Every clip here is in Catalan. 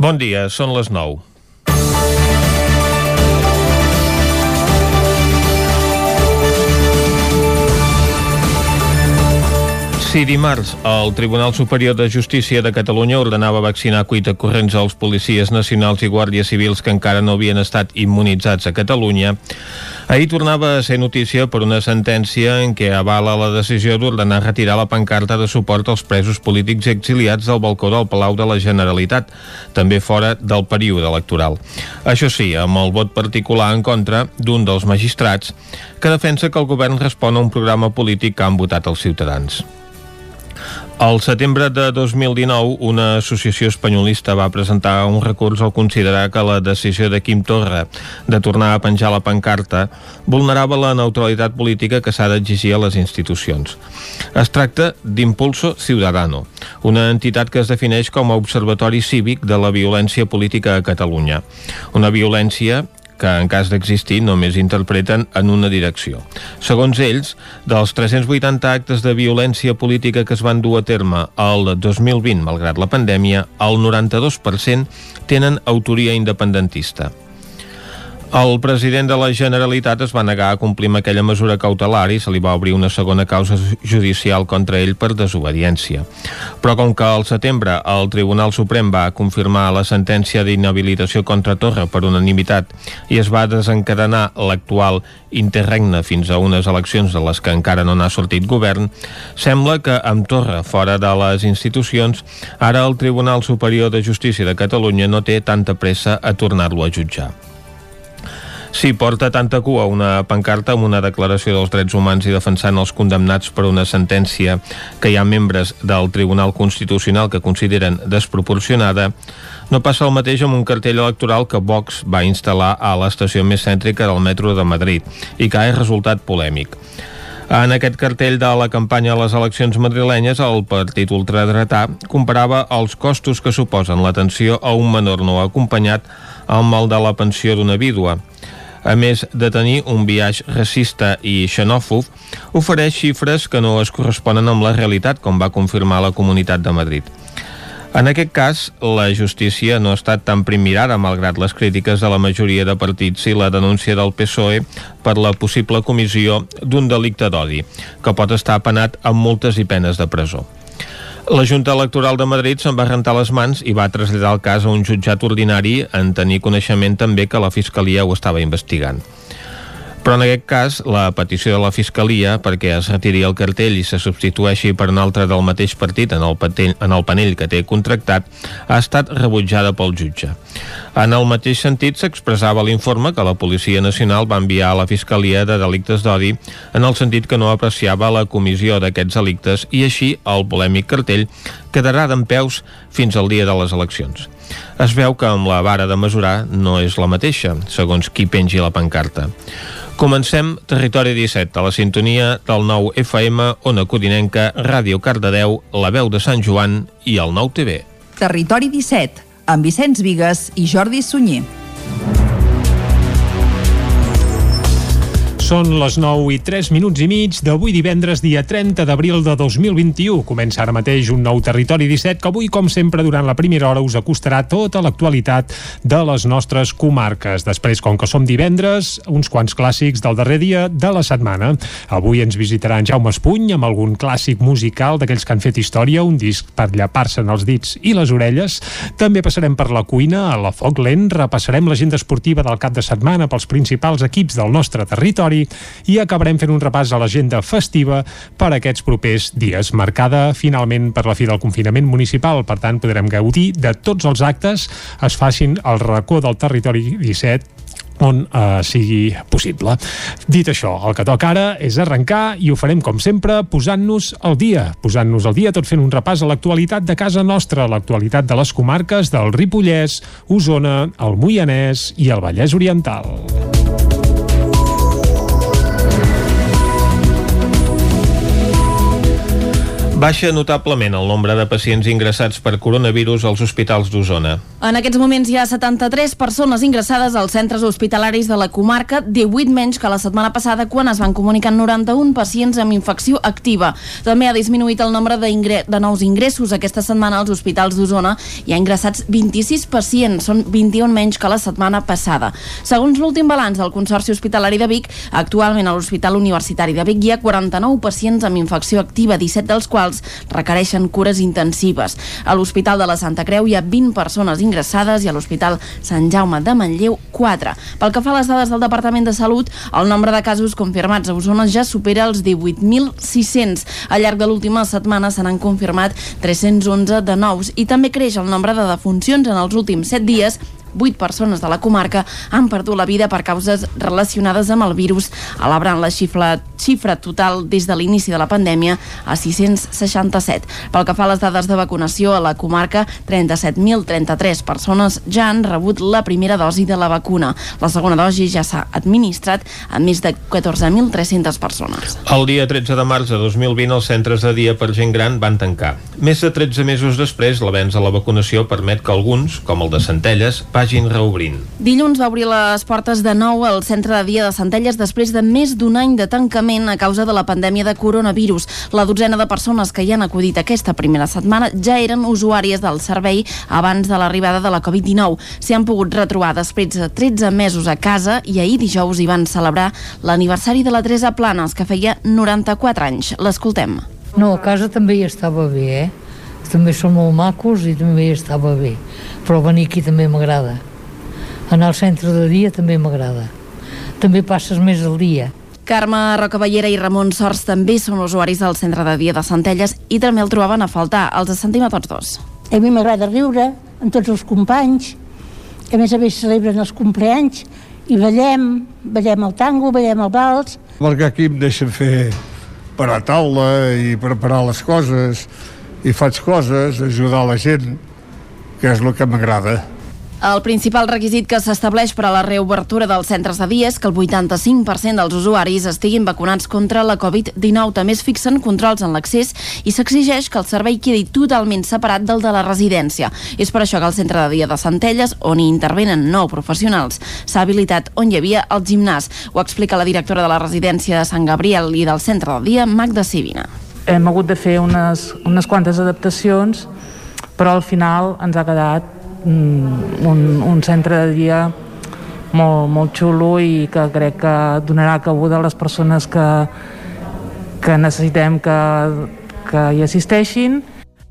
Bon dia, són les 9. Si dimarts el Tribunal Superior de Justícia de Catalunya ordenava vaccinar cuita corrents als policies nacionals i guàrdies civils que encara no havien estat immunitzats a Catalunya, ahir tornava a ser notícia per una sentència en què avala la decisió d'ordenar retirar la pancarta de suport als presos polítics exiliats del balcó del Palau de la Generalitat, també fora del període electoral. Això sí, amb el vot particular en contra d'un dels magistrats que defensa que el govern respon a un programa polític que han votat els ciutadans. Al setembre de 2019, una associació espanyolista va presentar un recurs al considerar que la decisió de Quim Torra de tornar a penjar la pancarta vulnerava la neutralitat política que s'ha d'exigir a les institucions. Es tracta d'Impulso Ciudadano, una entitat que es defineix com a observatori cívic de la violència política a Catalunya. Una violència que en cas d'existir només interpreten en una direcció. Segons ells, dels 380 actes de violència política que es van dur a terme al 2020, malgrat la pandèmia, el 92% tenen autoria independentista. El president de la Generalitat es va negar a complir amb aquella mesura cautelar i se li va obrir una segona causa judicial contra ell per desobediència. Però com que al setembre el Tribunal Suprem va confirmar la sentència d'inhabilitació contra Torra per unanimitat i es va desencadenar l'actual interregne fins a unes eleccions de les que encara no n'ha sortit govern, sembla que amb Torra fora de les institucions, ara el Tribunal Superior de Justícia de Catalunya no té tanta pressa a tornar-lo a jutjar. Sí, porta tanta cua una pancarta amb una declaració dels drets humans i defensant els condemnats per una sentència que hi ha membres del Tribunal Constitucional que consideren desproporcionada, no passa el mateix amb un cartell electoral que Vox va instal·lar a l'estació més cèntrica del metro de Madrid i que ha resultat polèmic. En aquest cartell de la campanya a les eleccions madrilenyes, el partit ultradretà comparava els costos que suposen l'atenció a un menor no acompanyat amb el de la pensió d'una vídua a més de tenir un viatge racista i xenòfob, ofereix xifres que no es corresponen amb la realitat, com va confirmar la Comunitat de Madrid. En aquest cas, la justícia no ha estat tan primirada malgrat les crítiques de la majoria de partits i la denúncia del PSOE per la possible comissió d'un delicte d'odi, que pot estar penat amb multes i penes de presó. La Junta Electoral de Madrid se'n va rentar les mans i va traslladar el cas a un jutjat ordinari en tenir coneixement també que la Fiscalia ho estava investigant. Però en aquest cas, la petició de la Fiscalia perquè es retiri el cartell i se substitueixi per un altre del mateix partit en el, patell, en el panell que té contractat ha estat rebutjada pel jutge. En el mateix sentit s'expressava l'informe que la Policia Nacional va enviar a la Fiscalia de Delictes d'Odi en el sentit que no apreciava la comissió d'aquests delictes i així el polèmic cartell quedarà d'en fins al dia de les eleccions. Es veu que amb la vara de mesurar no és la mateixa, segons qui pengi la pancarta. Comencem Territori 17, a la sintonia del nou FM, Ona Codinenca, Ràdio Cardedeu, La Veu de Sant Joan i el nou TV. Territori 17, amb Vicenç Vigues i Jordi Sunyer. Són les 9 i 3 minuts i mig d'avui divendres, dia 30 d'abril de 2021. Comença ara mateix un nou Territori 17 que avui, com sempre, durant la primera hora us acostarà tota l'actualitat de les nostres comarques. Després, com que som divendres, uns quants clàssics del darrer dia de la setmana. Avui ens visitarà en Jaume Espuny amb algun clàssic musical d'aquells que han fet història, un disc per llapar-se'n els dits i les orelles. També passarem per la cuina, a la foc lent, repassarem l'agenda esportiva del cap de setmana pels principals equips del nostre territori i acabarem fent un repàs a l'agenda festiva per aquests propers dies, marcada finalment per la fi del confinament municipal. Per tant, podrem gaudir de tots els actes es facin al racó del territori 17 on eh, sigui possible. Dit això, el que toca ara és arrencar i ho farem com sempre posant-nos al dia, posant-nos al dia tot fent un repàs a l'actualitat de casa nostra, l'actualitat de les comarques del Ripollès, Osona, el Moianès i el Vallès Oriental. Baixa notablement el nombre de pacients ingressats per coronavirus als hospitals d'Osona. En aquests moments hi ha 73 persones ingressades als centres hospitalaris de la comarca, 18 menys que la setmana passada quan es van comunicar 91 pacients amb infecció activa. També ha disminuït el nombre de nous ingressos aquesta setmana als hospitals d'Osona. Hi ha ingressats 26 pacients, són 21 menys que la setmana passada. Segons l'últim balanç del Consorci Hospitalari de Vic, actualment a l'Hospital Universitari de Vic hi ha 49 pacients amb infecció activa, 17 dels quals quals requereixen cures intensives. A l'Hospital de la Santa Creu hi ha 20 persones ingressades i a l'Hospital Sant Jaume de Manlleu 4. Pel que fa a les dades del Departament de Salut, el nombre de casos confirmats a Osona ja supera els 18.600. Al llarg de l'última setmana se n'han confirmat 311 de nous i també creix el nombre de defuncions en els últims 7 dies 8 persones de la comarca han perdut la vida per causes relacionades amb el virus, elaborant la xifra, xifra total des de l'inici de la pandèmia a 667. Pel que fa a les dades de vacunació a la comarca, 37.033 persones ja han rebut la primera dosi de la vacuna. La segona dosi ja s'ha administrat a més de 14.300 persones. El dia 13 de març de 2020 els centres de dia per gent gran van tancar. Més de 13 mesos després, l'avenç a la vacunació permet que alguns, com el de Centelles, vagin reobrint. Dilluns va obrir les portes de nou al centre de dia de Centelles després de més d'un any de tancament a causa de la pandèmia de coronavirus. La dotzena de persones que hi han acudit aquesta primera setmana ja eren usuàries del servei abans de l'arribada de la Covid-19. S'hi han pogut retrobar després de 13 mesos a casa i ahir dijous hi van celebrar l'aniversari de la Teresa Planes, que feia 94 anys. L'escoltem. No, a casa també hi estava bé, eh? També són molt macos i també estava bé però venir aquí també m'agrada. Anar al centre de dia també m'agrada. També passes més el dia. Carme Rocaballera i Ramon Sors també són usuaris del centre de dia de Centelles i també el trobaven a faltar. Els sentim a tots dos. A mi m'agrada riure amb tots els companys, a més a més celebren els compleanys i ballem, ballem el tango, ballem el vals. Perquè aquí em deixen fer per a taula i preparar les coses i faig coses, ajudar la gent que és el que m'agrada. El principal requisit que s'estableix per a la reobertura dels centres de dia és que el 85% dels usuaris estiguin vacunats contra la Covid-19. També es fixen controls en l'accés i s'exigeix que el servei quedi totalment separat del de la residència. És per això que el centre de dia de Centelles, on hi intervenen nou professionals, s'ha habilitat on hi havia el gimnàs. Ho explica la directora de la residència de Sant Gabriel i del centre de dia, Magda Sivina. Hem hagut de fer unes, unes quantes adaptacions però al final ens ha quedat mm, un, un centre de dia molt, molt xulo i que crec que donarà cabuda a les persones que, que necessitem que, que hi assisteixin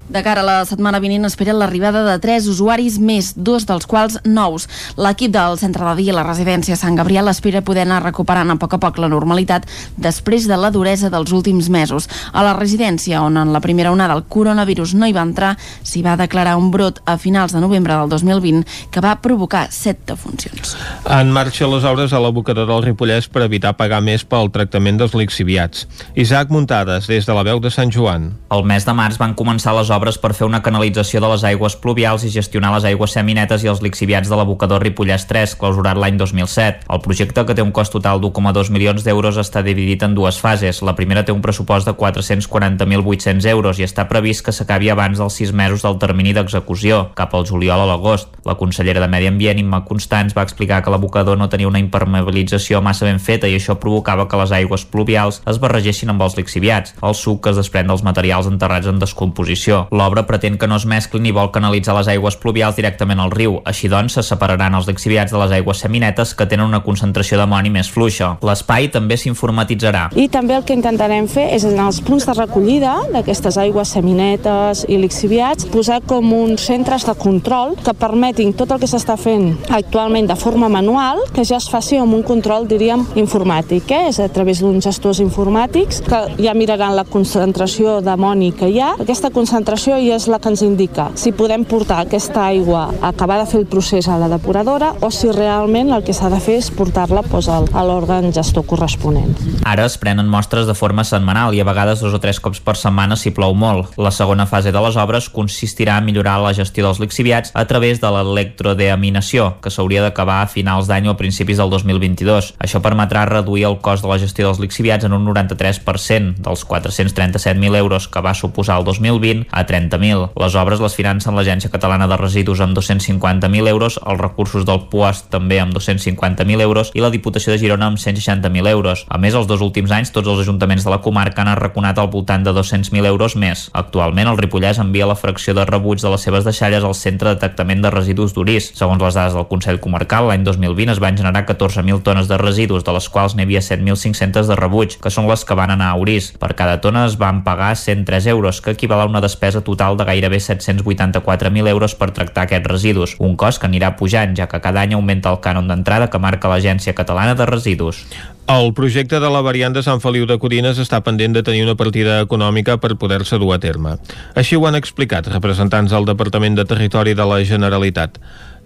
de cara a la setmana vinent espera l'arribada de tres usuaris més, dos dels quals nous. L'equip del centre de dia i la residència Sant Gabriel espera poder anar recuperant a poc a poc la normalitat després de la duresa dels últims mesos. A la residència, on en la primera onada el coronavirus no hi va entrar, s'hi va declarar un brot a finals de novembre del 2020 que va provocar set defuncions. En marxa les obres a l'abocador del Ripollès per evitar pagar més pel tractament dels lixiviats. Isaac Muntades, des de la veu de Sant Joan. El mes de març van començar les obres obres per fer una canalització de les aigües pluvials i gestionar les aigües seminetes i els lixiviats de l'abocador Ripollès 3, clausurat l'any 2007. El projecte, que té un cost total d'1,2 milions d'euros, està dividit en dues fases. La primera té un pressupost de 440.800 euros i està previst que s'acabi abans dels sis mesos del termini d'execució, cap al juliol a l'agost. La consellera de Medi Ambient, Imma Constants, va explicar que l'abocador no tenia una impermeabilització massa ben feta i això provocava que les aigües pluvials es barregessin amb els lixiviats, el suc que es desprèn dels materials enterrats en descomposició. L'obra pretén que no es mesclin i vol canalitzar les aigües pluvials directament al riu. Així doncs, se separaran els lixiviats de les aigües seminetes que tenen una concentració d'amoni més fluixa. L'espai també s'informatitzarà. I també el que intentarem fer és en els punts de recollida d'aquestes aigües seminetes i lixiviats posar com uns centres de control que permetin tot el que s'està fent actualment de forma manual que ja es faci amb un control, diríem, informàtic, eh? és a través d'uns gestors informàtics que ja miraran la concentració d'amoni que hi ha. Aquesta concentració depuració i és la que ens indica si podem portar aquesta aigua a acabar de fer el procés a la depuradora o si realment el que s'ha de fer és portar-la doncs, a l'òrgan gestor corresponent. Ara es prenen mostres de forma setmanal i a vegades dos o tres cops per setmana si plou molt. La segona fase de les obres consistirà en millorar la gestió dels lixiviats a través de l'electrodeaminació, que s'hauria d'acabar a finals d'any o a principis del 2022. Això permetrà reduir el cost de la gestió dels lixiviats en un 93% dels 437.000 euros que va suposar el 2020 a 30.000. Les obres les financen l'Agència Catalana de Residus amb 250.000 euros, els recursos del PUAS també amb 250.000 euros i la Diputació de Girona amb 160.000 euros. A més, els dos últims anys tots els ajuntaments de la comarca han arraconat al voltant de 200.000 euros més. Actualment, el Ripollès envia la fracció de rebuig de les seves deixalles al Centre de Tractament de Residus d'Urís. Segons les dades del Consell Comarcal, l'any 2020 es van generar 14.000 tones de residus, de les quals n'hi havia 7.500 de rebuig, que són les que van anar a Urís. Per cada tona es van pagar 103 euros, que equival a una despesa total de gairebé 784.000 euros per tractar aquests residus, un cost que anirà pujant, ja que cada any augmenta el cànon d'entrada que marca l'Agència Catalana de Residus. El projecte de la variant de Sant Feliu de Codines està pendent de tenir una partida econòmica per poder-se dur a terme. Així ho han explicat representants del Departament de Territori de la Generalitat.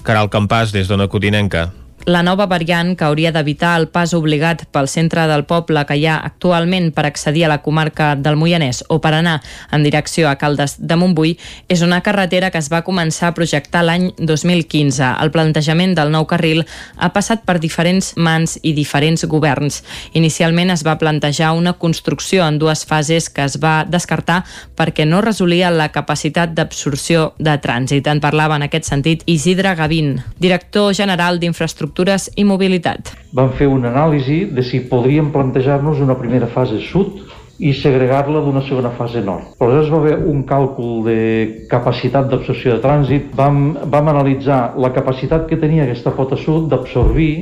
Caral Campàs, des d'Ona Codinenca la nova variant que hauria d'evitar el pas obligat pel centre del poble que hi ha actualment per accedir a la comarca del Moianès o per anar en direcció a Caldes de Montbui és una carretera que es va començar a projectar l'any 2015. El plantejament del nou carril ha passat per diferents mans i diferents governs. Inicialment es va plantejar una construcció en dues fases que es va descartar perquè no resolia la capacitat d'absorció de trànsit. En parlava en aquest sentit Isidre Gavín, director general d'Infraestructura infraestructures i mobilitat. Vam fer una anàlisi de si podríem plantejar-nos una primera fase sud i segregar-la d'una segona fase nord. Aleshores va haver un càlcul de capacitat d'absorció de trànsit. Vam, vam analitzar la capacitat que tenia aquesta pota sud d'absorbir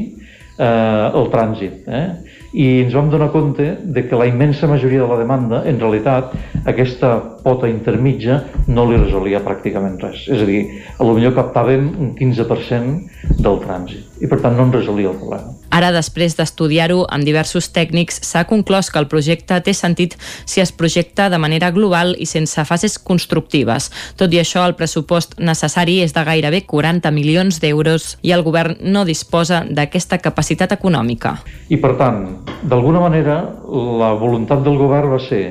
eh, el trànsit. Eh? I ens vam donar compte de que la immensa majoria de la demanda, en realitat, aquesta pota intermitja no li resolia pràcticament res. És a dir, a lo millor captàvem un 15% del trànsit i per tant no en resolia el problema. Ara, després d'estudiar-ho amb diversos tècnics, s'ha conclòs que el projecte té sentit si es projecta de manera global i sense fases constructives. Tot i això, el pressupost necessari és de gairebé 40 milions d'euros i el govern no disposa d'aquesta capacitat econòmica. I, per tant, d'alguna manera, la voluntat del govern va ser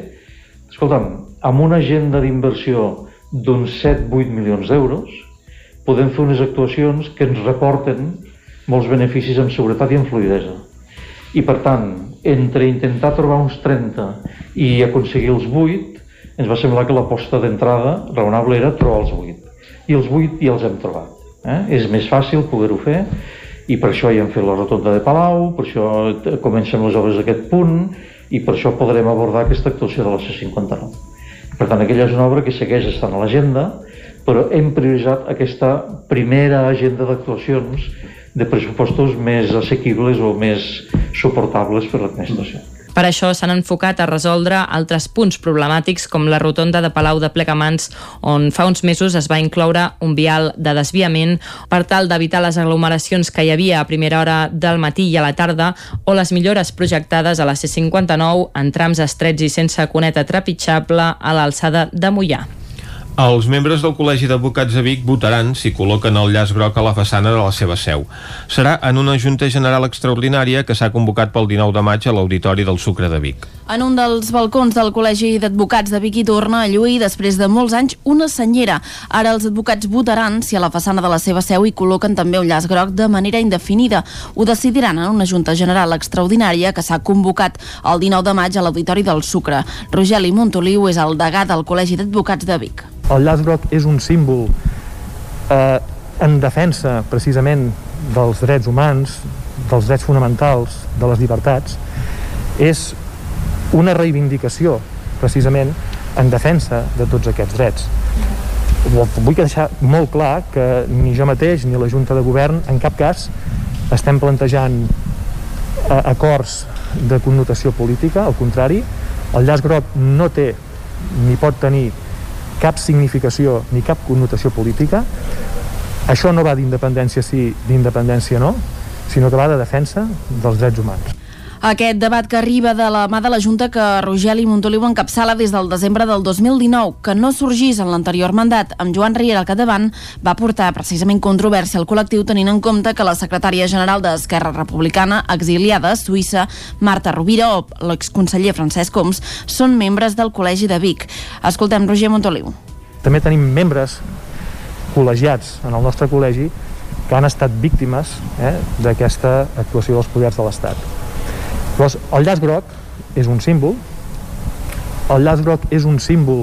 escolta'm, amb una agenda d'inversió d'uns 7-8 milions d'euros, podem fer unes actuacions que ens reporten molts beneficis en seguretat i en fluidesa. I per tant, entre intentar trobar uns 30 i aconseguir els 8, ens va semblar que l'aposta d'entrada raonable era trobar els 8. I els 8 ja els hem trobat. Eh? És més fàcil poder-ho fer i per això ja hem fet la rotonda de Palau, per això comencem les obres d'aquest punt i per això podrem abordar aquesta actuació de la C-59. Per tant, aquella és una obra que segueix estant a l'agenda, però hem prioritzat aquesta primera agenda d'actuacions de pressupostos més assequibles o més suportables per l'administració. Per això s'han enfocat a resoldre altres punts problemàtics com la rotonda de Palau de Plegamans, on fa uns mesos es va incloure un vial de desviament per tal d'evitar les aglomeracions que hi havia a primera hora del matí i a la tarda o les millores projectades a la C-59 en trams estrets i sense cuneta trepitjable a l'alçada de Mollà. Els membres del Col·legi d'Advocats de Vic votaran si col·loquen el llaç groc a la façana de la seva seu. Serà en una Junta General Extraordinària que s'ha convocat pel 19 de maig a l'Auditori del Sucre de Vic. En un dels balcons del Col·legi d'Advocats de Vic hi torna a lluir després de molts anys una senyera. Ara els advocats votaran si a la façana de la seva seu hi col·loquen també un llaç groc de manera indefinida. Ho decidiran en una Junta General Extraordinària que s'ha convocat el 19 de maig a l'Auditori del Sucre. Rogeli Montoliu és el degà del Col·legi d'Advocats de Vic. El llaç groc és un símbol eh, en defensa precisament dels drets humans, dels drets fonamentals, de les llibertats, és una reivindicació precisament en defensa de tots aquests drets. Vull deixar molt clar que ni jo mateix ni la Junta de Govern en cap cas estem plantejant eh, acords de connotació política, al contrari, el llaç groc no té ni pot tenir cap significació ni cap connotació política. Això no va d'independència sí, d'independència no, sinó que va de defensa dels drets humans. Aquest debat que arriba de la mà de la Junta que Rogeli Montoliu encapçala des del desembre del 2019, que no sorgís en l'anterior mandat amb Joan Riera al capdavant, va portar precisament controvèrsia al col·lectiu tenint en compte que la secretària general d'Esquerra Republicana, exiliada a Suïssa, Marta Rovira o l'exconseller Francesc Coms, són membres del Col·legi de Vic. Escoltem Roger Montoliu. També tenim membres col·legiats en el nostre col·legi que han estat víctimes eh, d'aquesta actuació dels poders de l'Estat. Llavors, el llaç groc és un símbol, el llaç groc és un símbol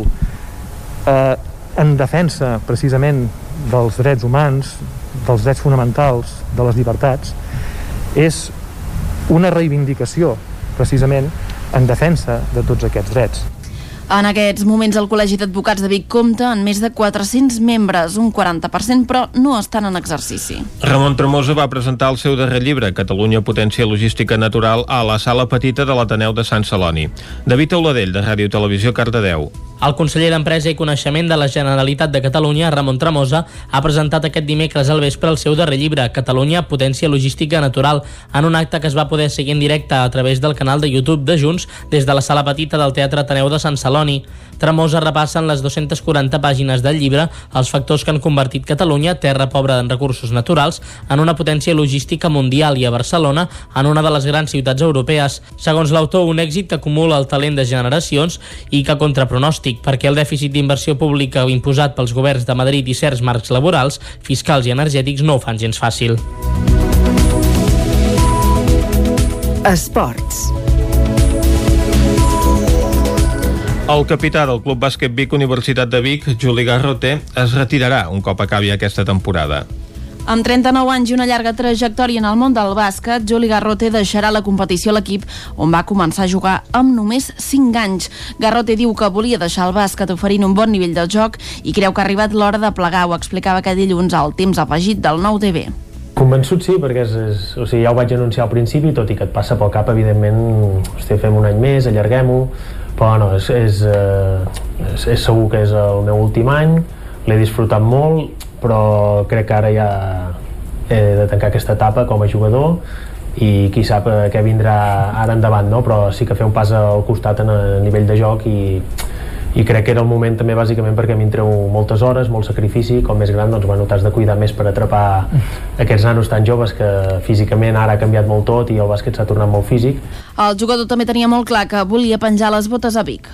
eh, en defensa precisament dels drets humans, dels drets fonamentals, de les llibertats, és una reivindicació precisament en defensa de tots aquests drets. En aquests moments el Col·legi d'Advocats de Vic compta en més de 400 membres, un 40%, però no estan en exercici. Ramon Tremosa va presentar el seu darrer llibre, Catalunya Potència Logística Natural, a la sala petita de l'Ateneu de Sant Celoni. David Auladell, de Ràdio Televisió, Cardedeu. El conseller d'Empresa i Coneixement de la Generalitat de Catalunya, Ramon Tremosa, ha presentat aquest dimecres al vespre el seu darrer llibre, Catalunya, potència logística natural, en un acte que es va poder seguir en directe a través del canal de YouTube de Junts des de la sala petita del Teatre Ateneu de Sant Celoni. Tremosa repassa en les 240 pàgines del llibre els factors que han convertit Catalunya, terra pobra en recursos naturals, en una potència logística mundial i a Barcelona en una de les grans ciutats europees. Segons l'autor, un èxit que acumula el talent de generacions i que contra pronòstic pronòstic perquè el dèficit d'inversió pública imposat pels governs de Madrid i certs marcs laborals, fiscals i energètics no ho fan gens fàcil. Esports. El capità del Club Bàsquet Vic Universitat de Vic, Juli Garrote, es retirarà un cop acabi aquesta temporada. Amb 39 anys i una llarga trajectòria en el món del bàsquet, Juli Garrote deixarà la competició a l'equip on va començar a jugar amb només 5 anys. Garrote diu que volia deixar el bàsquet oferint un bon nivell de joc i creu que ha arribat l'hora de plegar, ho explicava aquest dilluns al temps afegit del nou TV. Convençut sí, perquè és, és, o sigui, ja ho vaig anunciar al principi, tot i que et passa pel cap, evidentment, hosti, fem un any més, allarguem-ho, però no, és, és, eh, és, és segur que és el meu últim any, l'he disfrutat molt, però crec que ara ja he de tancar aquesta etapa com a jugador i qui sap eh, què vindrà ara endavant, no? però sí que fer un pas al costat en a nivell de joc i, i crec que era el moment també bàsicament perquè m'hi treu moltes hores, molt sacrifici, com més gran doncs bueno, t'has de cuidar més per atrapar aquests nanos tan joves que físicament ara ha canviat molt tot i el bàsquet s'ha tornat molt físic. El jugador també tenia molt clar que volia penjar les botes a Vic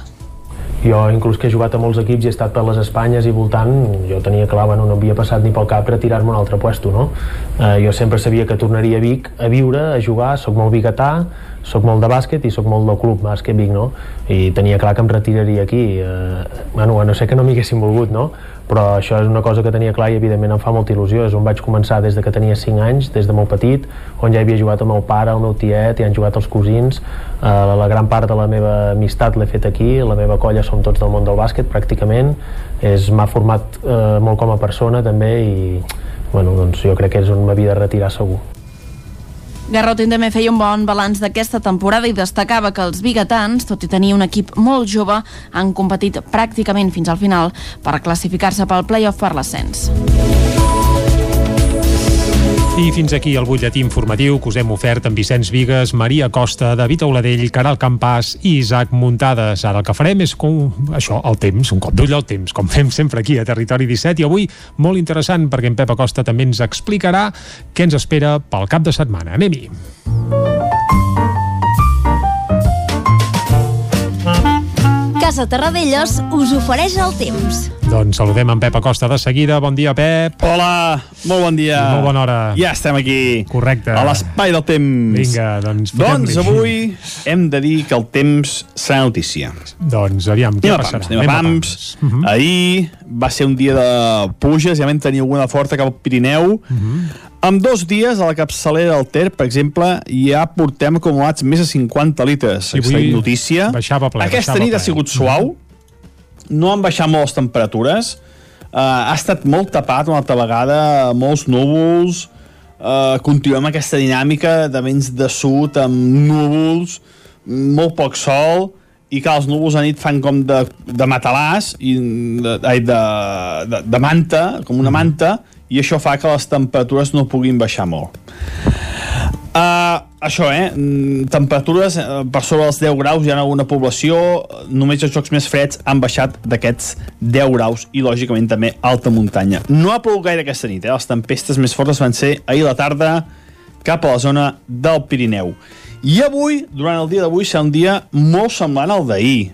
jo inclús que he jugat a molts equips i he estat per les Espanyes i voltant jo tenia clar, bueno, no havia passat ni pel cap retirar-me un altre puesto no? eh, jo sempre sabia que tornaria a Vic a viure, a jugar, sóc molt biguetà sóc molt de bàsquet i sóc molt del club bàsquet Vic, no? I tenia clar que em retiraria aquí eh, bueno, no sé que no m'haguessin volgut, no? però això és una cosa que tenia clar i evidentment em fa molta il·lusió és on vaig començar des de que tenia 5 anys des de molt petit, on ja havia jugat el pare el meu tiet, i han jugat els cosins eh, la, la gran part de la meva amistat l'he fet aquí, la meva colla som tots del món del bàsquet pràcticament m'ha format eh, molt com a persona també i bueno, doncs jo crec que és on m'havia de retirar segur Garrotin també feia un bon balanç d'aquesta temporada i destacava que els biguetans, tot i tenir un equip molt jove, han competit pràcticament fins al final per classificar-se pel play-off per l'ascens. I fins aquí el butlletí informatiu que us hem ofert amb Vicenç Vigues, Maria Costa, David Auladell, Caral Campàs i Isaac Muntades. Ara el que farem és com això, el temps, un cop d'ull al temps, com fem sempre aquí a Territori 17 i avui molt interessant perquè en Pep Acosta també ens explicarà què ens espera pel cap de setmana. Anem-hi! Casa Terradellos us ofereix el temps. Doncs saludem en Pep Acosta de seguida. Bon dia, Pep. Hola, molt bon dia. I molt bona hora. Ja estem aquí. Correcte. A l'espai del temps. Vinga, doncs Doncs avui hem de dir que el temps serà notícia. Doncs aviam, què anem passarà? Pams, anem, anem a pams. pams. Uh -huh. Ahir va ser un dia de pluges, ja vam tenir alguna forta cap al Pirineu. Uh -huh. En dos dies, a la capçalera del Ter, per exemple, ja portem acumulats més de 50 litres. Sí, Aquesta notícia. Baixava ple, Aquesta baixava nit ple. ha sigut suau, no han baixat molt les temperatures, uh, ha estat molt tapat una altra vegada, molts núvols, uh, continuem aquesta dinàmica de vents de sud amb núvols, molt poc sol, i que els núvols a nit fan com de, de matalàs, i de, de, de, de manta, com una manta, i això fa que les temperatures no puguin baixar molt. Uh, això, eh? Mm, Temperatures uh, per sobre dels 10 graus hi ha alguna població, només els jocs més freds han baixat d'aquests 10 graus i, lògicament, també alta muntanya. No ha plogut gaire aquesta nit, eh? Les tempestes més fortes van ser ahir la tarda cap a la zona del Pirineu. I avui, durant el dia d'avui, serà un dia molt semblant al d'ahir.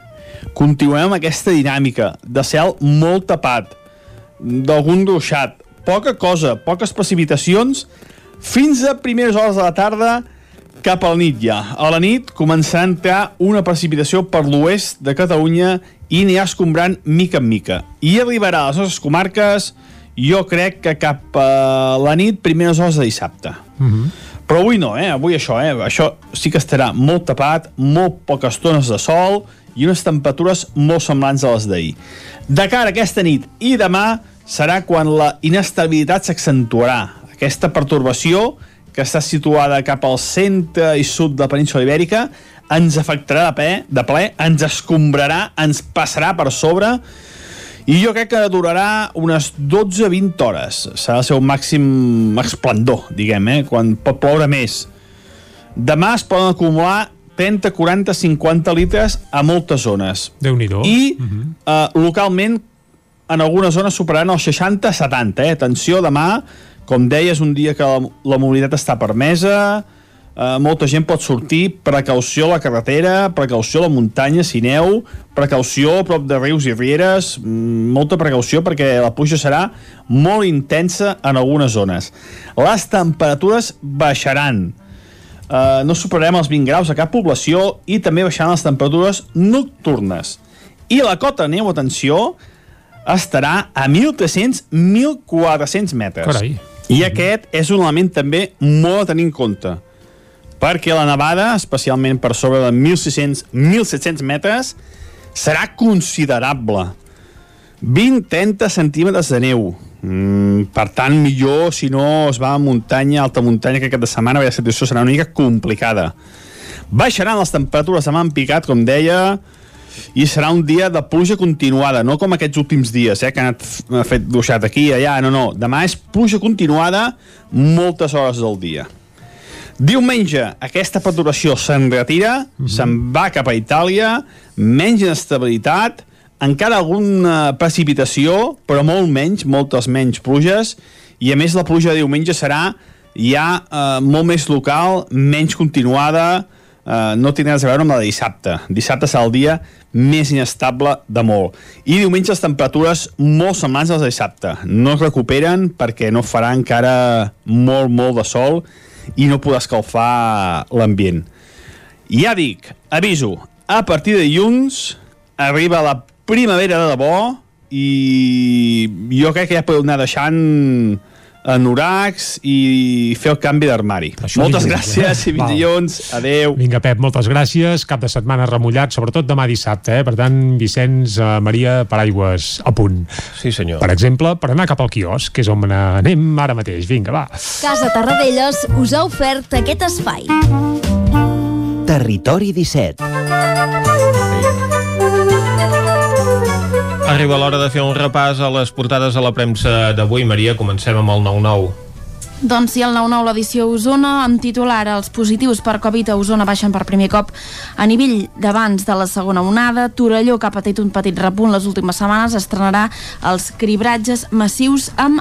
Continuem amb aquesta dinàmica de cel molt tapat, d'algun ruixat. Poca cosa, poques precipitacions, fins a primeres hores de la tarda cap a la nit ja. A la nit començarà a entrar una precipitació per l'oest de Catalunya i anirà escombrant mica en mica. I arribarà a les nostres comarques, jo crec que cap a la nit, primeres hores de dissabte. Mm -hmm. Però avui no, eh? Avui això, eh? Això sí que estarà molt tapat, molt poques tones de sol i unes temperatures molt semblants a les d'ahir. De cara a aquesta nit i demà serà quan la inestabilitat s'accentuarà. Aquesta pertorbació que està situada cap al centre i sud de la península ibèrica ens afectarà de ple, de ple ens escombrarà, ens passarà per sobre i jo crec que durarà unes 12-20 hores. Serà el seu màxim esplendor, diguem, eh? quan pot ploure més. Demà es poden acumular 30, 40, 50 litres a moltes zones. déu nhi I uh -huh. uh, localment en algunes zones superaran els 60-70. Eh? Atenció, demà, com deia, és un dia que la, la mobilitat està permesa, Uh, molta gent pot sortir, precaució a la carretera, precaució a la muntanya, si neu, precaució a prop de rius i rieres, mm, molta precaució perquè la pluja serà molt intensa en algunes zones. Les temperatures baixaran, uh, no superarem els 20 graus a cap població i també baixaran les temperatures nocturnes. I la cota neu, atenció, estarà a 1.300-1.400 metres. Carai. I aquest és un element també molt a tenir en compte perquè la nevada, especialment per sobre de 1.600-1.700 metres, serà considerable. 20-30 centímetres de neu. Mm, per tant, millor si no es va a muntanya, alta muntanya, que aquesta setmana la situació serà una mica complicada. Baixaran les temperatures demà en picat, com deia, i serà un dia de pluja continuada, no com aquests últims dies, eh, que han anat ha fet duixat aquí i allà, no, no. Demà és pluja continuada moltes hores del dia. Diumenge, aquesta perturbació se'n retira, mm -hmm. se'n va cap a Itàlia, menys inestabilitat, encara alguna precipitació, però molt menys, moltes menys pluges, i a més la pluja de diumenge serà ja eh, molt més local, menys continuada, eh, no tindrà res a veure amb la de dissabte. Dissabte serà el dia més inestable de molt. I diumenge les temperatures molt semblants a les de dissabte. No es recuperen perquè no farà encara molt, molt de sol, i no podrà escalfar l'ambient. Ja dic, aviso, a partir de dilluns arriba la primavera de debò i jo crec que ja podeu anar deixant anoracs i fer el canvi d'armari. Moltes gràcies eh? i dilluns. Adeu. Vinga, Pep, moltes gràcies. Cap de setmana remullat, sobretot demà dissabte, eh? Per tant, Vicenç, eh, Maria, paraigües a punt. Sí, senyor. Per exemple, per anar cap al quiosc, que és on anem ara mateix. Vinga, va. Casa Tarradellas us ha ofert aquest espai. Territori 17. Arriba l'hora de fer un repàs a les portades a la premsa d'avui. Maria, comencem amb el 9-9. Doncs sí, el 9-9 l'edició Osona, amb titular els positius per Covid a Osona baixen per primer cop a nivell d'abans de la segona onada. Torelló, que ha patit un petit repunt les últimes setmanes, estrenarà els cribratges massius amb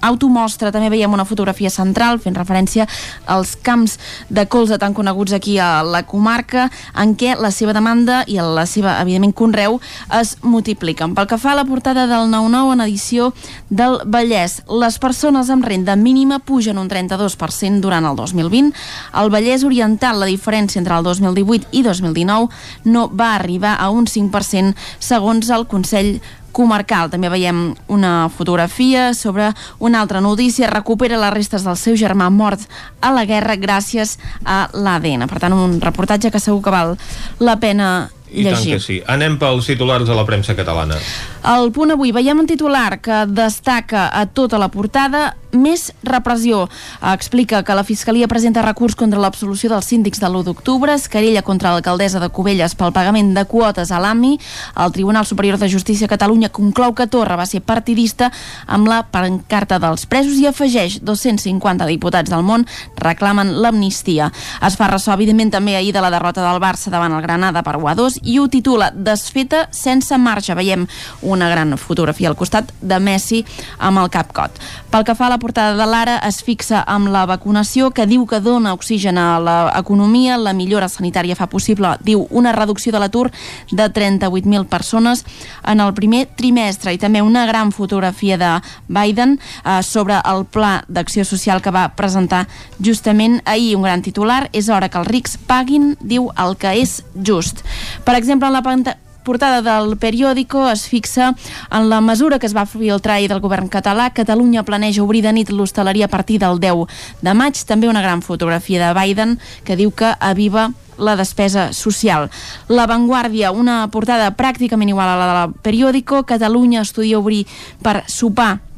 automostra. També veiem una fotografia central fent referència als camps de colza tan coneguts aquí a la comarca, en què la seva demanda i la seva, evidentment, conreu es multipliquen. Pel que fa a la portada del 9-9 en edició del Vallès, les persones amb renda mínima pugen un 32% durant el 2020. Al Vallès Oriental, la diferència entre el 2018 i 2019 no va arribar a un 5% segons el Consell comarcal. També veiem una fotografia sobre una altra notícia. Recupera les restes del seu germà mort a la guerra gràcies a l'ADN. Per tant, un reportatge que segur que val la pena I tant llegir. que sí. Anem pels titulars de la premsa catalana. Al punt avui veiem un titular que destaca a tota la portada més repressió. Explica que la Fiscalia presenta recurs contra l'absolució dels síndics de l'1 d'octubre, es querella contra l'alcaldessa de Cubelles pel pagament de quotes a l'AMI. El Tribunal Superior de Justícia de Catalunya conclou que Torra va ser partidista amb la pancarta dels presos i afegeix 250 diputats del món reclamen l'amnistia. Es fa ressò, evidentment, també ahir de la derrota del Barça davant el Granada per 1 a 2 i ho titula Desfeta sense marge. Veiem una gran fotografia al costat de Messi amb el cap cot. Pel que fa a la portada de l'Ara, es fixa amb la vacunació que diu que dona oxigen a l'economia, la millora sanitària fa possible, diu, una reducció de l'atur de 38.000 persones en el primer trimestre i també una gran fotografia de Biden eh, sobre el pla d'acció social que va presentar justament ahir un gran titular, és hora que els rics paguin, diu, el que és just. Per exemple, en la pantalla portada del periòdico es fixa en la mesura que es va filtrar ahir del govern català. Catalunya planeja obrir de nit l'hostaleria a partir del 10 de maig. També una gran fotografia de Biden que diu que aviva la despesa social. La Vanguardia, una portada pràcticament igual a la del periòdico. Catalunya estudia obrir per sopar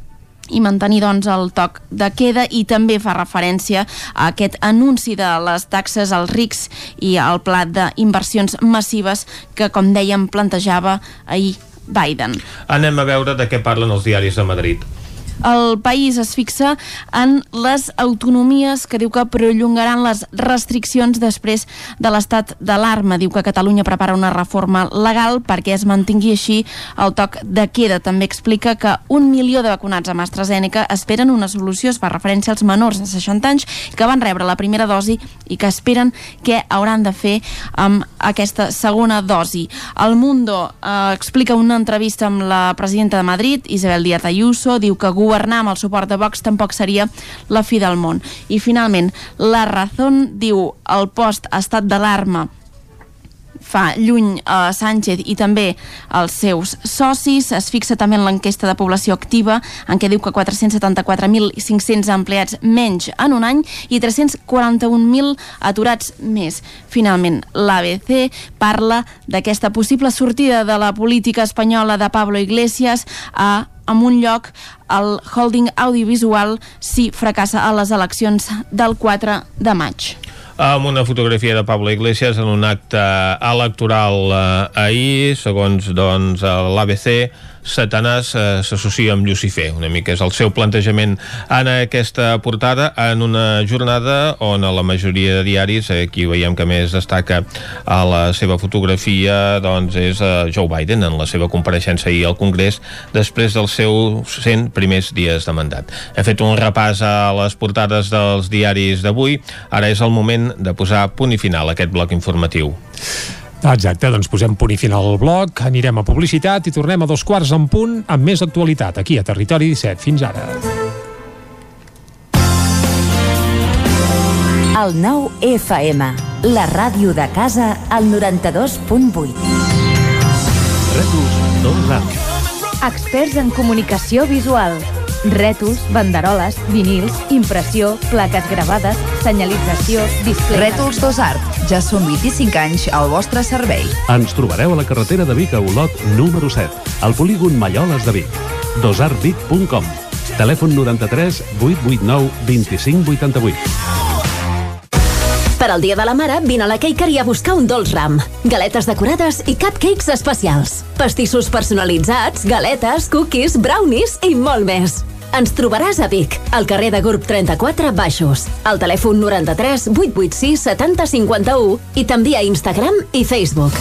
i mantenir doncs, el toc de queda i també fa referència a aquest anunci de les taxes als rics i al pla d'inversions massives que, com dèiem, plantejava ahir Biden. Anem a veure de què parlen els diaris de Madrid el país es fixa en les autonomies que diu que perllongaran les restriccions després de l'estat d'alarma. Diu que Catalunya prepara una reforma legal perquè es mantingui així el toc de queda. També explica que un milió de vacunats amb AstraZeneca esperen una solució, es fa referència als menors de 60 anys que van rebre la primera dosi i que esperen què hauran de fer amb aquesta segona dosi. El Mundo eh, explica una entrevista amb la presidenta de Madrid, Isabel Díaz Ayuso, diu que governar amb el suport de Vox tampoc seria la fi del món. I finalment, la Razón diu el post estat d'alarma fa lluny a eh, Sánchez i també els seus socis. Es fixa també en l'enquesta de població activa, en què diu que 474.500 empleats menys en un any i 341.000 aturats més. Finalment, l'ABC parla d'aquesta possible sortida de la política espanyola de Pablo Iglesias a amb un lloc al holding audiovisual si fracassa a les eleccions del 4 de maig. Amb una fotografia de Pablo Iglesias en un acte electoral eh, ahir, segons doncs, l'ABC, Satanàs eh, s'associa amb Lucifer, una mica és el seu plantejament en aquesta portada en una jornada on a la majoria de diaris, eh, aquí veiem que més destaca a la seva fotografia doncs és eh, Joe Biden en la seva compareixença ahir al Congrés després dels seus 100 primers dies de mandat. He fet un repàs a les portades dels diaris d'avui, ara és el moment de posar punt i final a aquest bloc informatiu. Exacte, doncs posem punt i final al bloc, anirem a publicitat i tornem a dos quarts en punt amb més actualitat aquí a Territori 17. Fins ara. El nou FM, la ràdio de casa, al 92.8. Retus 2 Experts en comunicació visual Rètols, banderoles, vinils, impressió, plaques gravades, senyalització, display... Rètols Dos Art. Ja són 25 anys al vostre servei. Ens trobareu a la carretera de Vic a Olot, número 7, al polígon Malloles de Vic. dosartvic.com Telèfon 93 889 2588. Per al Dia de la Mare, vine a la Cakery a buscar un dolç ram. Galetes decorades i cupcakes especials. Pastissos personalitzats, galetes, cookies, brownies i molt més. Ens trobaràs a Vic, al carrer de Gurb 34 Baixos, al telèfon 93 886 70 51 i també a Instagram i Facebook.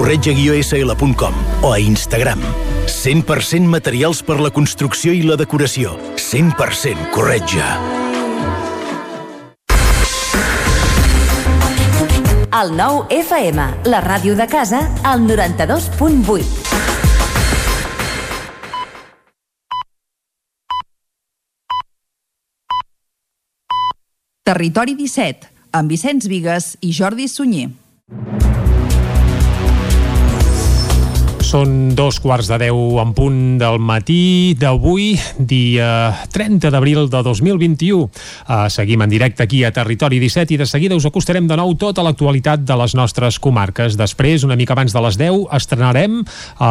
corretja-sl.com o a Instagram. 100% materials per la construcció i la decoració. 100% corretja. El nou FM, la ràdio de casa, al 92.8. Territori 17, amb Vicenç Vigues i Jordi Sunyer. Són dos quarts de deu en punt del matí d'avui, dia 30 d'abril de 2021. Uh, seguim en directe aquí a Territori 17 i de seguida us acostarem de nou tota l'actualitat de les nostres comarques. Després, una mica abans de les 10, estrenarem uh,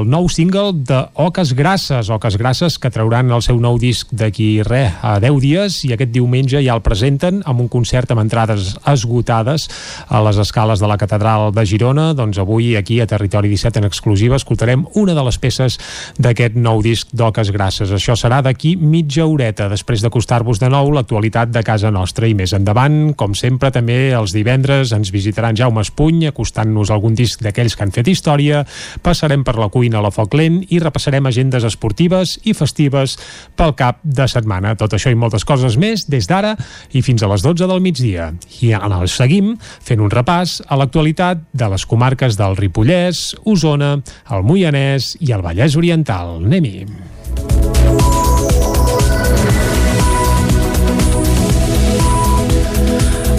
el nou single de Oques Grasses, Oques Grasses que trauran el seu nou disc d'aquí res, a 10 dies i aquest diumenge ja el presenten amb un concert amb entrades esgotades a les escales de la Catedral de Girona. Doncs avui aquí a Territori 17 en exclusiva exclusiva escoltarem una de les peces d'aquest nou disc d'Oques Grasses. Això serà d'aquí mitja horeta, després d'acostar-vos de nou l'actualitat de casa nostra. I més endavant, com sempre, també els divendres ens visitaran Jaume Espuny, acostant-nos algun disc d'aquells que han fet història, passarem per la cuina a la foc lent i repassarem agendes esportives i festives pel cap de setmana. Tot això i moltes coses més des d'ara i fins a les 12 del migdia. I ara seguim fent un repàs a l'actualitat de les comarques del Ripollès, Osona, el Moianès i el Vallès Oriental. Anem-hi.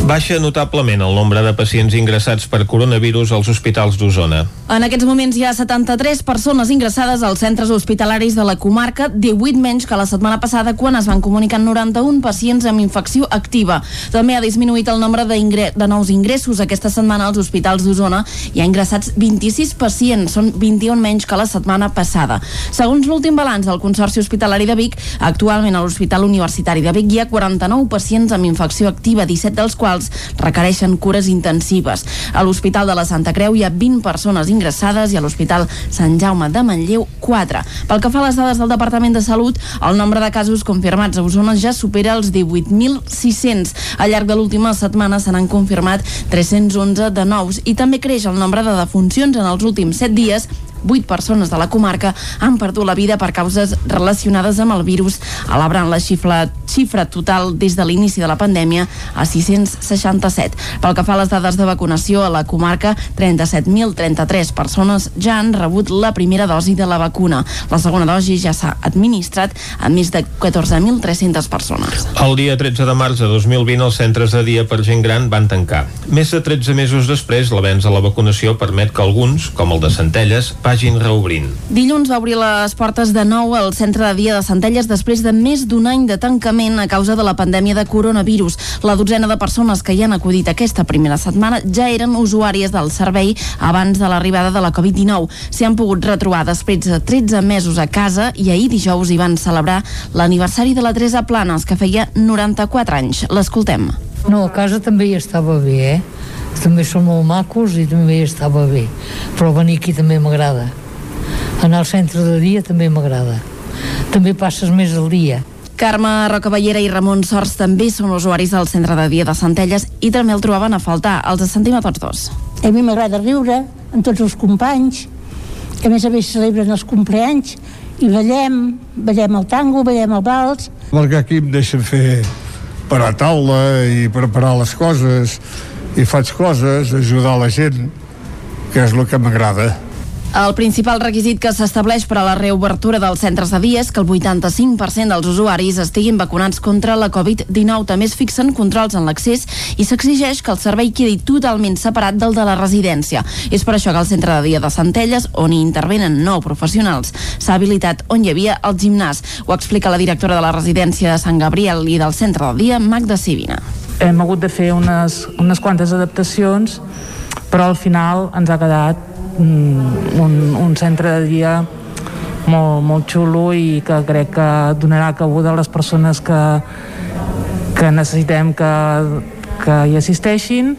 Baixa notablement el nombre de pacients ingressats per coronavirus als hospitals d'Osona. En aquests moments hi ha 73 persones ingressades als centres hospitalaris de la comarca, 18 menys que la setmana passada quan es van comunicar 91 pacients amb infecció activa. També ha disminuït el nombre de nous ingressos. Aquesta setmana als hospitals d'Osona hi ha ingressats 26 pacients, són 21 menys que la setmana passada. Segons l'últim balanç del Consorci Hospitalari de Vic, actualment a l'Hospital Universitari de Vic hi ha 49 pacients amb infecció activa, 17 dels quals quals requereixen cures intensives. A l'Hospital de la Santa Creu hi ha 20 persones ingressades i a l'Hospital Sant Jaume de Manlleu 4. Pel que fa a les dades del Departament de Salut, el nombre de casos confirmats a Osona ja supera els 18.600. Al llarg de l'última setmana se n'han confirmat 311 de nous i també creix el nombre de defuncions en els últims 7 dies 8 persones de la comarca han perdut la vida per causes relacionades amb el virus, elaborant la xifra, xifra total des de l'inici de la pandèmia a 667. Pel que fa a les dades de vacunació a la comarca, 37.033 persones ja han rebut la primera dosi de la vacuna. La segona dosi ja s'ha administrat a més de 14.300 persones. El dia 13 de març de 2020 els centres de dia per gent gran van tancar. Més de 13 mesos després, l'avenç a la vacunació permet que alguns, com el de Centelles, vagin reobrint. Dilluns va obrir les portes de nou al centre de dia de Centelles després de més d'un any de tancament a causa de la pandèmia de coronavirus. La dotzena de persones que hi han acudit aquesta primera setmana ja eren usuàries del servei abans de l'arribada de la Covid-19. S'hi han pogut retrobar després de 13 mesos a casa i ahir dijous hi van celebrar l'aniversari de la Teresa Planes, que feia 94 anys. L'escoltem. No, a casa també hi estava bé, eh? També són molt macos i també estava bé però venir aquí també m'agrada anar al centre de dia també m'agrada també passes més el dia Carme Rocaballera i Ramon Sors també són usuaris del centre de dia de Centelles i també el trobaven a faltar. Els sentim a tots dos. A mi m'agrada riure amb tots els companys, que a més a més celebren els compleanys i ballem, ballem el tango, ballem el vals. Perquè aquí em deixen fer per a taula i preparar les coses i faig coses, ajudar la gent, que és el que m'agrada. El principal requisit que s'estableix per a la reobertura dels centres de dia és que el 85% dels usuaris estiguin vacunats contra la Covid-19. També es fixen controls en l'accés i s'exigeix que el servei quedi totalment separat del de la residència. És per això que el centre de dia de Centelles, on hi intervenen nou professionals, s'ha habilitat on hi havia el gimnàs. Ho explica la directora de la residència de Sant Gabriel i del centre de dia, Magda Sivina hem hagut de fer unes, unes quantes adaptacions però al final ens ha quedat mm, un, un centre de dia molt, molt xulo i que crec que donarà cabuda a les persones que, que necessitem que, que hi assisteixin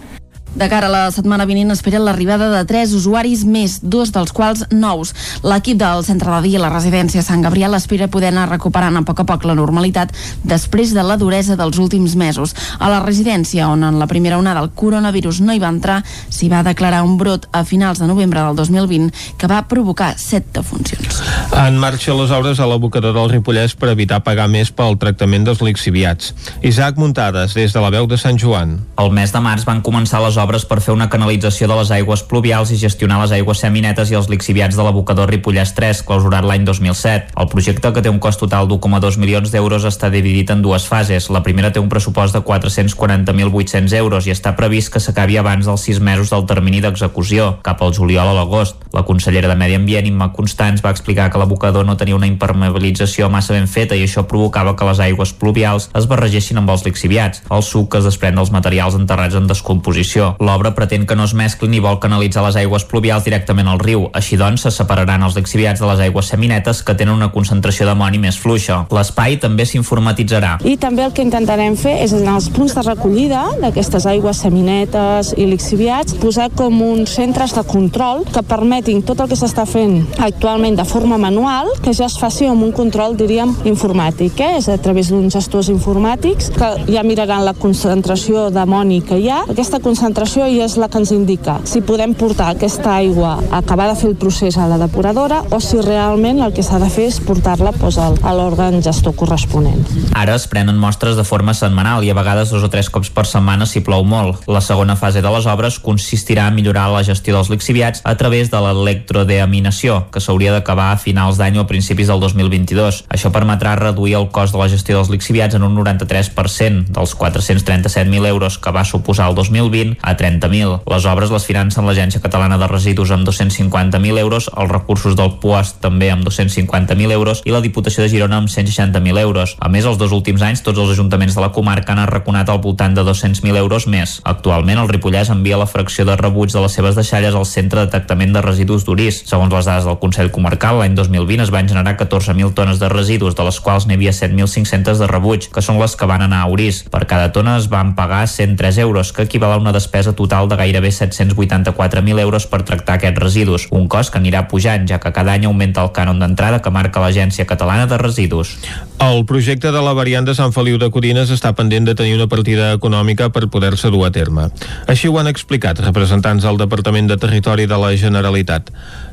de cara a la setmana vinent espera l'arribada de tres usuaris més, dos dels quals nous. L'equip del centre de dia i la residència Sant Gabriel espera poder anar recuperant a poc a poc la normalitat després de la duresa dels últims mesos. A la residència, on en la primera onada el coronavirus no hi va entrar, s'hi va declarar un brot a finals de novembre del 2020 que va provocar set defuncions. En marxa les obres a l'abocador del Ripollès per evitar pagar més pel tractament dels lixiviats. Isaac Muntades, des de la veu de Sant Joan. El mes de març van començar les obres per fer una canalització de les aigües pluvials i gestionar les aigües seminetes i els lixiviats de l'abocador Ripollès 3, clausurat l'any 2007. El projecte, que té un cost total d'1,2 milions d'euros, està dividit en dues fases. La primera té un pressupost de 440.800 euros i està previst que s'acabi abans dels sis mesos del termini d'execució, cap al juliol a l'agost. La consellera de Medi Ambient, Imma Constants, va explicar que l'abocador no tenia una impermeabilització massa ben feta i això provocava que les aigües pluvials es barregessin amb els lixiviats, el suc que es desprèn dels materials enterrats en descomposició. L'obra pretén que no es mesclin i vol canalitzar les aigües pluvials directament al riu. Així doncs, se separaran els lixiviats de les aigües seminetes que tenen una concentració d'amoni més fluixa. L'espai també s'informatitzarà. I també el que intentarem fer és en els punts de recollida d'aquestes aigües seminetes i lixiviats posar com uns centres de control que permetin tot el que s'està fent actualment de forma manual que ja es faci amb un control, diríem, informàtic. Eh? És a través d'uns gestors informàtics que ja miraran la concentració d'amoni que hi ha. Aquesta concentració ja és la que ens indica si podem portar aquesta aigua a acabar de fer el procés a la depuradora o si realment el que s'ha de fer és portar-la doncs, a l'òrgan gestor corresponent. Ara es prenen mostres de forma setmanal i a vegades dos o tres cops per setmana si plou molt. La segona fase de les obres consistirà en millorar la gestió dels lixiviats a través de l'electrodeaminació, que s'hauria d'acabar a finals d'any o a principis del 2022. Això permetrà reduir el cost de la gestió dels lixiviats en un 93%, dels 437.000 euros que va suposar el 2020 a 30.000. Les obres les financen l'Agència Catalana de Residus amb 250.000 euros, els recursos del PUAS també amb 250.000 euros i la Diputació de Girona amb 160.000 euros. A més, els dos últims anys tots els ajuntaments de la comarca han arraconat al voltant de 200.000 euros més. Actualment, el Ripollès envia la fracció de rebuig de les seves deixalles al Centre de Tractament de Residus d'Urís. Segons les dades del Consell Comarcal, l'any 2020 es van generar 14.000 tones de residus, de les quals n'hi havia 7.500 de rebuig, que són les que van anar a Urís. Per cada tona es van pagar 103 euros, que equival a una despesa total de gairebé 784.000 euros per tractar aquests residus, un cost que anirà pujant, ja que cada any augmenta el cànon d'entrada que marca l'Agència Catalana de Residus. El projecte de la variant de Sant Feliu de Codines està pendent de tenir una partida econòmica per poder-se dur a terme. Així ho han explicat representants del Departament de Territori de la Generalitat.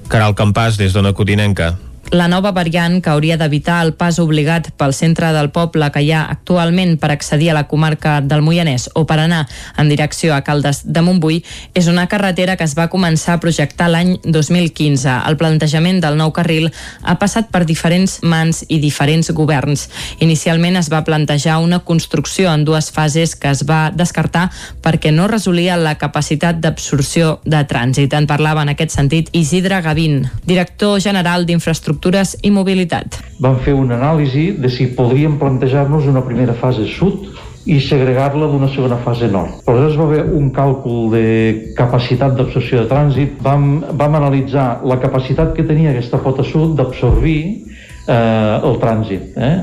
Caral Campàs, des d'Ona Codinenca. La nova variant que hauria d'evitar el pas obligat pel centre del poble que hi ha actualment per accedir a la comarca del Moianès o per anar en direcció a Caldes de Montbui és una carretera que es va començar a projectar l'any 2015. El plantejament del nou carril ha passat per diferents mans i diferents governs. Inicialment es va plantejar una construcció en dues fases que es va descartar perquè no resolia la capacitat d'absorció de trànsit. En parlava en aquest sentit Isidre Gavín, director general d'Infraestructures infraestructures i mobilitat. Vam fer una anàlisi de si podríem plantejar-nos una primera fase sud i segregar-la d'una segona fase nord. Aleshores va haver un càlcul de capacitat d'absorció de trànsit. Vam, vam analitzar la capacitat que tenia aquesta pota sud d'absorbir eh, el trànsit. Eh?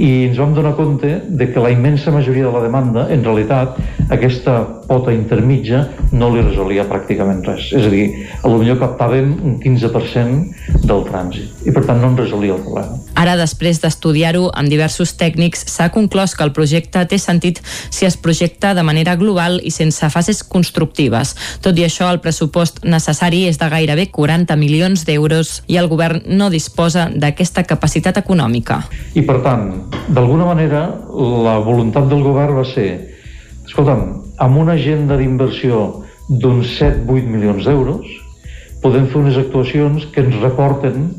I ens vam donar compte de que la immensa majoria de la demanda, en realitat, aquesta pota intermitja no li resolia pràcticament res. És a dir, a lo millor captàvem un 15% del trànsit i per tant no en resolia el problema. Ara, després d'estudiar-ho amb diversos tècnics, s'ha conclòs que el projecte té sentit si es projecta de manera global i sense fases constructives. Tot i això, el pressupost necessari és de gairebé 40 milions d'euros i el govern no disposa d'aquesta capacitat econòmica. I per tant, d'alguna manera, la voluntat del govern va ser escolta'm, amb una agenda d'inversió d'uns 7-8 milions d'euros podem fer unes actuacions que ens reporten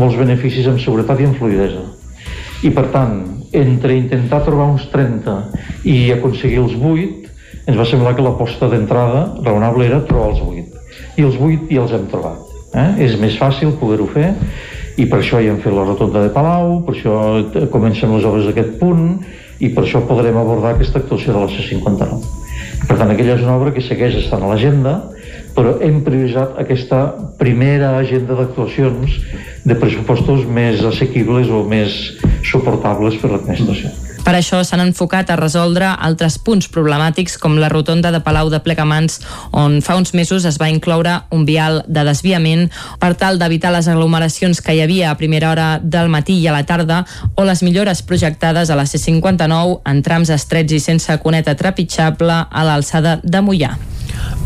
molts beneficis en seguretat i en fluidesa. I per tant, entre intentar trobar uns 30 i aconseguir els 8, ens va semblar que l'aposta d'entrada raonable era trobar els 8. I els 8 ja els hem trobat. Eh? És més fàcil poder-ho fer i per això ja hem fet la rotonda de Palau, per això comencem les obres d'aquest punt i per això podrem abordar aquesta actuació de la C-59. Per tant, aquella és una obra que segueix estant a l'agenda, però hem prioritzat aquesta primera agenda d'actuacions de pressupostos més assequibles o més suportables per l'administració. Per això s'han enfocat a resoldre altres punts problemàtics com la rotonda de Palau de Plegamans on fa uns mesos es va incloure un vial de desviament per tal d'evitar les aglomeracions que hi havia a primera hora del matí i a la tarda o les millores projectades a la C59 en trams estrets i sense cuneta trepitjable a l'alçada de Mollà.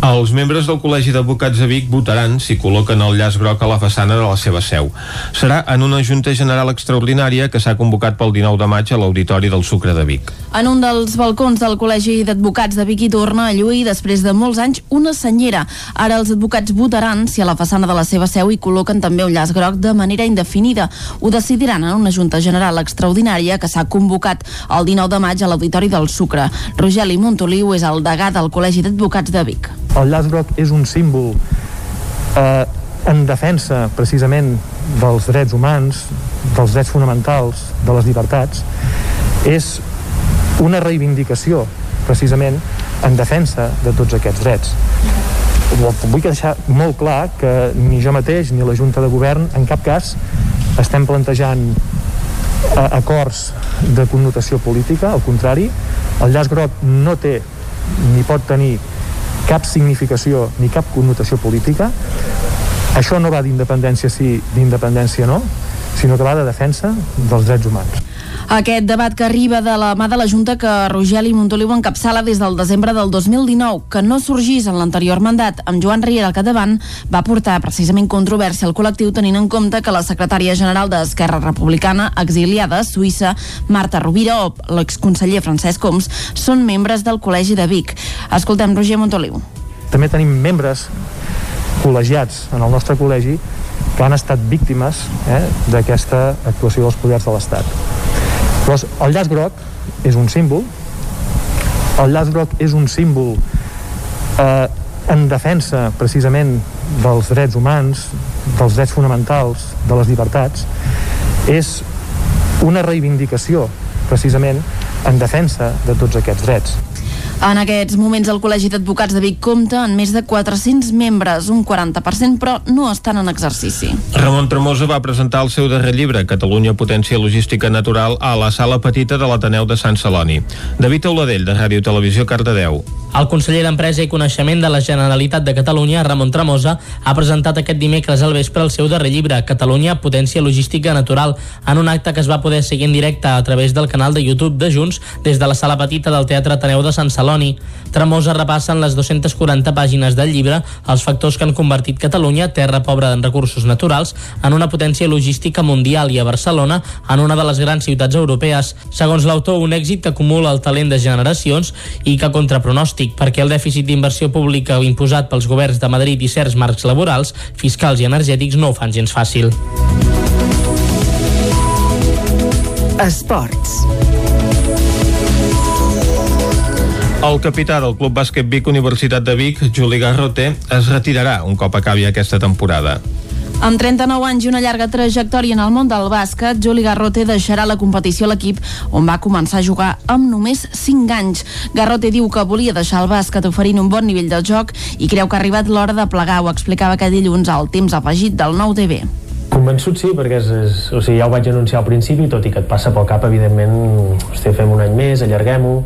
Els membres del Col·legi d'Advocats de Vic votaran si col·loquen el llaç groc a la façana de la seva seu. Serà en una Junta General Extraordinària que s'ha convocat pel 19 de maig a l'Auditori del Sucre de Vic. En un dels balcons del Col·legi d'Advocats de Vic hi torna a lluir després de molts anys una senyera. Ara els advocats votaran si a la façana de la seva seu hi col·loquen també un llaç groc de manera indefinida. Ho decidiran en una Junta General Extraordinària que s'ha convocat el 19 de maig a l'Auditori del Sucre. Rogeli Montoliu és el degà del Col·legi d'Advocats de Vic. El llaç groc és un símbol eh, en defensa precisament dels drets humans, dels drets fonamentals, de les llibertats, és una reivindicació precisament en defensa de tots aquests drets. Vull deixar molt clar que ni jo mateix ni la Junta de Govern en cap cas estem plantejant eh, acords de connotació política, al contrari, el llaç groc no té ni pot tenir cap significació ni cap connotació política. Això no va d'independència sí, d'independència no sinó que va de defensa dels drets humans aquest debat que arriba de la mà de la Junta que Rogeli Montoliu encapçala des del desembre del 2019, que no sorgís en l'anterior mandat amb Joan Riera al capdavant, va portar precisament controvèrsia al col·lectiu tenint en compte que la secretària general d'Esquerra Republicana exiliada a Suïssa, Marta Rovira o l'exconseller Francesc Homs són membres del Col·legi de Vic. Escoltem Roger Montoliu. També tenim membres col·legiats en el nostre col·legi que han estat víctimes eh, d'aquesta actuació dels poders de l'Estat. Llavors, el llaç groc és un símbol, el llaç groc és un símbol eh, en defensa precisament dels drets humans, dels drets fonamentals, de les llibertats, és una reivindicació precisament en defensa de tots aquests drets. En aquests moments el Col·legi d'Advocats de Vic compta en més de 400 membres, un 40%, però no estan en exercici. Ramon Tremosa va presentar el seu darrer llibre, Catalunya Potència Logística Natural, a la sala petita de l'Ateneu de Sant Celoni. David Auladell, de Ràdio Televisió, Cardedeu. El conseller d'Empresa i Coneixement de la Generalitat de Catalunya, Ramon Tremosa, ha presentat aquest dimecres al vespre el seu darrer llibre, Catalunya, Potència Logística Natural, en un acte que es va poder seguir en directe a través del canal de YouTube de Junts des de la sala petita del Teatre Ateneu de Sant Celoni. Tremosa repassa en les 240 pàgines del llibre els factors que han convertit Catalunya, terra pobra en recursos naturals, en una potència logística mundial i a Barcelona en una de les grans ciutats europees. Segons l'autor, un èxit que acumula el talent de generacions i que contra pronòstic crític perquè el dèficit d'inversió pública imposat pels governs de Madrid i certs marcs laborals, fiscals i energètics no ho fan gens fàcil. Esports. El capità del Club Bàsquet Vic Universitat de Vic, Juli Garrote, es retirarà un cop acabi aquesta temporada. Amb 39 anys i una llarga trajectòria en el món del bàsquet, Juli Garrote deixarà la competició a l'equip on va començar a jugar amb només 5 anys. Garrote diu que volia deixar el bàsquet oferint un bon nivell de joc i creu que ha arribat l'hora de plegar, ho explicava aquest dilluns al temps afegit del nou TV. Convençut sí, perquè és, és, o sigui, ja ho vaig anunciar al principi, tot i que et passa pel cap, evidentment, hosti, fem un any més, allarguem-ho,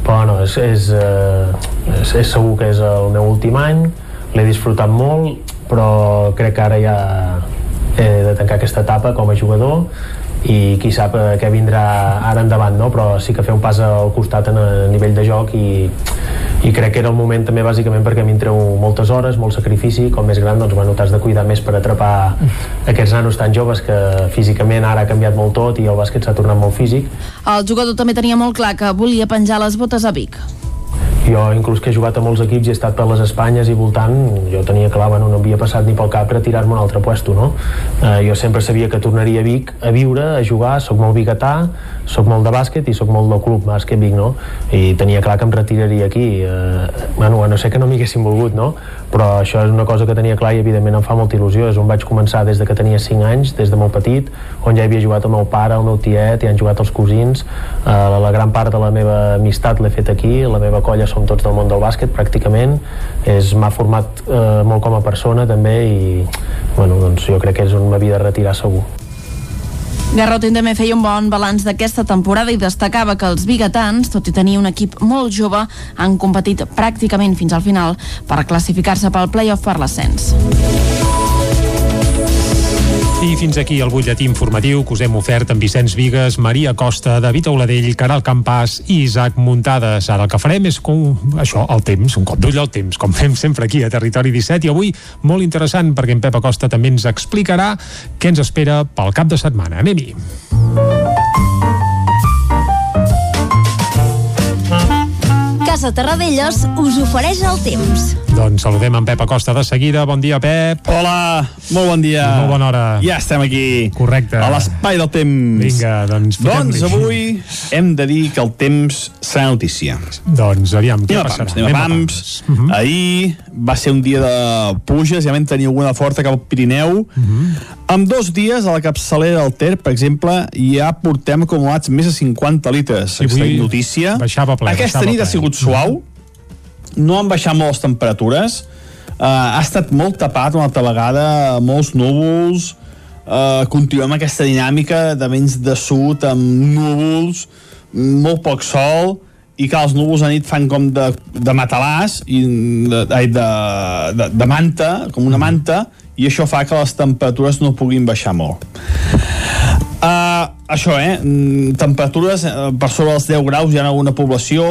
però no, és, és, eh, és, és segur que és el meu últim any, l'he disfrutat molt, però crec que ara ja he de tancar aquesta etapa com a jugador i qui sap eh, què vindrà ara endavant no? però sí que fer un pas al costat a nivell de joc i, i crec que era el moment també bàsicament perquè m'hi treu moltes hores, molt sacrifici. Com més gran doncs bueno, t'has de cuidar més per atrapar aquests nanos tan joves que físicament ara ha canviat molt tot i el bàsquet s'ha tornat molt físic. El jugador també tenia molt clar que volia penjar les botes a Vic jo inclús que he jugat a molts equips i he estat per les Espanyes i voltant jo tenia clar, bueno, no havia passat ni pel cap retirar-me un altre puesto no? eh, jo sempre sabia que tornaria a Vic a viure, a jugar, sóc molt biguetà sóc molt de bàsquet i sóc molt del club bàsquet Vic, no? i tenia clar que em retiraria aquí eh, bueno, no sé que no m'hi haguessin volgut no? però això és una cosa que tenia clar i evidentment em fa molta il·lusió, és on vaig començar des de que tenia 5 anys, des de molt petit on ja havia jugat el meu pare, el meu tiet i han jugat els cosins, eh, la gran part de la meva amistat l'he fet aquí, la meva colla som tots del món del bàsquet pràcticament, m'ha format eh, molt com a persona també i bueno, doncs jo crec que és on m'havia de retirar segur. Garrotin també feia un bon balanç d'aquesta temporada i destacava que els biguetans, tot i tenir un equip molt jove, han competit pràcticament fins al final per classificar-se pel play-off per l'ascens. I fins aquí el butlletí informatiu que us hem ofert amb Vicenç Vigues, Maria Costa, David Auladell, Caral Campàs i Isaac Muntades. Ara el que farem és com, això, el temps, un cop d'ull al temps, com fem sempre aquí a Territori 17. I avui molt interessant perquè en Pep Acosta també ens explicarà què ens espera pel cap de setmana. Anem-hi. Casa Terradellos us ofereix el temps. Doncs saludem en Pep Acosta de seguida. Bon dia, Pep. Hola, molt bon dia. Molt bona hora. Ja estem aquí. Correcte. A l'espai del temps. Vinga, doncs Doncs avui hem de dir que el temps serà notícia. Doncs aviam, què Anem a passarà? pams, anem a pams. Uh -huh. Ahir va ser un dia de pluges, ja vam tenir alguna forta cap al Pirineu. Uh -huh. En dos dies, a la capçalera del Ter, per exemple, ja portem acumulats més de 50 litres. Sí, Aquesta avui notícia. baixava ple, Aquesta baixava nit ha ple. sigut suau, no han baixat molt les temperatures, uh, ha estat molt tapat una altra vegada, molts núvols, uh, continuem aquesta dinàmica de vents de sud amb núvols, molt poc sol, i que els núvols a nit fan com de, de matalàs i de, de, de, de manta, com una manta i això fa que les temperatures no puguin baixar molt. Uh, això, eh? Mm, Temperatures eh, per sobre els 10 graus hi ha alguna població,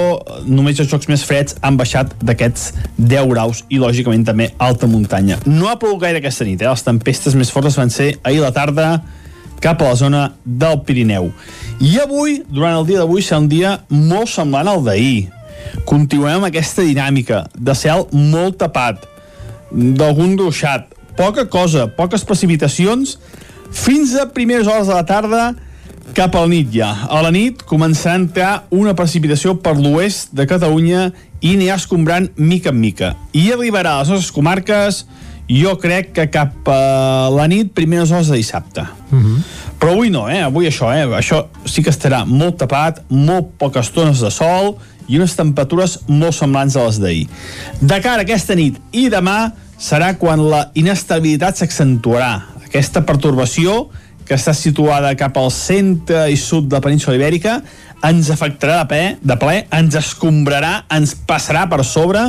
només els jocs més freds han baixat d'aquests 10 graus i, lògicament, també alta muntanya. No ha plogut gaire aquesta nit, eh? Les tempestes més fortes van ser ahir la tarda cap a la zona del Pirineu. I avui, durant el dia d'avui, serà un dia molt semblant al d'ahir. Continuem amb aquesta dinàmica de cel molt tapat, d'algun ruixat, poca cosa, poques precipitacions, fins a primeres hores de la tarda cap a la nit ja. A la nit començarà a entrar una precipitació per l'oest de Catalunya i anirà escombrant mica en mica. I arribarà a les nostres comarques jo crec que cap a la nit, primeres hores de dissabte. Uh -huh. Però avui no, eh? Avui això, eh? Això sí que estarà molt tapat, molt poques tones de sol i unes temperatures molt semblants a les d'ahir. De cara a aquesta nit i demà serà quan la inestabilitat s'accentuarà. Aquesta pertorbació que està situada cap al centre i sud de la península ibèrica ens afectarà de ple, de ple ens escombrarà, ens passarà per sobre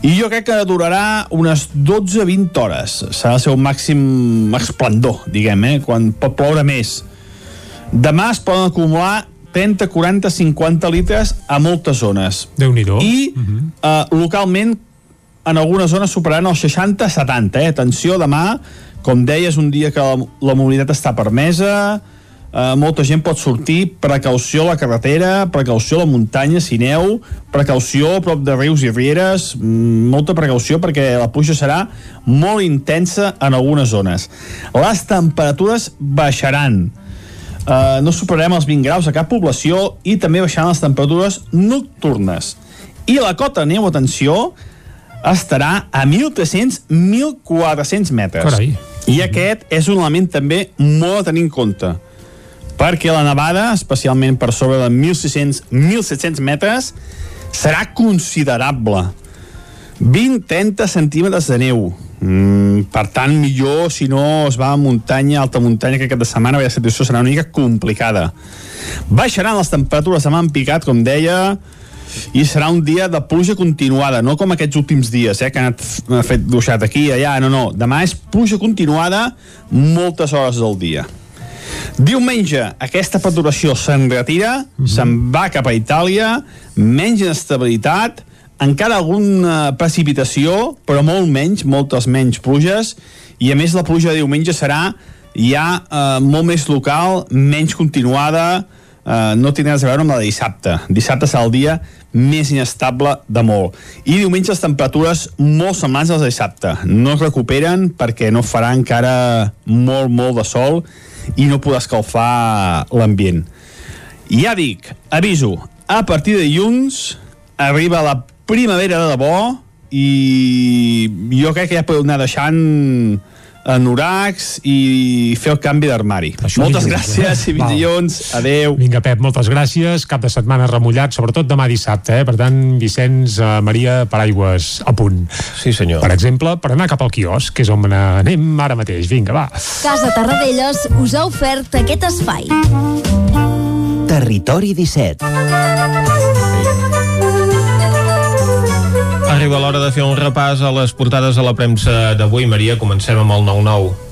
i jo crec que durarà unes 12-20 hores. Serà el seu màxim esplendor, diguem, eh? quan pot ploure més. Demà es poden acumular 30, 40, 50 litres a moltes zones. déu nhi I uh -huh. uh, localment en algunes zones superaran els 60-70. Eh? Atenció, demà, com deia, és un dia que la, mobilitat està permesa, Uh, molta gent pot sortir, precaució a la carretera, precaució a la muntanya, si neu, precaució a prop de rius i rieres, mm, molta precaució perquè la pluja serà molt intensa en algunes zones. Les temperatures baixaran. Uh, no superarem els 20 graus a cap població i també baixaran les temperatures nocturnes. I la cota neu, atenció, estarà a 1.300-1.400 metres. Carai. I aquest és un element també molt a tenir en compte perquè la nevada, especialment per sobre de 1.600-1.700 metres, serà considerable. 20-30 centímetres de neu. Mm, per tant, millor si no es va a muntanya, alta muntanya, que aquesta setmana la situació serà una mica complicada. Baixaran les temperatures demà en picat, com deia, i serà un dia de pluja continuada, no com aquests últims dies, eh, que han anat ha fet ruixat aquí i allà, no, no. Demà és pluja continuada moltes hores del dia. Diumenge, aquesta perturbació se'n retira, mm -hmm. se'n va cap a Itàlia, menys inestabilitat, encara alguna precipitació, però molt menys, moltes menys pluges, i a més la pluja de diumenge serà ja eh, molt més local, menys continuada, eh, no tindrà res a veure amb la de dissabte. Dissabte serà el dia més inestable de molt. I diumenge les temperatures molt semblants a les de dissabte. No es recuperen perquè no farà encara molt, molt de sol i no podrà escalfar l'ambient. Ja dic, aviso, a partir de dilluns arriba la primavera de debò i jo crec que ja podeu anar deixant anoracs i fer el canvi d'armari. Moltes gràcies eh? i dilluns. Adeu. Vinga, Pep, moltes gràcies. Cap de setmana remullat, sobretot demà dissabte, eh? Per tant, Vicenç, eh, Maria, paraigües a punt. Sí, senyor. Per exemple, per anar cap al quiosc, que és on anem ara mateix. Vinga, va. Casa Tarradellas us ha ofert aquest espai. Territori 17. Arriba l'hora de fer un repàs a les portades a la premsa d'avui. Maria, comencem amb el 9-9.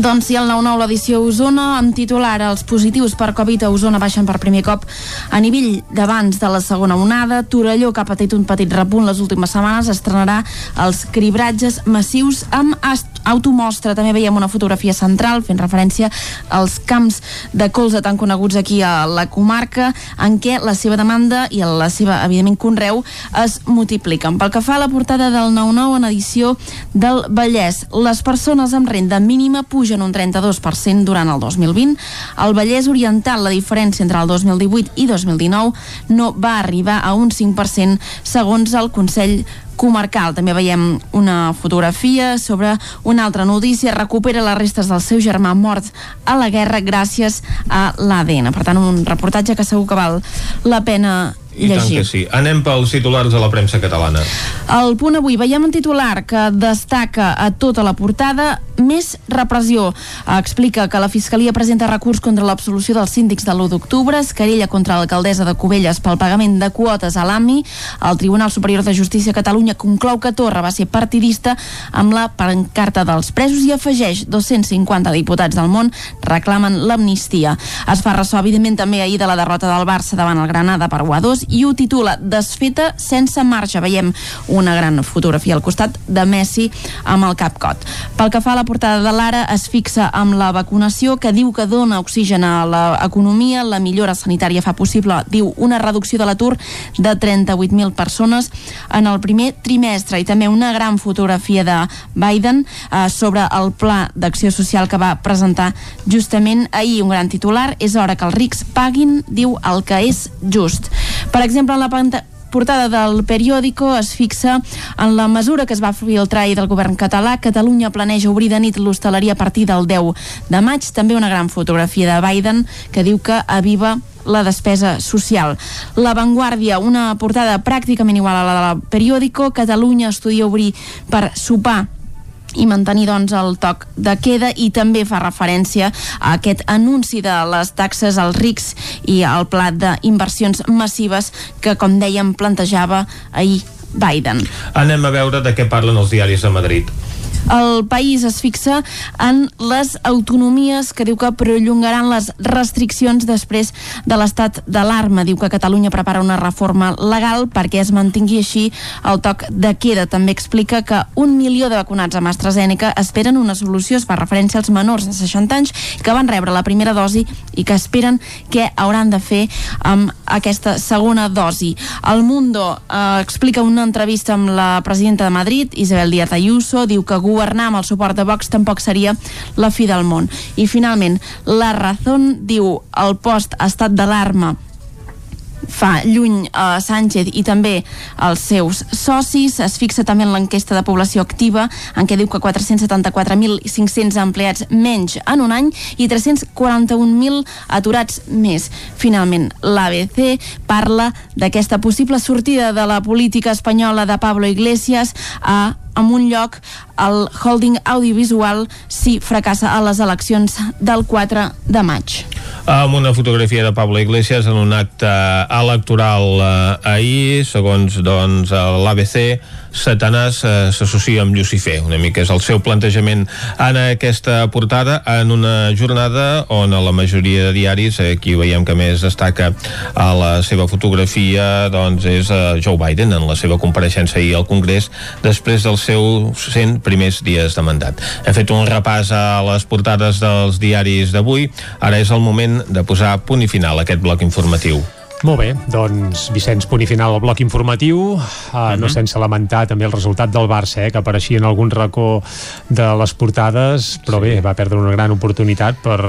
Doncs sí, el 9-9 l'edició Osona, amb titular els positius per Covid a Osona baixen per primer cop a nivell d'abans de la segona onada. Torelló, que ha patit un petit repunt les últimes setmanes, estrenarà els cribratges massius amb automostra. També veiem una fotografia central fent referència als camps de colza tan coneguts aquí a la comarca, en què la seva demanda i la seva, evidentment, conreu es multipliquen. Pel que fa a la portada del 9-9 en edició del Vallès, les persones amb renda mínima pugen un 32% durant el 2020. Al Vallès Oriental, la diferència entre el 2018 i 2019 no va arribar a un 5% segons el Consell comarcal. També veiem una fotografia sobre una altra notícia. Recupera les restes del seu germà mort a la guerra gràcies a l'ADN. Per tant, un reportatge que segur que val la pena i tant que sí. Anem pels titulars de la premsa catalana. Al punt avui veiem un titular que destaca a tota la portada més repressió. Explica que la Fiscalia presenta recurs contra l'absolució dels síndics de l'1 d'octubre, escarilla contra l'alcaldessa de Cubelles pel pagament de quotes a l'AMI. El Tribunal Superior de Justícia de Catalunya conclou que Torra va ser partidista amb la pancarta dels presos i afegeix 250 diputats del món reclamen l'amnistia. Es fa ressò, evidentment, també ahir de la derrota del Barça davant el Granada per 1 2 i ho titula Desfeta sense marxa. Veiem una gran fotografia al costat de Messi amb el capcot. Pel que fa a la portada de l'Ara, es fixa amb la vacunació que diu que dona oxigen a l'economia, la millora sanitària fa possible, diu, una reducció de l'atur de 38.000 persones en el primer trimestre i també una gran fotografia de Biden eh, sobre el pla d'acció social que va presentar justament ahir. Un gran titular, és hora que els rics paguin, diu, el que és just. Per exemple, en la panta portada del periòdico es fixa en la mesura que es va filtrar ahir del govern català. Catalunya planeja obrir de nit l'hostaleria a partir del 10 de maig. També una gran fotografia de Biden que diu que aviva la despesa social. La Vanguardia, una portada pràcticament igual a la del periòdico. Catalunya estudia obrir per sopar i mantenir doncs el toc de queda i també fa referència a aquest anunci de les taxes als rics i al pla d'inversions massives que com dèiem plantejava ahir Biden. Anem a veure de què parlen els diaris de Madrid. El país es fixa en les autonomies que diu que perllongaran les restriccions després de l'estat d'alarma. Diu que Catalunya prepara una reforma legal perquè es mantingui així el toc de queda. També explica que un milió de vacunats amb AstraZeneca esperen una solució, es fa referència als menors de 60 anys que van rebre la primera dosi i que esperen què hauran de fer amb aquesta segona dosi. El Mundo eh, explica una entrevista amb la presidenta de Madrid, Isabel Díaz Ayuso, diu que governar amb el suport de Vox tampoc seria la fi del món. I finalment, la Razón diu el post estat d'alarma fa lluny a Sánchez i també els seus socis. Es fixa també en l'enquesta de població activa en què diu que 474.500 empleats menys en un any i 341.000 aturats més. Finalment, l'ABC parla d'aquesta possible sortida de la política espanyola de Pablo Iglesias a en un lloc el holding audiovisual si fracassa a les eleccions del 4 de maig. Amb una fotografia de Pablo Iglesias en un acte electoral eh, ahir, segons doncs, l'ABC, Satanàs eh, s'associa amb Lucifer. Una mica és el seu plantejament en aquesta portada, en una jornada on a la majoria de diaris, eh, aquí veiem que més destaca a la seva fotografia, doncs és eh, Joe Biden en la seva compareixença ahir al Congrés després dels seus 100 primers dies de mandat. Hem fet un repàs a les portades dels diaris d'avui. Ara és el moment de posar punt i final a aquest bloc informatiu. Molt bé, doncs Vicenç, punt i final al bloc informatiu uh, uh -huh. no sense lamentar també el resultat del Barça, eh, que apareixia en algun racó de les portades, però sí. bé, va perdre una gran oportunitat per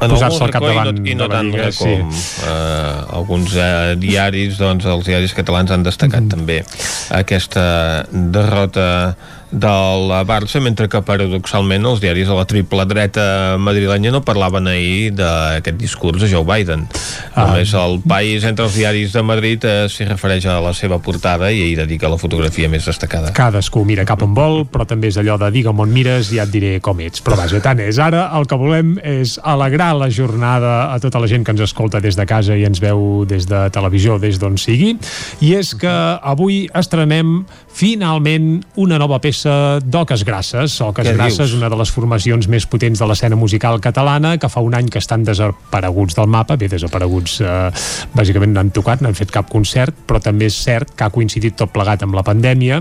en posar-se al capdavant i no, i no tant Lliga, com sí. eh, alguns eh, diaris doncs els diaris catalans han destacat Mm-hmm. també aquesta derrota del Barça, mentre que paradoxalment els diaris de la triple dreta madrilenya no parlaven ahir d'aquest discurs de Joe Biden. Ah. Només el país entre els diaris de Madrid eh, s'hi refereix a la seva portada i hi dedica la fotografia més destacada. Cadascú mira cap on vol, però també és allò de digue'm on mires i ja et diré com ets. Però vaja, tant és. Ara el que volem és alegrar la jornada a tota la gent que ens escolta des de casa i ens veu des de televisió, des d'on sigui. I és que avui estrenem finalment una nova peça d'Oques Grasses. Oques Què Grasses, dius? una de les formacions més potents de l'escena musical catalana, que fa un any que estan desapareguts del mapa, bé, desapareguts, eh, bàsicament no han tocat, no han fet cap concert, però també és cert que ha coincidit tot plegat amb la pandèmia.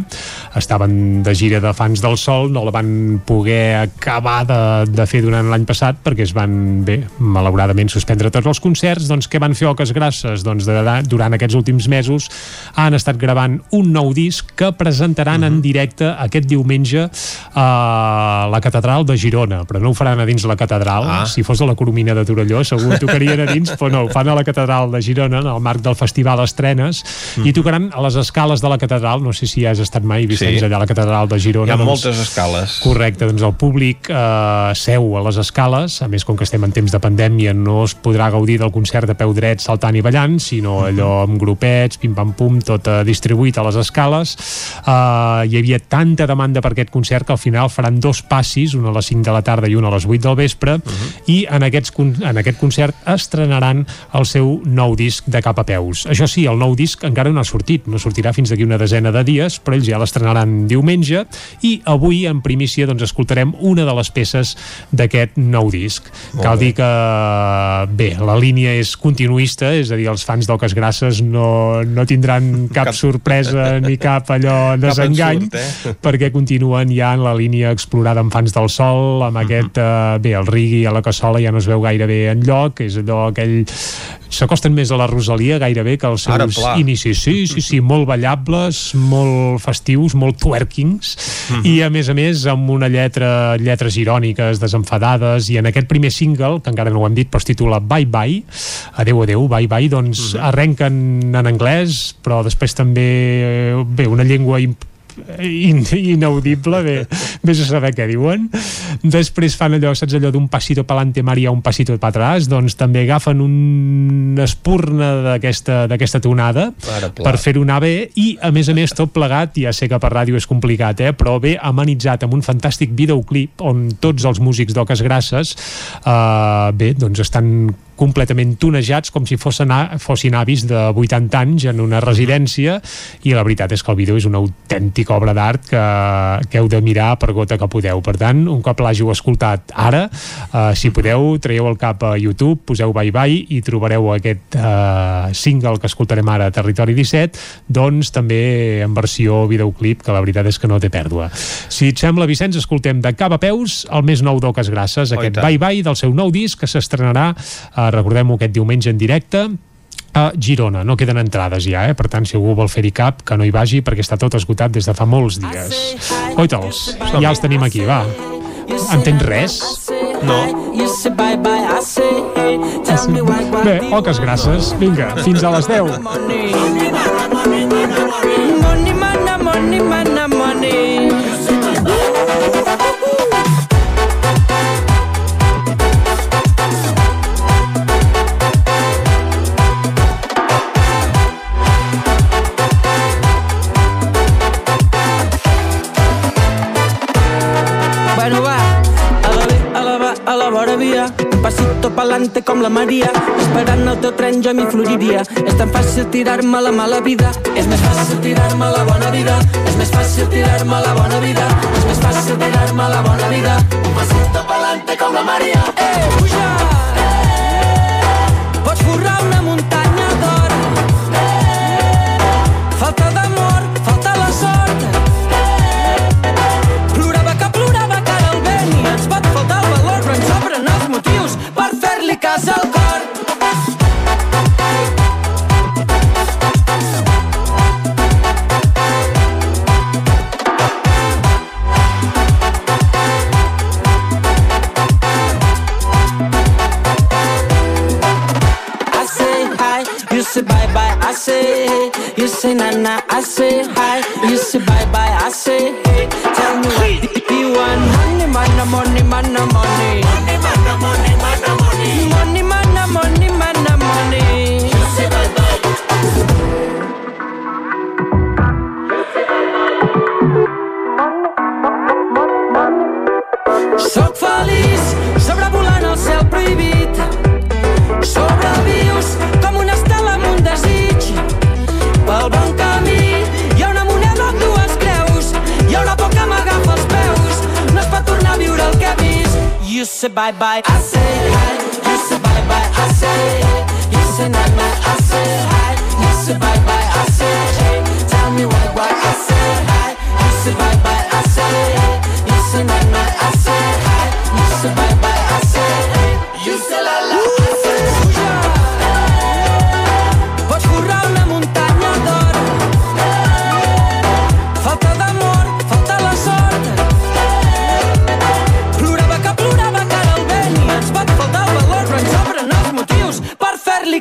Estaven de gira de fans del sol, no la van poder acabar de, de fer durant l'any passat perquè es van, bé, malauradament suspendre tots els concerts, doncs què van fer Oques Grasses? Doncs de, de, durant aquests últims mesos han estat gravant un nou disc que presentaran en directe aquest diumenge a la catedral de Girona, però no ho faran a dins la catedral. Ah. Si fos a la Coromina de Torelló, segur tocarien a dins, però no, ho fan a la catedral de Girona, en el marc del Festival Estrenes, i tocaran a les escales de la catedral. No sé si has estat mai, Vicenç, Sí. allà a la catedral de Girona. Hi ha doncs, moltes escales. Correcte, doncs el públic eh, seu a les escales, a més com que estem en temps de pandèmia no es podrà gaudir del concert de peu dret saltant i ballant, sinó allò amb grupets, pim-pam-pum, tot eh, distribuït a les escales. Eh, hi havia tanta demanda per aquest concert que al final faran dos passis, un a les 5 de la tarda i un a les 8 del vespre, i en, aquests, en aquest concert estrenaran el seu nou disc de cap a peus. Això sí, el nou disc encara no ha sortit, no sortirà fins d'aquí una desena de dies, però ells ja l'estrenaran diumenge i avui en primícia doncs, escoltarem una de les peces d'aquest nou disc. Molt Cal bé. dir que bé, la línia és continuista, és a dir, els fans d'Oques Grasses no, no tindran cap, Cap- sorpresa ni cap allò desengany, ensurt, eh? perquè continuen ja en la línia explorada amb fans del sol, amb aquest, eh, bé, el rigui a la cassola ja no es veu gaire bé en lloc, és allò aquell s'acosten més a la Rosalia gairebé que als Ara, seus pla. inicis. Sí, sí, sí, molt ballables, molt festius, molt twerkings Mhm. i a més a més amb una lletra, lletres iròniques, desenfadades i en aquest primer single, que encara no ho hem dit però es titula Bye Bye, adeu adeu, bye bye, doncs Mhm. arrenquen en anglès però després també eh, bé, una llengua imp in, inaudible, bé, vés a saber què diuen. Després fan allò, saps allò d'un passito pa'lante Maria, un passito pa atrás, doncs també agafen una espurna d'aquesta tonada pla. per fer-ho anar bé i a més a més tot plegat, ja sé que per ràdio és complicat, eh, però bé amenitzat amb un fantàstic videoclip on tots els músics d'Oques Grasses eh, bé, doncs estan completament tonejats com si fossin, fossin avis de 80 anys en una residència i la veritat és que el vídeo és una autèntica obra d'art que, que heu de mirar per gota que podeu. Per tant, un cop l'hàgiu escoltat ara, eh, si podeu, traieu el cap a YouTube, poseu Bye Bye i trobareu aquest eh, single que escoltarem ara a Territori 17, doncs també en versió videoclip, que la veritat és que no té pèrdua. Si et sembla, Vicenç, escoltem de cap a peus el més nou d'Oques Grasses, Oh, aquest. Bye Bye del seu nou disc que s'estrenarà, eh, recordem-ho, aquest diumenge en directe, a Girona. No queden entrades ja, eh? Per tant, si algú vol fer-hi cap, que no hi vagi perquè està tot esgotat des de fa molts dies. Oita'ls, ja els tenim aquí, va. Entens res? No. Bé, poques gràcies. Vinga, fins a les 10. A la vora via, un pasito pa'lante com la Maria, esperant el teu tren jo m'hi floriria. És tan fàcil tirar-me la mala vida, és més fàcil tirar-me la bona vida, és més fàcil tirar-me la bona vida, és més fàcil tirar-me la bona vida. Un pasito pa'lante com la Maria. Eh, puja! say. You say na na, I say hi. You say bye bye, I say hey. Tell me what you want. Money, man, money, man, money. money. You say bye bye, I say hi. You say bye bye, I say. You say na na, I say hi. You say bye bye, I say hey. Tell me why why I say hi. You say bye bye, I say. You say na na, I say hi.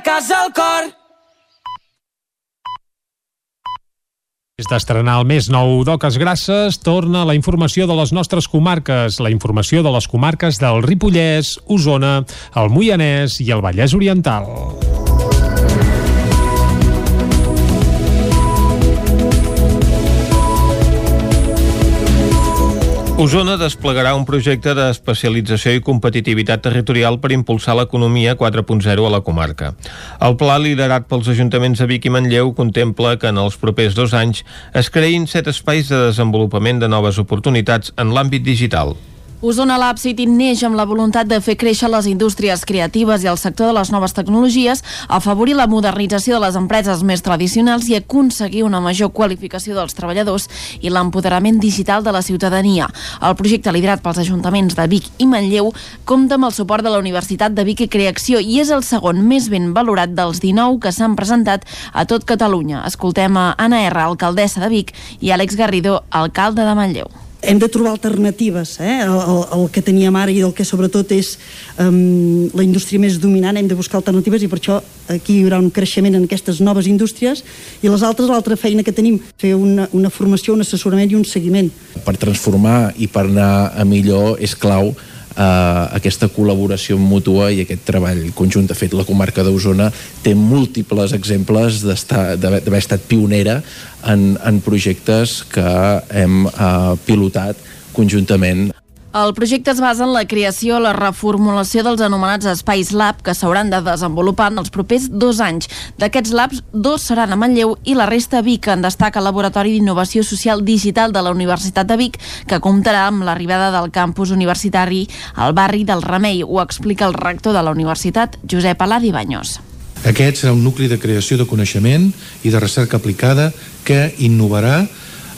Cas al cor. Des d'estrenar el més nou d'Oques Grasses, torna la informació de les nostres comarques, la informació de les comarques del Ripollès, Osona, el Moianès i el Vallès Oriental. Osona desplegarà un projecte d'especialització i competitivitat territorial per impulsar l'economia 4.0 a la comarca. El pla liderat pels ajuntaments de Vic i Manlleu contempla que en els propers dos anys es creïn set espais de desenvolupament de noves oportunitats en l'àmbit digital. Osona Lab City neix amb la voluntat de fer créixer les indústries creatives i el sector de les noves tecnologies, afavorir la modernització de les empreses més tradicionals i aconseguir una major qualificació dels treballadors i l'empoderament digital de la ciutadania. El projecte liderat pels ajuntaments de Vic i Manlleu compta amb el suport de la Universitat de Vic i Creacció i és el segon més ben valorat dels 19 que s'han presentat a tot Catalunya. Escoltem a Anna R, alcaldessa de Vic, i Àlex Garrido, alcalde de Manlleu hem de trobar alternatives eh? el, el, que teníem ara i el que sobretot és um, la indústria més dominant hem de buscar alternatives i per això aquí hi haurà un creixement en aquestes noves indústries i les altres, l'altra feina que tenim fer una, una formació, un assessorament i un seguiment per transformar i per anar a millor és clau eh, aquesta col·laboració mútua i aquest treball conjunt. De fet, la comarca d'Osona té múltiples exemples d'haver estat pionera en, en projectes que hem eh, pilotat conjuntament el projecte es basa en la creació, la reformulació dels anomenats espais lab que s'hauran de desenvolupar en els propers dos anys. D'aquests labs, dos seran a Manlleu i la resta a Vic, en destaca el Laboratori d'Innovació Social Digital de la Universitat de Vic, que comptarà amb l'arribada del campus universitari al barri del Remei. Ho explica el rector de la universitat, Josep Aladi Banyos. Aquest serà un nucli de creació de coneixement i de recerca aplicada que innovarà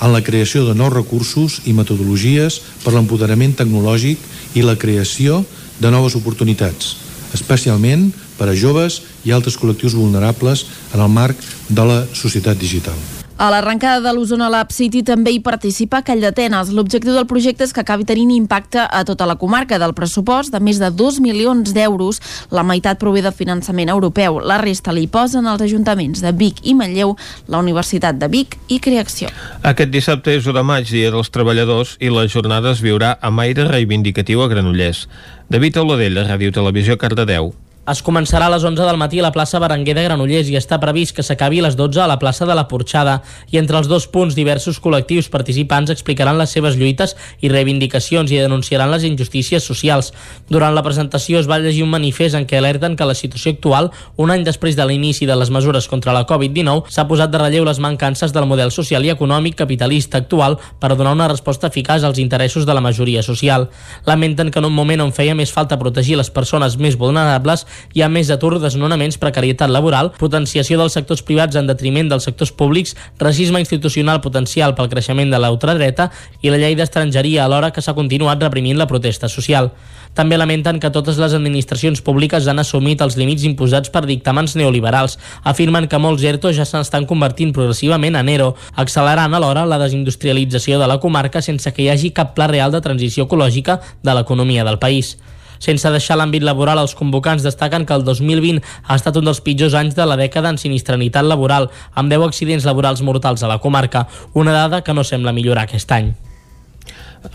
en la creació de nous recursos i metodologies per l'empoderament tecnològic i la creació de noves oportunitats, especialment per a joves i altres col·lectius vulnerables en el marc de la societat digital. A l'arrencada de l'Osona Lab City també hi participa Call d'Atenes. L'objectiu del projecte és que acabi tenint impacte a tota la comarca del pressupost de més de 2 milions d'euros. La meitat prové de finançament europeu. La resta li posen els ajuntaments de Vic i Manlleu, la Universitat de Vic i Creacció. Aquest dissabte és 1 de maig, dia dels treballadors, i la jornada es viurà amb aire reivindicatiu a Granollers. David Auladell, Ràdio Televisió, Cardedeu. Es començarà a les 11 del matí a la plaça Berenguer de Granollers i està previst que s'acabi a les 12 a la plaça de la Porxada. I entre els dos punts, diversos col·lectius participants explicaran les seves lluites i reivindicacions i denunciaran les injustícies socials. Durant la presentació es va llegir un manifest en què alerten que la situació actual, un any després de l'inici de les mesures contra la Covid-19, s'ha posat de relleu les mancances del model social i econòmic capitalista actual per donar una resposta eficaç als interessos de la majoria social. Lamenten que en un moment on feia més falta protegir les persones més vulnerables hi ha més atur, desnonaments, precarietat laboral, potenciació dels sectors privats en detriment dels sectors públics, racisme institucional potencial pel creixement de l'ultradreta i la llei d'estrangeria alhora que s'ha continuat reprimint la protesta social. També lamenten que totes les administracions públiques han assumit els límits imposats per dictàmens neoliberals. Afirmen que molts ERTO ja s'estan convertint progressivament en ERO, accelerant alhora la desindustrialització de la comarca sense que hi hagi cap pla real de transició ecològica de l'economia del país. Sense deixar l'àmbit laboral, els convocants destaquen que el 2020 ha estat un dels pitjors anys de la dècada en sinistralitat laboral, amb 10 accidents laborals mortals a la comarca, una dada que no sembla millorar aquest any.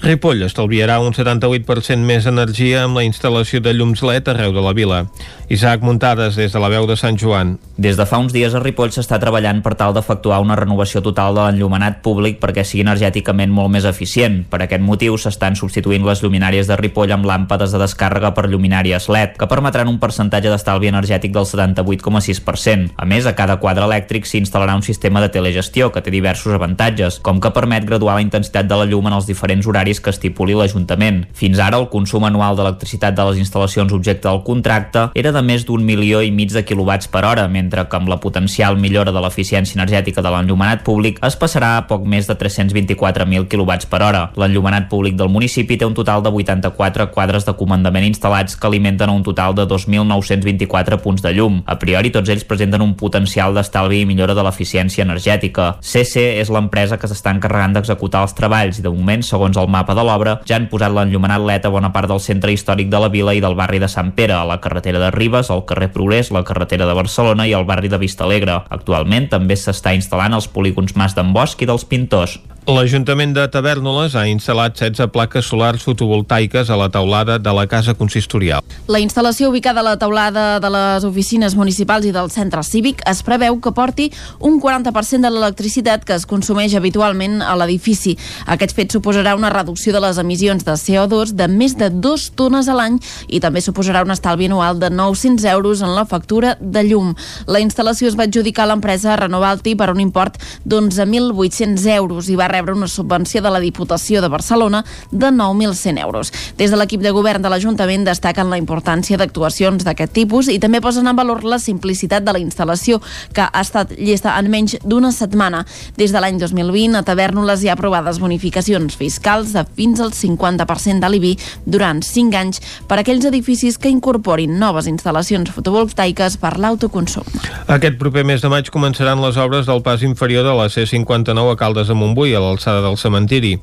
Ripoll estalviarà un 78% més energia amb la instal·lació de llums LED arreu de la vila. Isaac Muntades, des de la veu de Sant Joan. Des de fa uns dies a Ripoll s'està treballant per tal d'efectuar una renovació total de l'enllumenat públic perquè sigui energèticament molt més eficient. Per aquest motiu s'estan substituint les lluminàries de Ripoll amb làmpades de descàrrega per lluminàries LED, que permetran un percentatge d'estalvi energètic del 78,6%. A més, a cada quadre elèctric s'instal·larà un sistema de telegestió que té diversos avantatges, com que permet graduar la intensitat de la llum en els diferents horaris que estipuli l'Ajuntament. Fins ara, el consum anual d'electricitat de les instal·lacions objecte del contracte era de més d'un milió i mig de quilowatts per hora, mentre que amb la potencial millora de l'eficiència energètica de l'enllumenat públic es passarà a poc més de 324.000 quilowatts per hora. L'enllumenat públic del municipi té un total de 84 quadres de comandament instal·lats que alimenten un total de 2.924 punts de llum. A priori, tots ells presenten un potencial d'estalvi i millora de l'eficiència energètica. CC és l'empresa que s'està encarregant d'executar els treballs i, de moment, segons el mapa de l'obra, ja han posat l'enllumenat LED a bona part del centre històric de la vila i del barri de Sant Pere, a la carretera de Ribes, al carrer Progrés, la carretera de Barcelona i el barri de Vista Alegre. Actualment també s'està instal·lant els polígons Mas d'en Bosch i dels Pintors. L'Ajuntament de Tavernoles ha instal·lat 16 plaques solars fotovoltaiques a la taulada de la Casa Consistorial. La instal·lació ubicada a la taulada de les oficines municipals i del centre cívic es preveu que porti un 40% de l'electricitat que es consumeix habitualment a l'edifici. Aquest fet suposarà una reducció de les emissions de CO2 de més de 2 tones a l'any i també suposarà un estalvi anual de 900 euros en la factura de llum. La instal·lació es va adjudicar a l'empresa Renovalti per un import d'11.800 euros i va rebre una subvenció de la Diputació de Barcelona de 9.100 euros. Des de l'equip de govern de l'Ajuntament destaquen la importància d'actuacions d'aquest tipus i també posen en valor la simplicitat de la instal·lació, que ha estat llesta en menys d'una setmana. Des de l'any 2020, a Tavernoles hi ha aprovades bonificacions fiscals de fins al 50% de l'IBI durant 5 anys per a aquells edificis que incorporin noves instal·lacions fotovoltaiques per l'autoconsum. Aquest proper mes de maig començaran les obres del pas inferior de la C-59 a Caldes de Montbui, a l'alçada del cementiri.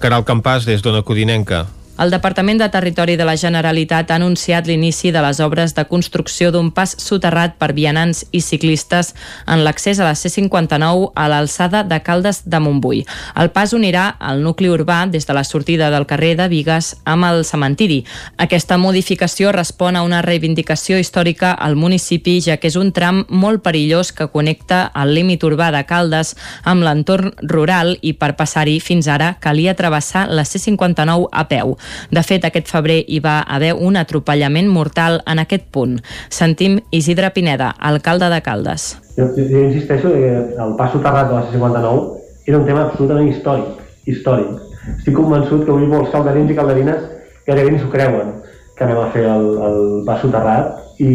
Caral Campàs, des d'Ona Codinenca. El Departament de Territori de la Generalitat ha anunciat l'inici de les obres de construcció d'un pas soterrat per vianants i ciclistes en l'accés a la C-59 a l'alçada de Caldes de Montbui. El pas unirà el nucli urbà des de la sortida del carrer de Vigues amb el cementiri. Aquesta modificació respon a una reivindicació històrica al municipi, ja que és un tram molt perillós que connecta el límit urbà de Caldes amb l'entorn rural i per passar-hi fins ara calia travessar la C-59 a peu. De fet, aquest febrer hi va haver un atropellament mortal en aquest punt. Sentim Isidre Pineda, alcalde de Caldes. Jo, jo, insisteixo que el pas soterrat de la C-59 era un tema absolutament històric. històric. Estic convençut que avui molts calderins i calderines gairebé ni s'ho creuen que anem a fer el, el pas soterrat i,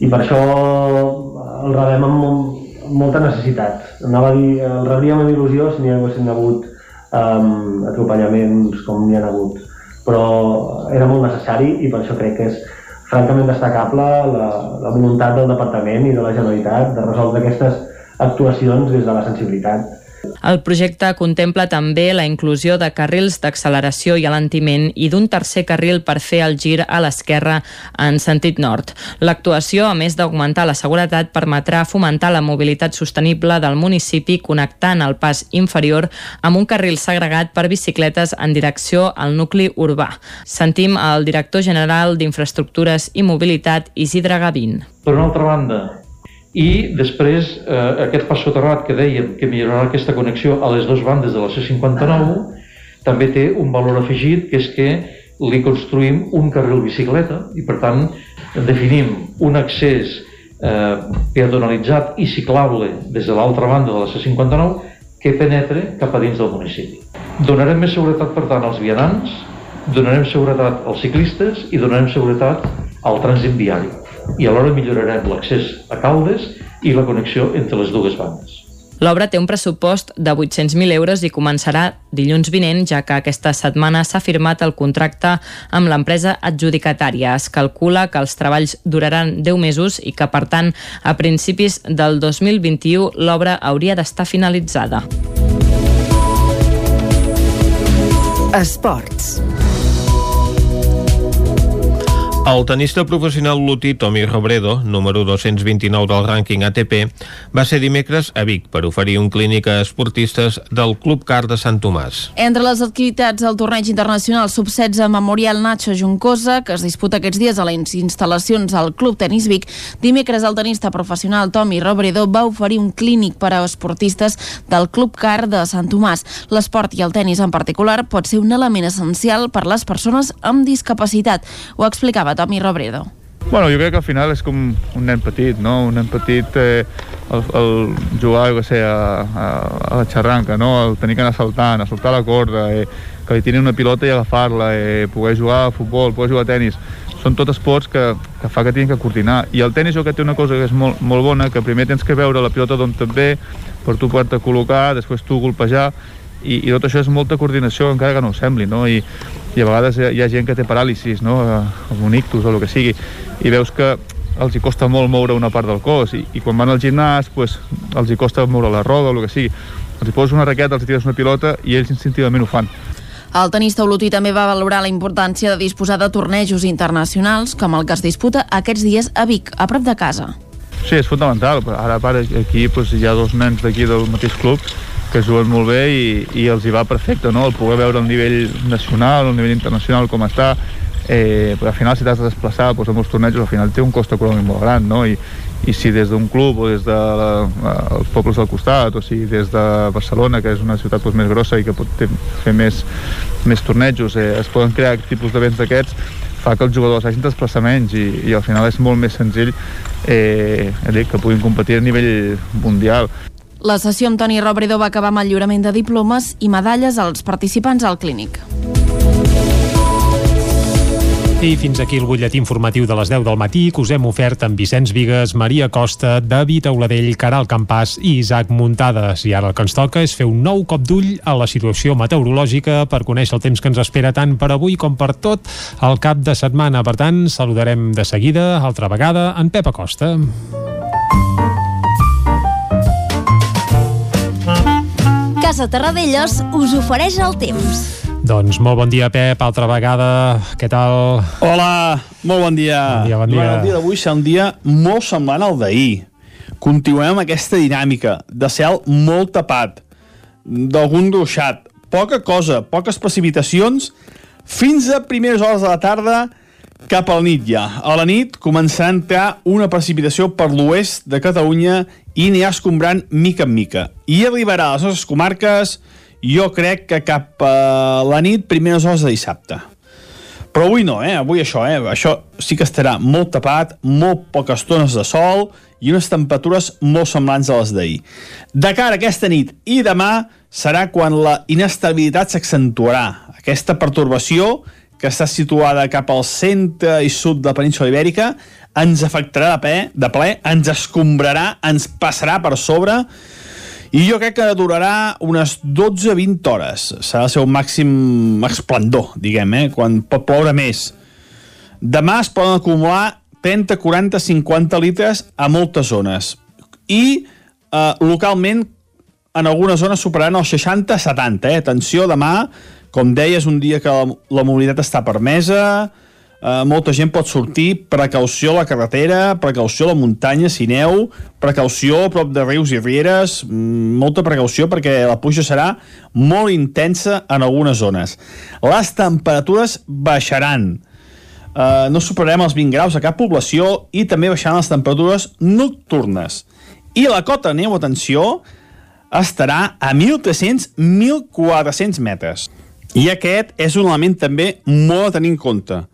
i per això el rebem amb, amb molta necessitat. Anava a dir, el rebríem amb il·lusió si n'hi haguessin hagut um, atropellaments com n'hi ha hagut. Però era molt necessari i per això crec que és francament destacable la, la voluntat del Departament i de la Generalitat de resoldre aquestes actuacions des de la sensibilitat el projecte contempla també la inclusió de carrils d'acceleració i alentiment i d'un tercer carril per fer el gir a l'esquerra en sentit nord. L'actuació, a més d'augmentar la seguretat, permetrà fomentar la mobilitat sostenible del municipi connectant el pas inferior amb un carril segregat per bicicletes en direcció al nucli urbà. Sentim el director general d'Infraestructures i Mobilitat, Isidre Gavín. Per una altra banda, i després eh, aquest pas soterrat que dèiem que millorarà aquesta connexió a les dues bandes de la C-59 també té un valor afegit que és que li construïm un carril bicicleta i per tant definim un accés eh, peatonalitzat i ciclable des de l'altra banda de la C-59 que penetre cap a dins del municipi. Donarem més seguretat, per tant, als vianants, donarem seguretat als ciclistes i donarem seguretat al trànsit viari i alhora millorarem l'accés a Caldes i la connexió entre les dues bandes. L'obra té un pressupost de 800.000 euros i començarà dilluns vinent, ja que aquesta setmana s'ha firmat el contracte amb l'empresa adjudicatària. Es calcula que els treballs duraran 10 mesos i que, per tant, a principis del 2021 l'obra hauria d'estar finalitzada. Esports. El tenista professional lutí Tommy Robredo, número 229 del rànquing ATP, va ser dimecres a Vic per oferir un clínic a esportistes del Club Car de Sant Tomàs. Entre les activitats del torneig internacional sub-16 Memorial Nacho Juncosa, que es disputa aquests dies a les instal·lacions al Club Tenis Vic, dimecres el tenista professional Tommy Robredo va oferir un clínic per a esportistes del Club Car de Sant Tomàs. L'esport i el tennis en particular pot ser un element essencial per a les persones amb discapacitat. Ho explicava Tommy Robredo. Bueno, jo crec que al final és com un nen petit, no? Un nen petit, eh, el, el jugar, jo sé, a, a, a la xarranca, no? El tenir que anar saltant, a saltar la corda, eh, que li tirin una pilota i agafar-la, eh, poder jugar a futbol, poder jugar a tennis. Són tot esports que, que fa que tinguin que coordinar. I el tennis jo que té una cosa que és molt, molt bona, que primer tens que veure la pilota d'on et ve, per tu poder-te col·locar, després tu golpejar, i, i tot això és molta coordinació encara que no ho sembli no? I, i a vegades hi ha, hi ha gent que té paràlisis no? amb un ictus o el que sigui i veus que els hi costa molt moure una part del cos i, i quan van al gimnàs pues, els hi costa moure la roda o el que sigui els hi poses una raqueta, els hi tires una pilota i ells instintivament ho fan el tenista olotí també va valorar la importància de disposar de tornejos internacionals, com el que es disputa aquests dies a Vic, a prop de casa. Sí, és fundamental. Ara, ara aquí pues, hi ha dos nens d'aquí del mateix club que juguen molt bé i, i els hi va perfecte, no? El poder veure el nivell nacional, el nivell internacional com està, eh, però al final si t'has de desplaçar doncs, amb els tornejos al final té un cost econòmic molt gran, no? I, i si des d'un club o des dels de la, pobles del costat o si des de Barcelona, que és una ciutat doncs, més grossa i que pot fer més, més tornejos, eh, es poden crear tipus d'events d'aquests, fa que els jugadors hagin desplaçar menys i, i al final és molt més senzill eh, que puguin competir a nivell mundial. La sessió amb Toni Robredo va acabar amb el lliurament de diplomes i medalles als participants al clínic. I fins aquí el butlletí informatiu de les 10 del matí que us hem ofert amb Vicenç Vigues, Maria Costa, David Auladell, Caral Campàs i Isaac Muntades. I ara el que ens toca és fer un nou cop d'ull a la situació meteorològica per conèixer el temps que ens espera tant per avui com per tot el cap de setmana. Per tant, saludarem de seguida, altra vegada, en Pep Acosta. Casa Terradellos us ofereix el temps. Doncs molt bon dia, Pep, altra vegada. Què tal? Hola, molt bon dia. Bon dia, bon dia. el dia d'avui serà un dia molt semblant al d'ahir. Continuem amb aquesta dinàmica de cel molt tapat, d'algun ruixat, poca cosa, poques precipitacions, fins a primeres hores de la tarda cap a la nit ja. A la nit començarà a entrar una precipitació per l'oest de Catalunya i anirà escombrant mica en mica. I arribarà a les nostres comarques, jo crec que cap a la nit, primeres hores de dissabte. Però avui no, eh? Avui això, eh? Això sí que estarà molt tapat, molt poques tones de sol i unes temperatures molt semblants a les d'ahir. De cara a aquesta nit i demà serà quan la inestabilitat s'accentuarà. Aquesta pertorbació que està situada cap al centre i sud de la península Ibèrica, ens afectarà de ple, de ple ens escombrarà, ens passarà per sobre, i jo crec que durarà unes 12-20 hores. Serà el seu màxim esplendor, diguem, eh? quan pot ploure més. Demà es poden acumular 30, 40, 50 litres a moltes zones. I eh, localment en algunes zones superaran els 60-70. Eh? Atenció, demà com deia, és un dia que la, la mobilitat està permesa, eh, molta gent pot sortir, precaució a la carretera, precaució a la muntanya, si neu, precaució a prop de rius i rieres, mm, molta precaució perquè la pluja serà molt intensa en algunes zones. Les temperatures baixaran, eh, no superarem els 20 graus a cap població i també baixaran les temperatures nocturnes. I la cota neu, atenció, estarà a 1.300-1.400 metres. I aquest és un element també molt a tenir en compte,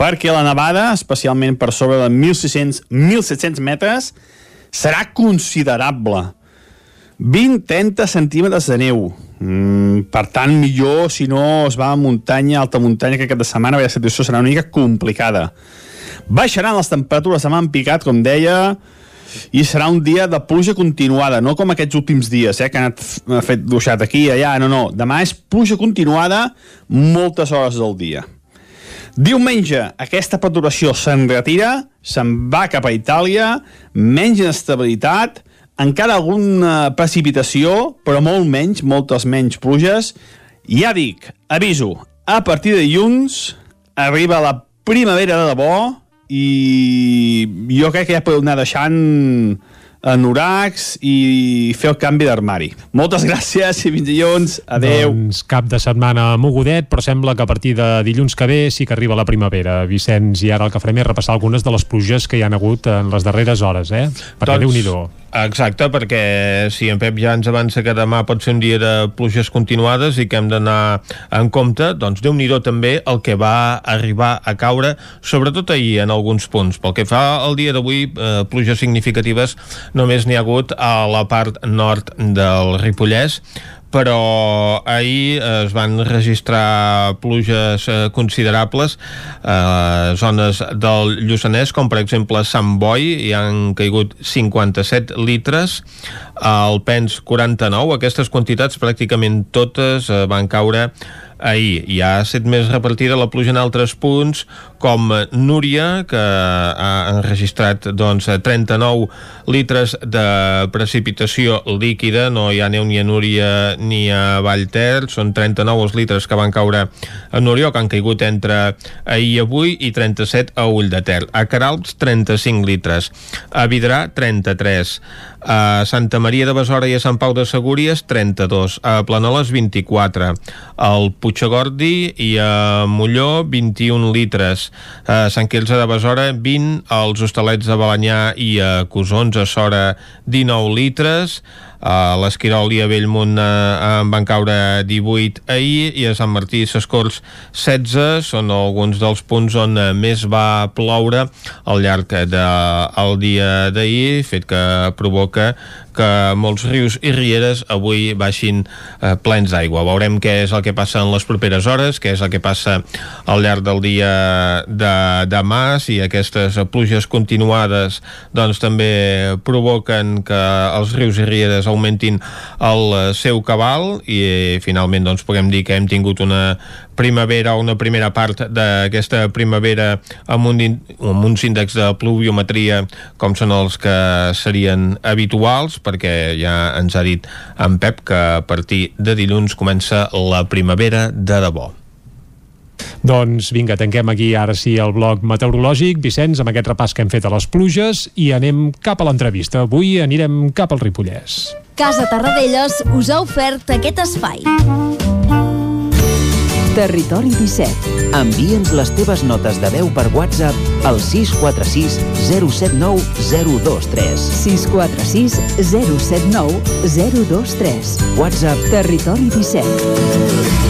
perquè la nevada, especialment per sobre de 1.600-1.700 metres, serà considerable. 20-30 centímetres de neu. Mm, per tant, millor si no es va a muntanya, alta muntanya, que aquesta setmana la situació serà una mica complicada. Baixaran les temperatures demà en picat, com deia, i serà un dia de pluja continuada, no com aquests últims dies, eh, que han fet duixat aquí i allà, no, no. Demà és pluja continuada moltes hores del dia. Diumenge, aquesta perturbació se'n retira, se'n va cap a Itàlia, menys inestabilitat, encara alguna precipitació, però molt menys, moltes menys pluges. Ja dic, aviso, a partir de dilluns arriba la primavera de debò i jo crec que ja podeu anar deixant anoracs i fer el canvi d'armari. Moltes gràcies i fins dilluns. Adeu. Doncs cap de setmana mogudet, però sembla que a partir de dilluns que ve sí que arriba la primavera. Vicenç, i ara el que farem és repassar algunes de les pluges que hi han hagut en les darreres hores, eh? Perquè Doncs- Déu-n'hi-do. Exacte, perquè si en Pep ja ens avança que demà pot ser un dia de pluges continuades i que hem d'anar en compte, doncs déu nhi també el que va arribar a caure, sobretot ahir en alguns punts. Pel que fa al dia d'avui, eh, pluges significatives només n'hi ha hagut a la part nord del Ripollès, però ahir es van registrar pluges eh, considerables a eh, zones del Lluçanès, com per exemple Sant Boi, hi han caigut 57 litres, al Pens 49, aquestes quantitats pràcticament totes eh, van caure ahir. Hi ha set més repartida la pluja en altres punts, com Núria, que ha enregistrat doncs, 39 litres de precipitació líquida, no hi ha neu ni a Núria ni a Vallter, són 39 els litres que van caure a Núria, que han caigut entre ahir i avui, i 37 a Ull de Ter. A Caralps, 35 litres. A Vidrà, 33. A Santa Maria de Besora i a Sant Pau de Segúries, 32. A Planoles, 24. Al Puigagordi i a Molló, 21 litres. A Sant Quirze de Besora, 20. Als Hostalets de Balanyà i a Cosons, a Sora, 19 litres a l'Esquirol i a Bellmunt eh, en van caure 18 ahir i a Sant Martí i Sescorts 16 són alguns dels punts on eh, més va ploure al llarg del de, dia d'ahir fet que provoca que molts rius i rieres avui baixin eh, plens d'aigua. Veurem què és el que passa en les properes hores, què és el que passa al llarg del dia de demà, si aquestes pluges continuades doncs també provoquen que els rius i rieres augmentin el seu cabal i eh, finalment doncs puguem dir que hem tingut una primavera o una primera part d'aquesta primavera amb, un, amb uns índexs de pluviometria com són els que serien habituals perquè ja ens ha dit en Pep que a partir de dilluns comença la primavera de debò. Doncs vinga, tanquem aquí ara sí el bloc meteorològic. Vicenç, amb aquest repàs que hem fet a les pluges i anem cap a l'entrevista. Avui anirem cap al Ripollès. Casa Tarradellas us ha ofert aquest espai. Territori 17. Envia'ns les teves notes de veu per WhatsApp al 646 079 023. 646 079 023. WhatsApp Territori 17.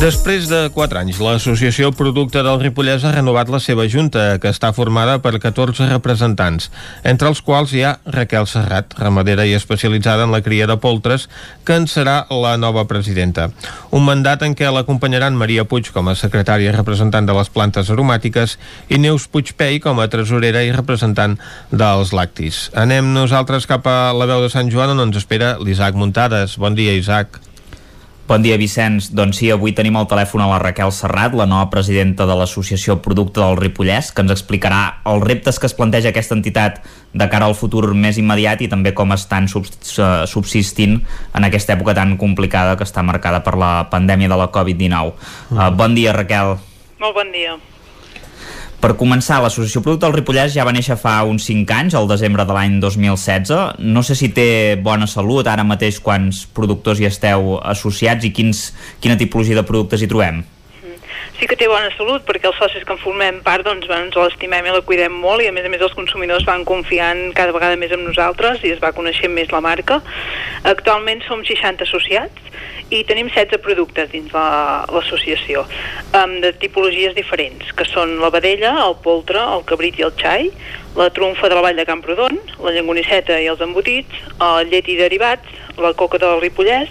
Després de 4 anys, l'Associació Producte del Ripollès ha renovat la seva junta, que està formada per 14 representants, entre els quals hi ha Raquel Serrat, ramadera i especialitzada en la cria de poltres, que en serà la nova presidenta. Un mandat en què l'acompanyaran Maria Puig com a secretària representant de les plantes aromàtiques i Neus Puigpei com a tresorera i representant dels lactis. Anem nosaltres cap a la veu de Sant Joan on ens espera l'Isaac Muntades. Bon dia, Isaac. Bon dia, Vicenç. Doncs sí, avui tenim al telèfon a la Raquel Serrat, la nova presidenta de l'Associació Producte del Ripollès, que ens explicarà els reptes que es planteja aquesta entitat de cara al futur més immediat i també com estan subsistint en aquesta època tan complicada que està marcada per la pandèmia de la Covid-19. Mm. Uh, bon dia, Raquel. Molt bon dia. Per començar, l'Associació Producte del Ripollès ja va néixer fa uns 5 anys, al desembre de l'any 2016. No sé si té bona salut ara mateix quants productors hi esteu associats i quins, quina tipologia de productes hi trobem. Sí que té bona salut perquè els socis que en formem part doncs, ens l'estimem i la cuidem molt i a més a més els consumidors van confiant cada vegada més en nosaltres i es va coneixent més la marca. Actualment som 60 associats i tenim 16 productes dins l'associació la, um, de tipologies diferents que són la vedella, el poltre, el cabrit i el xai la trumfa de la vall de Camprodon la llangonisseta i els embotits el llet i derivats, la coca del Ripollès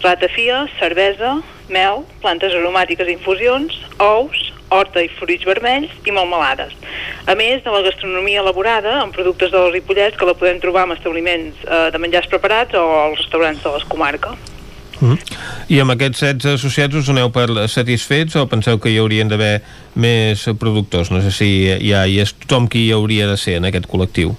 ratafia, cervesa mel, plantes aromàtiques i infusions ous, horta i fruits vermells i melmelades. A més de la gastronomia elaborada amb productes del Ripollès que la podem trobar en establiments eh, de menjars preparats o als restaurants de les comarques. Mm. I amb aquests 16 associats us doneu per satisfets o penseu que hi haurien d'haver més productors? No sé si hi, ha, hi és tothom qui hi hauria de ser en aquest col·lectiu.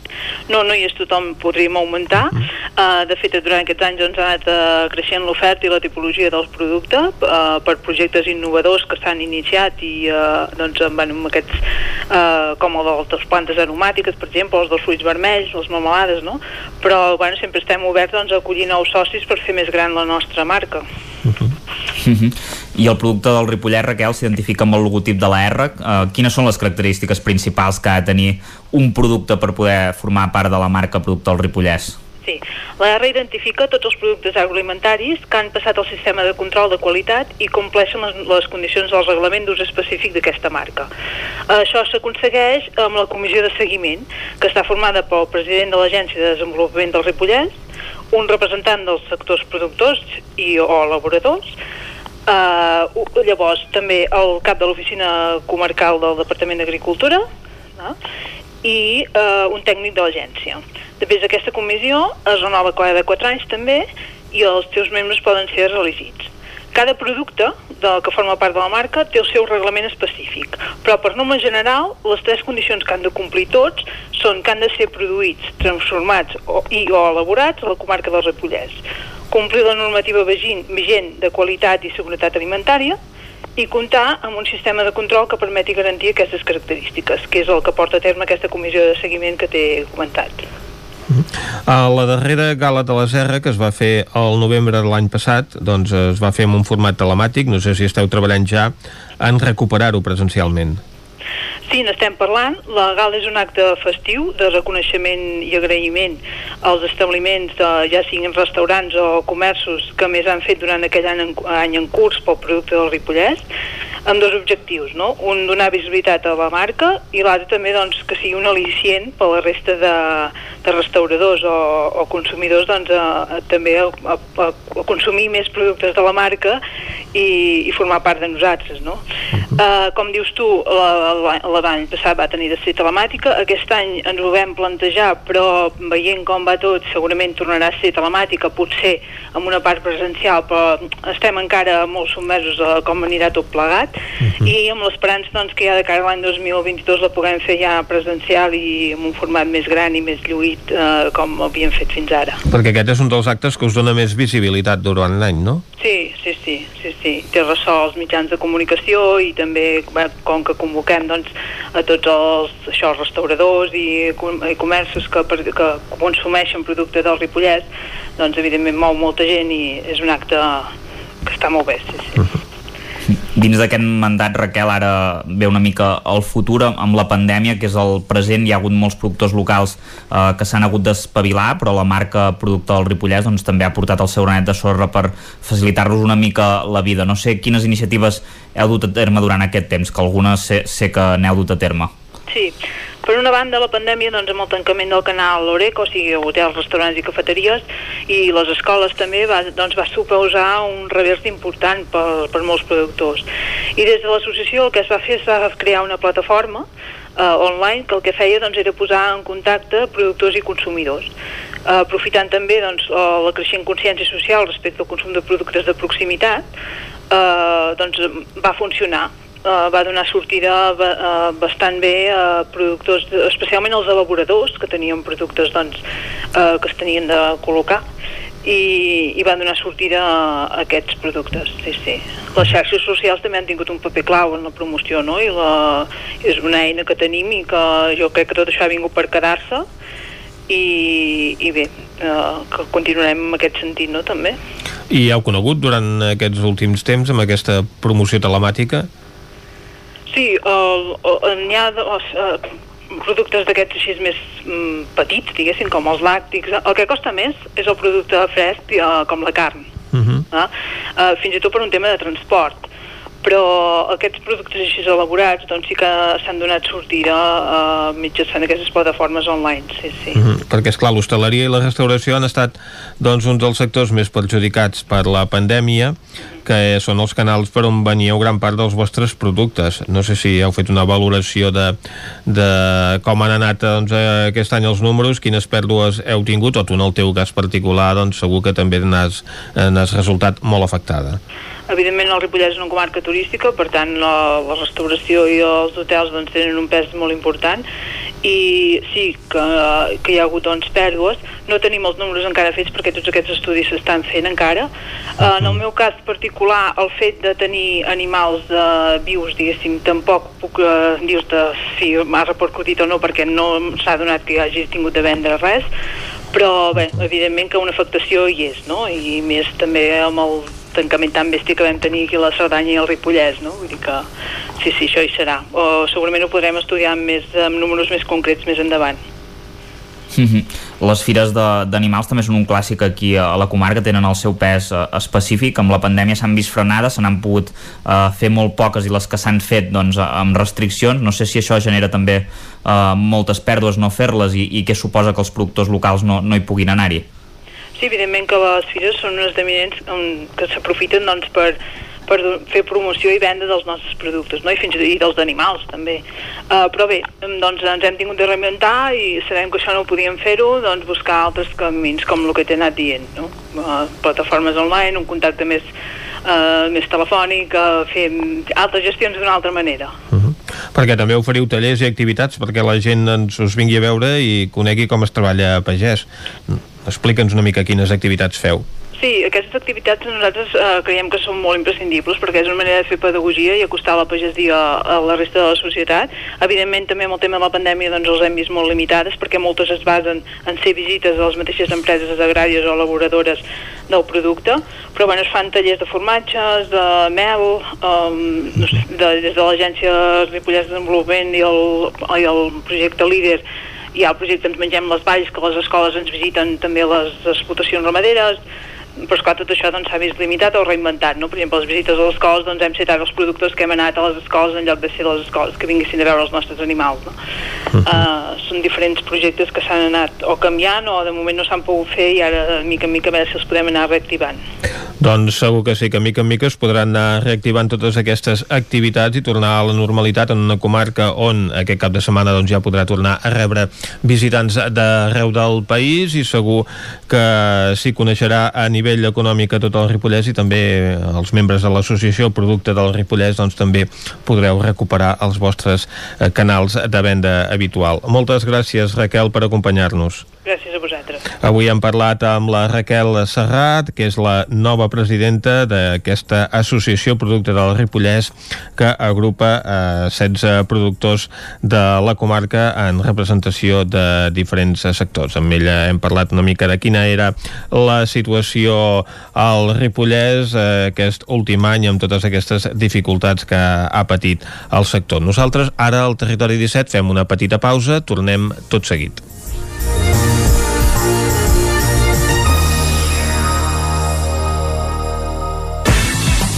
No, no hi és tothom, podríem augmentar. Mm. Uh, de fet, durant aquests anys doncs, ha anat uh, creixent l'oferta i la tipologia dels productes uh, per projectes innovadors que s'han iniciat i uh, doncs, bueno, amb aquests, uh, com el de les plantes aromàtiques, per exemple, els dels fruits vermells, les melmelades, no? Però bueno, sempre estem oberts doncs, a acollir nous socis per fer més gran la nostra marca. Uh -huh. Uh -huh. I el producte del Ripollet, Raquel, s'identifica amb el logotip de la R. Uh, quines són les característiques principals que ha de tenir un producte per poder formar part de la marca Producte del Ripollès? Sí, la R identifica tots els productes agroalimentaris que han passat el sistema de control de qualitat i compleixen les, les condicions del reglament d'ús específic d'aquesta marca. Això s'aconsegueix amb la comissió de seguiment, que està formada pel president de l'Agència de Desenvolupament del Ripollès, un representant dels sectors productors i o elaboradors, uh, llavors també el cap de l'oficina comarcal del Departament d'Agricultura no? i uh, un tècnic de l'agència. Després d'aquesta comissió es renova cada 4 anys també i els seus membres poden ser reelegits. Cada producte de, que forma part de la marca té el seu reglament específic, però per norma general les tres condicions que han de complir tots són que han de ser produïts, transformats o, i o elaborats a la comarca del Repollès, complir la normativa vigent de qualitat i seguretat alimentària i comptar amb un sistema de control que permeti garantir aquestes característiques, que és el que porta a terme aquesta comissió de seguiment que t'he comentat. A la darrera gala de la Serra, que es va fer el novembre de l'any passat, doncs es va fer en un format telemàtic, no sé si esteu treballant ja en recuperar-ho presencialment. Sí, n'estem parlant. La gala és un acte festiu de reconeixement i agraïment als establiments, de, ja siguin restaurants o comerços que més han fet durant aquell any en, any en curs pel producte del Ripollès amb dos objectius, no? Un, donar visibilitat a la marca i l'altre també doncs, que sigui un al·licient per la resta de, de restauradors o, o consumidors doncs, a, a, també a, a, a consumir més productes de la marca i, i formar part de nosaltres, no? Uh, com dius tu, l'any passat va tenir de ser telemàtica, aquest any ens ho vam plantejar, però veient com va tot, segurament tornarà a ser telemàtica, potser amb una part presencial, però estem encara molt submersos a com anirà tot plegat, uh -huh. i amb l'esperança doncs, que ja de cara a l'any 2022 la puguem fer ja presencial i amb un format més gran i més lluït uh, com havíem fet fins ara. Perquè aquest és un dels actes que us dona més visibilitat durant l'any, no? Sí, sí, sí, sí, sí. Té ressò als mitjans de comunicació i també com que convoquem doncs, a tots els això, restauradors i, i comerços que, que consumeixen productes del Ripollès, doncs evidentment mou molta gent i és un acte que està molt bé, sí, sí. Uh -huh. Dins d'aquest mandat, Raquel, ara ve una mica el futur amb la pandèmia, que és el present. Hi ha hagut molts productors locals eh, que s'han hagut d'espavilar, però la marca producte del Ripollès doncs, també ha portat el seu granet de sorra per facilitar-los una mica la vida. No sé quines iniciatives heu dut a terme durant aquest temps, que algunes sé, sé que n'heu dut a terme. Sí, per una banda, la pandèmia, doncs, amb el tancament del canal l'Oreca, o sigui, hotels, restaurants i cafeteries, i les escoles també, va, doncs, va suposar un revers important per, per molts productors. I des de l'associació el que es va fer és va crear una plataforma eh, online que el que feia doncs, era posar en contacte productors i consumidors. Uh, aprofitant també doncs, la creixent consciència social respecte al consum de productes de proximitat, uh, doncs, va funcionar uh, va donar sortida uh, bastant bé a productors, especialment els elaboradors, que tenien productes doncs, uh, que es tenien de col·locar i, i va donar sortida a aquests productes, sí, sí. Les xarxes socials també han tingut un paper clau en la promoció, no? I la, és una eina que tenim i que jo crec que tot això ha vingut per quedar-se i, i bé, eh, que continuarem en aquest sentit, no?, també. I heu conegut durant aquests últims temps amb aquesta promoció telemàtica Sí, n'hi ha uh, productes d'aquests així més mm, petits, diguéssim, com els làctics. El que costa més és el producte fresc, uh, com la carn. Uh -huh. uh, uh, fins i tot per un tema de transport però aquests productes així elaborats doncs sí que s'han donat sortida uh, mitjançant aquestes plataformes online sí, sí. Mm -hmm. perquè és clar l'hostaleria i la restauració han estat doncs uns dels sectors més perjudicats per la pandèmia que són els canals per on veníeu gran part dels vostres productes. No sé si heu fet una valoració de, de com han anat doncs, aquest any els números, quines pèrdues heu tingut, o tu en el teu cas particular doncs, segur que també n'has resultat molt afectada. Evidentment el Ripollès és una comarca turística, per tant la, la restauració i els hotels doncs, tenen un pes molt important i sí que, que hi ha hagut doncs, pèrdues. No tenim els números encara fets perquè tots aquests estudis s'estan fent encara. Uh, en el meu cas particular, el fet de tenir animals uh, vius, diguéssim, tampoc puc uh, dir-te si m'ha repercutit o no perquè no s'ha donat que hagi tingut de vendre res, però bé, evidentment que una afectació hi és, no? I més també amb el tancament tan bèstia que vam tenir aquí a la Cerdanya i el Ripollès, no? Vull dir que sí, sí, això hi serà. O segurament ho podrem estudiar amb, més, amb números més concrets més endavant. -hmm. Les fires d'animals també són un clàssic aquí a la comarca, tenen el seu pes uh, específic, amb la pandèmia s'han vist frenades, se n'han pogut uh, fer molt poques i les que s'han fet doncs, amb restriccions, no sé si això genera també uh, moltes pèrdues no fer-les i, i què suposa que els productors locals no, no hi puguin anar-hi. Sí, evidentment que les fires són unes esdeveniments que s'aprofiten doncs, per, per fer promoció i venda dels nostres productes, no? I fins i dels animals també. Uh, però bé, doncs ens hem tingut de reinventar i sabem que això no ho podíem fer-ho, doncs buscar altres camins, com el que t'he anat dient, no? Uh, plataformes online, un contacte més, uh, més telefònic, uh, fer altres gestions d'una altra manera. Uh -huh. Perquè també oferiu tallers i activitats perquè la gent ens us vingui a veure i conegui com es treballa a pagès. Explica'ns una mica quines activitats feu. Sí, aquestes activitats nosaltres eh, creiem que són molt imprescindibles perquè és una manera de fer pedagogia i acostar la pagesia a, la resta de la societat. Evidentment també amb el tema de la pandèmia doncs els hem vist molt limitades perquè moltes es basen en ser visites a les mateixes empreses agràries o elaboradores del producte, però bueno, es fan tallers de formatges, de mel, um, de, des de l'agència Ripollès de Desenvolupament i el, i el projecte Líder hi ha el projecte Ens mengem les valls, que les escoles ens visiten també les explotacions ramaderes, però esclar, tot això doncs, s'ha doncs, vist limitat o reinventat, no? Per exemple, les visites a les escoles doncs, hem citat els productors que hem anat a les escoles en lloc de ser les escoles que vinguessin a veure els nostres animals, no? Uh -huh. uh, són diferents projectes que s'han anat o canviant o de moment no s'han pogut fer i ara de mica en mica a veure si els podem anar reactivant. Doncs segur que sí, que mica en mica es podran anar reactivant totes aquestes activitats i tornar a la normalitat en una comarca on aquest cap de setmana doncs, ja podrà tornar a rebre visitants d'arreu del país i segur que s'hi coneixerà a nivell econòmic a tot el Ripollès i també els membres de l'associació Producte del Ripollès doncs també podreu recuperar els vostres eh, canals de venda habitual. Moltes gràcies Raquel per acompanyar-nos. Gràcies a vosaltres. Avui hem parlat amb la Raquel Serrat, que és la nova presidenta d'aquesta associació Producte del Ripollès, que agrupa eh, 16 productors de la comarca en representació de diferents sectors. Amb ella hem parlat una mica de quina era la situació al Ripollès eh, aquest últim any amb totes aquestes dificultats que ha patit el sector. Nosaltres ara al Territori 17 fem una petita pausa, tornem tot seguit.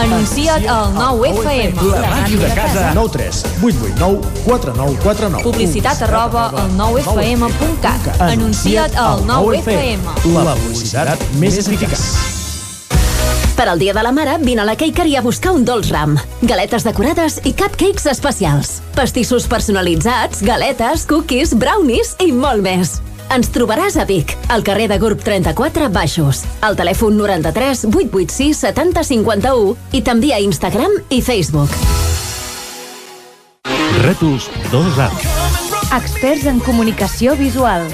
Anuncia't al 9FM. La màquina de casa. 9 3 8 8 9 4 9 4 9. Publicitat arroba al 9FM.cat. Anuncia't al 9FM. La publicitat més eficaç. Per al Dia de la Mare, vine a la Cakery a buscar un dolç ram. Galetes decorades i cupcakes especials. Pastissos personalitzats, galetes, cookies, brownies i molt més. Ens trobaràs a Vic, al carrer de Gurb 34 Baixos, al telèfon 93 886 70 51 i també a Instagram i Facebook. Rètols 2A. Experts en comunicació visual.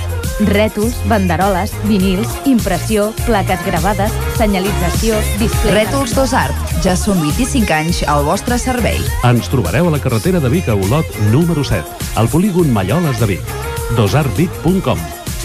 Rètols, banderoles, vinils, impressió, plaques gravades, senyalització, display... Rètols Dos Art. Ja són 25 anys al vostre servei. Ens trobareu a la carretera de Vic a Olot, número 7, al polígon Malloles de Vic. dosartvic.com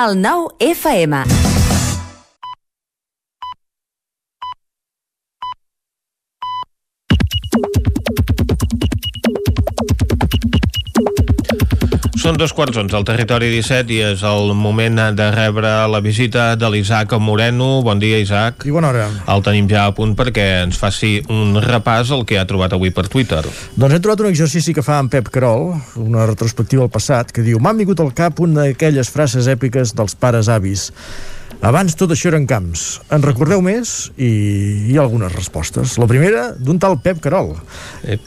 El 9 FM. Són dos quarts onze al territori 17 i és el moment de rebre la visita de l'Isaac Moreno. Bon dia, Isaac. I bona hora. El tenim ja a punt perquè ens faci un repàs el que ha trobat avui per Twitter. Doncs he trobat un exercici que fa en Pep Carol, una retrospectiva al passat, que diu M'han vingut al cap una d'aquelles frases èpiques dels pares avis. Abans tot això eren camps. En recordeu més? I hi ha algunes respostes. La primera, d'un tal Pep Carol,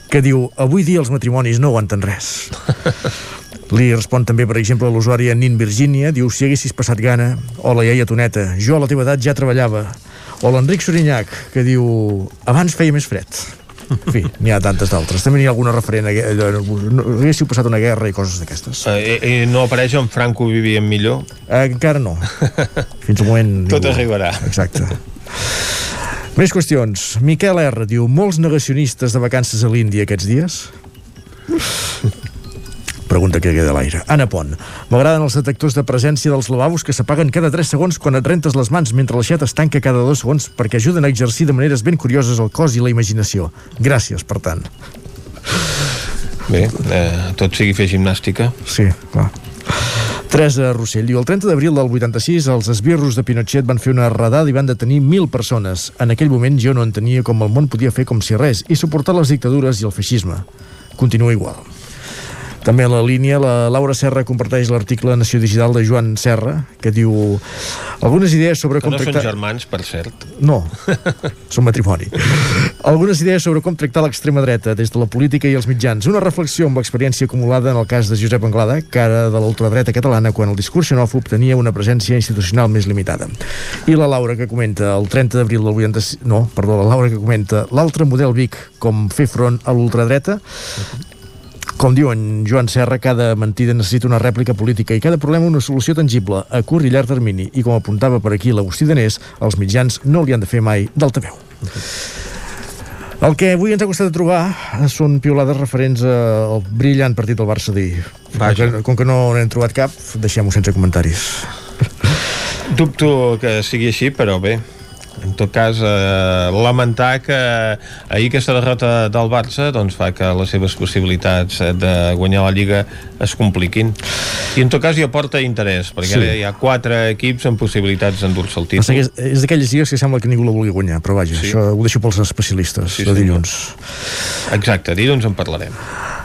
que diu Avui dia els matrimonis no aguanten res. Li respon també, per exemple, l'usuària Nin Virginia, diu, si haguessis passat gana, o la iaia Toneta, jo a la teva edat ja treballava. O l'Enric Sorinyac, que diu, abans feia més fred. En fi, n'hi ha tantes d'altres. També n'hi ha alguna referent a... allò, no, haguéssiu passat una guerra i coses d'aquestes. Eh, eh, no apareix en Franco vivien millor? Eh, encara no. Fins al moment... Tot ningú. arribarà. Exacte. Més qüestions. Miquel R. diu, molts negacionistes de vacances a l'Índia aquests dies? Pregunta que queda a l'aire. Anna Pont. M'agraden els detectors de presència dels lavabos que s'apaguen cada 3 segons quan et rentes les mans mentre l'aixeta es tanca cada 2 segons perquè ajuden a exercir de maneres ben curioses el cos i la imaginació. Gràcies, per tant. Bé, eh, tot sigui fer gimnàstica. Sí, clar. Teresa Rossell diu, el 30 d'abril del 86 els esbirros de Pinochet van fer una redada i van detenir 1.000 persones. En aquell moment jo no entenia com el món podia fer com si res i suportar les dictadures i el feixisme. Continua igual. També a la línia, la Laura Serra comparteix l'article Nació Digital de Joan Serra, que diu algunes idees sobre com no són tractar... germans, per cert. No, són matrimoni. Algunes idees sobre com tractar l'extrema dreta des de la política i els mitjans. Una reflexió amb l'experiència acumulada en el cas de Josep Anglada, cara de l'ultradreta catalana quan el discurs xenòfob tenia una presència institucional més limitada. I la Laura que comenta el 30 d'abril del 86... No, perdó, la Laura que comenta l'altre model Vic com fer front a l'ultradreta com diu en Joan Serra, cada mentida necessita una rèplica política i cada problema una solució tangible a curt i llarg termini. I com apuntava per aquí l'Agustí Danés, els mitjans no li han de fer mai d'altaveu. El que avui ens ha costat de trobar són piolades referents al brillant partit del Barça d'ahir. Com que no n'hem trobat cap, deixem-ho sense comentaris. Dubto que sigui així, però bé, en tot cas, eh, lamentar que ahir aquesta derrota del Barça doncs, fa que les seves possibilitats de guanyar la Lliga es compliquin. I en tot cas hi aporta interès, perquè Sí. ara hi ha quatre equips amb possibilitats d'endur-se el Passa que títol. és, és d'aquelles lligues que sembla que ningú la vulgui guanyar, però vaja, Sí. això ho deixo pels especialistes Sí, de senyor. dilluns. Exacte, dilluns en parlarem.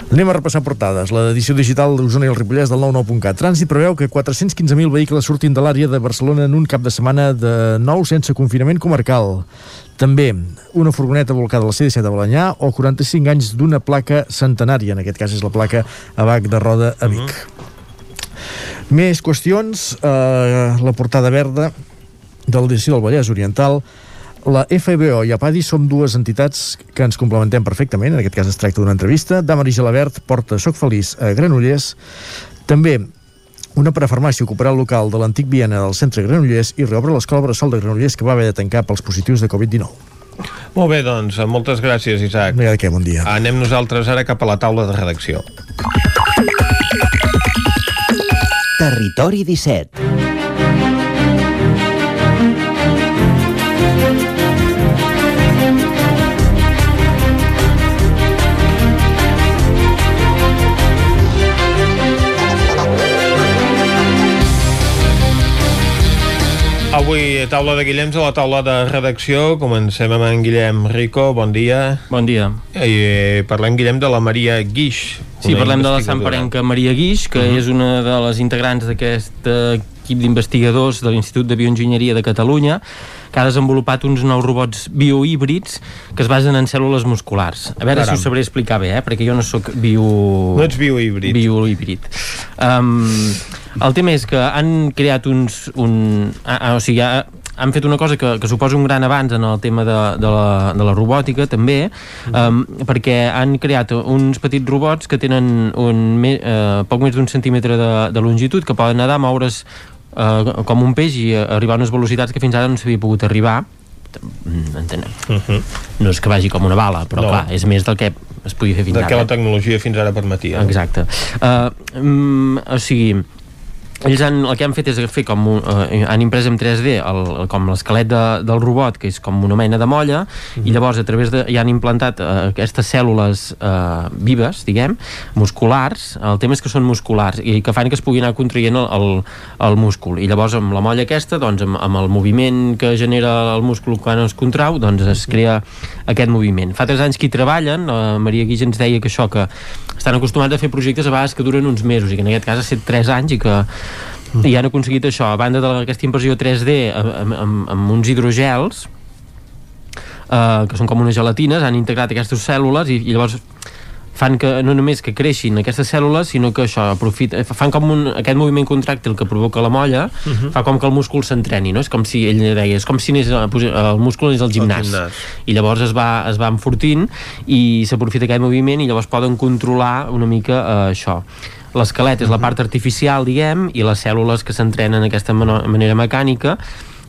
Anem a repassar portades. L'edició digital d'Osona i el Ripollès del 99.cat. Trànsit preveu que 415.000 vehicles surtin de l'àrea de Barcelona en un cap de setmana de nou sense confinament comarcal. També una furgoneta volcada a la C-17 de Balanyà o 45 anys d'una placa centenària, en aquest cas és la placa ABAC de Roda a Vic. Més qüestions, eh, la portada verda de l'edició del Vallès Oriental la FBO i APADI som dues entitats que ens complementem perfectament, en aquest cas es tracta d'una entrevista. Damaris Gelabert porta Soc Feliç a Granollers. També Una parafarmàcia ocuparà el local de l'antic Viena del centre Granollers i reobre l'escola Bressol de Granollers que va haver de tancar pels positius de Covid-19. Molt bé, doncs, moltes gràcies, Isaac. De què, bon dia. Anem nosaltres ara cap a la taula de redacció. Territori 17. Avui, taula de Guillems a la taula de redacció. Comencem amb en Guillem Rico. Bon dia. Bon dia. I eh, parlem, Guillem, de la Maria Guix. Sí, parlem de la investigadora. santparenca Maria Guix, que uh -huh. és una de les integrants d'aquest eh, equip d'investigadors de l'Institut de Bioenginyeria de Catalunya, que ha desenvolupat uns nous robots biohíbrids que es basen en cèl·lules musculars. A veure Caram. si ho sabré explicar bé, eh? perquè jo no sóc bio... No ets biohíbrid. Biohíbrid. Um, el tema és que han creat uns... Un, ah, ah, o sigui, ha, han fet una cosa que, que suposa un gran avanç en el tema de, de, la, de la robòtica també, um, perquè han creat uns petits robots que tenen un, me, uh, poc més d'un centímetre de, de longitud, que poden nedar, moure's uh, com un peix i uh, arribar a unes velocitats que fins ara no s'havia pogut arribar Mm, entenem. Uh -huh. no és que vagi com una bala, però No. clar, és més del que es podia fer fins De ara. què la tecnologia fins ara permetia. Exacte. Uh, um, o sigui, ells han, el que han fet és fer com un, uh, han imprès en 3D el, com l'esquelet de, del robot que és com una mena de molla i llavors a través de, hi han implantat uh, aquestes cèl·lules uh, vives diguem, musculars. El tema és que són musculars i que fan que es puguin anar contraient el, el, el múscul. I llavors amb la molla aquesta doncs amb, amb el moviment que genera el múscul quan es contrau doncs es crea aquest moviment. Fa 3 anys que hi treballen la Maria Guix ens deia que això que estan acostumats a fer projectes a vegades que duren uns mesos i que en aquest cas ha estat 3 anys i que i han aconseguit això, a banda d'aquesta impressió 3D amb, amb, amb uns hidrogels eh, que són com unes gelatines, han integrat aquestes cèl·lules i, i llavors fan que no només que creixin aquestes cèl·lules, sinó que això aprofita, fan com un, aquest moviment contràctil que provoca la molla, uh -huh. fa com que el múscul s'entreni, no? És com si ell deia, és com si anés, el múscul és el gimnàs. gimnàs. I llavors es va, es va enfortint i s'aprofita aquest moviment i llavors poden controlar una mica eh, això. L'esquelet és la part artificial, diguem, i les cèl·lules que s'entrenen d'aquesta manera mecànica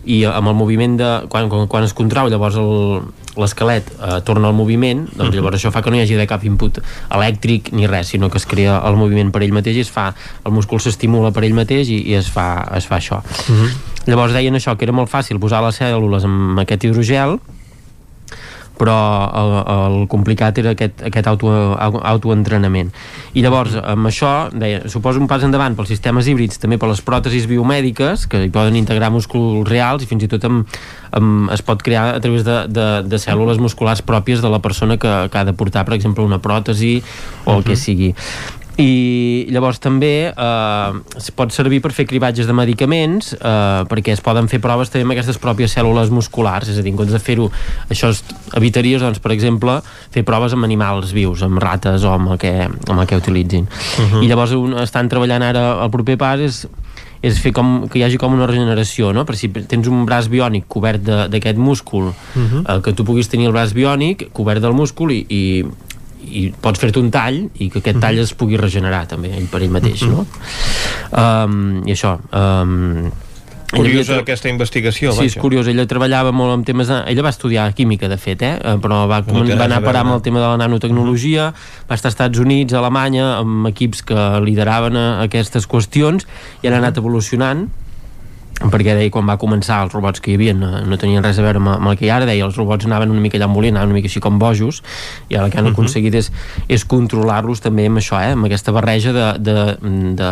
i amb el moviment de... Quan, quan, quan es contrau llavors el- l'esquelet eh, torna al moviment doncs llavors això fa que no hi hagi de cap input elèctric ni res, sinó que es crea el moviment per ell mateix i es fa, el múscul s'estimula per ell mateix i, i es, fa, es fa això. Llavors deien això, que era molt fàcil posar les cèl·lules amb aquest hidrogel però el, el complicat era aquest, aquest auto, au- autoentrenament. I llavors amb això deia, suposa un pas endavant pels sistemes híbrids també per les pròtesis biomèdiques que hi poden integrar músculs reals i fins i tot amb, amb, es pot crear a través de, de, de cèl·lules musculars pròpies de la persona que, que ha de portar per exemple una pròtesi o el que sigui i llavors també eh, es pot servir per fer cribatges de medicaments eh, perquè es poden fer proves també amb aquestes pròpies cèl·lules musculars és a dir, en comptes de fer-ho això es, evitaries doncs, per exemple fer proves amb animals vius, amb rates o amb el que, amb el que utilitzin Mhm. i llavors un, estan treballant ara el proper pas és és fer com, que hi hagi com una regeneració no? per si tens un braç biònic cobert de- d'aquest múscul Mhm. eh, que tu puguis tenir el braç biònic cobert del múscul i, i, i pots fer-te un tall i que aquest tall es pugui regenerar també ell per ell mateix no? um, i això um, Curiosa tra- aquesta investigació, Sí, és vaja. curiós, ella treballava molt amb temes... De... Ella va estudiar química, de fet, eh? eh, però va, No va anar a parar amb el tema de la nanotecnologia, va estar als Estats Units, a Alemanya, amb equips que lideraven eh, aquestes qüestions i han anat evolucionant perquè deia quan va començar els robots que hi havia no, no tenien res a veure amb, amb el que hi ha ara. Deia els robots anaven una mica allà volia anaven una mica així com bojos i ara el que han aconseguit és, és controlar-los també amb això, eh, amb aquesta barreja de, de, de, de,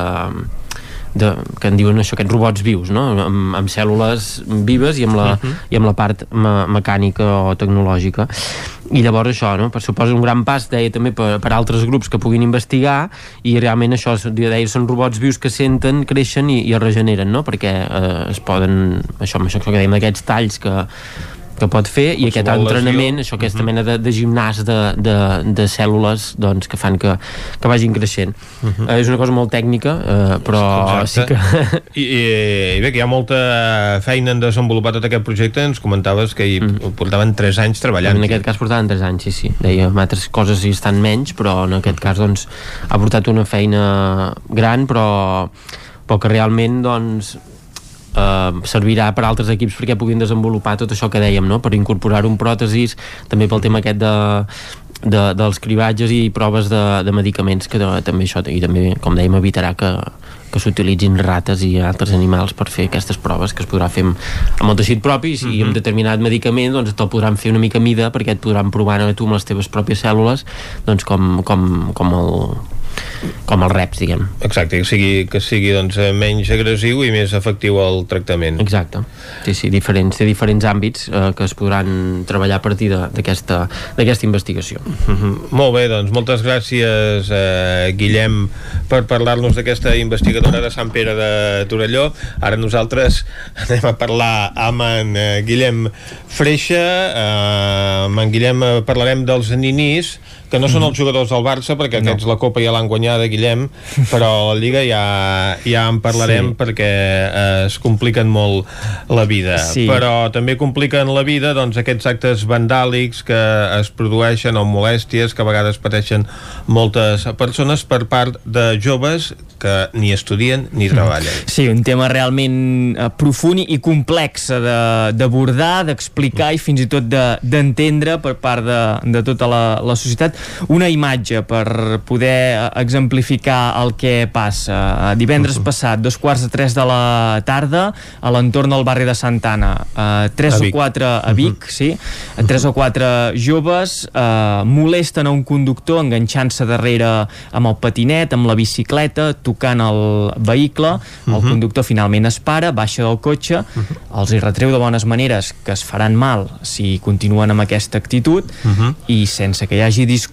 que en diuen això, aquests robots vius no? amb, amb cèl·lules vives i amb la, Mhm. i amb la part me mecànica o tecnològica i llavors això, no? per suposa un gran pas deia també per, per altres grups que puguin investigar i realment això deia, són robots vius que senten, creixen i, i es regeneren no? perquè eh, es poden això, això que dèiem d'aquests talls que que pot fer i aquest entrenament, lesió. això, aquesta mena de, de gimnàs de, de, de cèl·lules doncs, que fan que, que vagin creixent. Uh -huh. eh, és una cosa molt tècnica, eh, però Exacte. sí que... I, i, I bé, que hi ha molta feina en desenvolupar tot aquest projecte, ens comentaves que hi mm. portaven 3 anys treballant. En aquest cas portaven 3 anys, sí, sí. Deia, altres coses hi estan menys, però en aquest cas doncs, ha portat una feina gran, però però que realment doncs, eh, servirà per altres equips perquè puguin desenvolupar tot això que dèiem, no? per incorporar un pròtesis, també pel tema aquest de, de, dels cribatges i proves de, de medicaments que de, també això, i també, com dèiem, evitarà que, que s'utilitzin rates i altres animals per fer aquestes proves que es podrà fer amb, amb el teixit propi i si mm -hmm. amb determinat medicament doncs te'l podran fer una mica mida perquè et podran provar a tu amb les teves pròpies cèl·lules doncs com, com, com el com els reps, diguem. Exacte, que sigui, que sigui doncs, eh, menys agressiu i més efectiu el tractament. Exacte. Sí, sí, diferents, té diferents àmbits eh, que es podran treballar a partir d'aquesta investigació. Mm -hmm. Molt bé, doncs moltes gràcies eh, Guillem per parlar-nos d'aquesta investigadora de Sant Pere de Torelló. Ara nosaltres anem a parlar amb en eh, Guillem Freixa. Eh, amb en Guillem eh, parlarem dels ninis que no són els jugadors del Barça perquè no. aquests la Copa ja l'han guanyada Guillem però la Lliga ja, ja en parlarem sí. perquè eh, es compliquen molt la vida Sí. però també compliquen la vida doncs, aquests actes vandàlics que es produeixen o molèsties que a vegades pateixen moltes persones per part de joves que ni estudien ni treballen Sí, un tema realment eh, profund i complex eh, de- d'abordar, d'explicar i fins i tot de- d'entendre per part de, de tota la, la societat una imatge per poder eh, exemplificar el que passa. Eh, Divendres passat, dos quarts de tres de la tarda, a l'entorn del barri de Santana, eh, tres o quatre a Vic, sí, tres o quatre joves eh, molesten a un conductor enganxant-se darrere amb el patinet, amb la bicicleta, tocant el vehicle, el Mhm. conductor finalment es para, baixa del cotxe, els hi retreu de bones maneres que es faran mal si continuen amb aquesta actitud i sense que hi hagi discussió,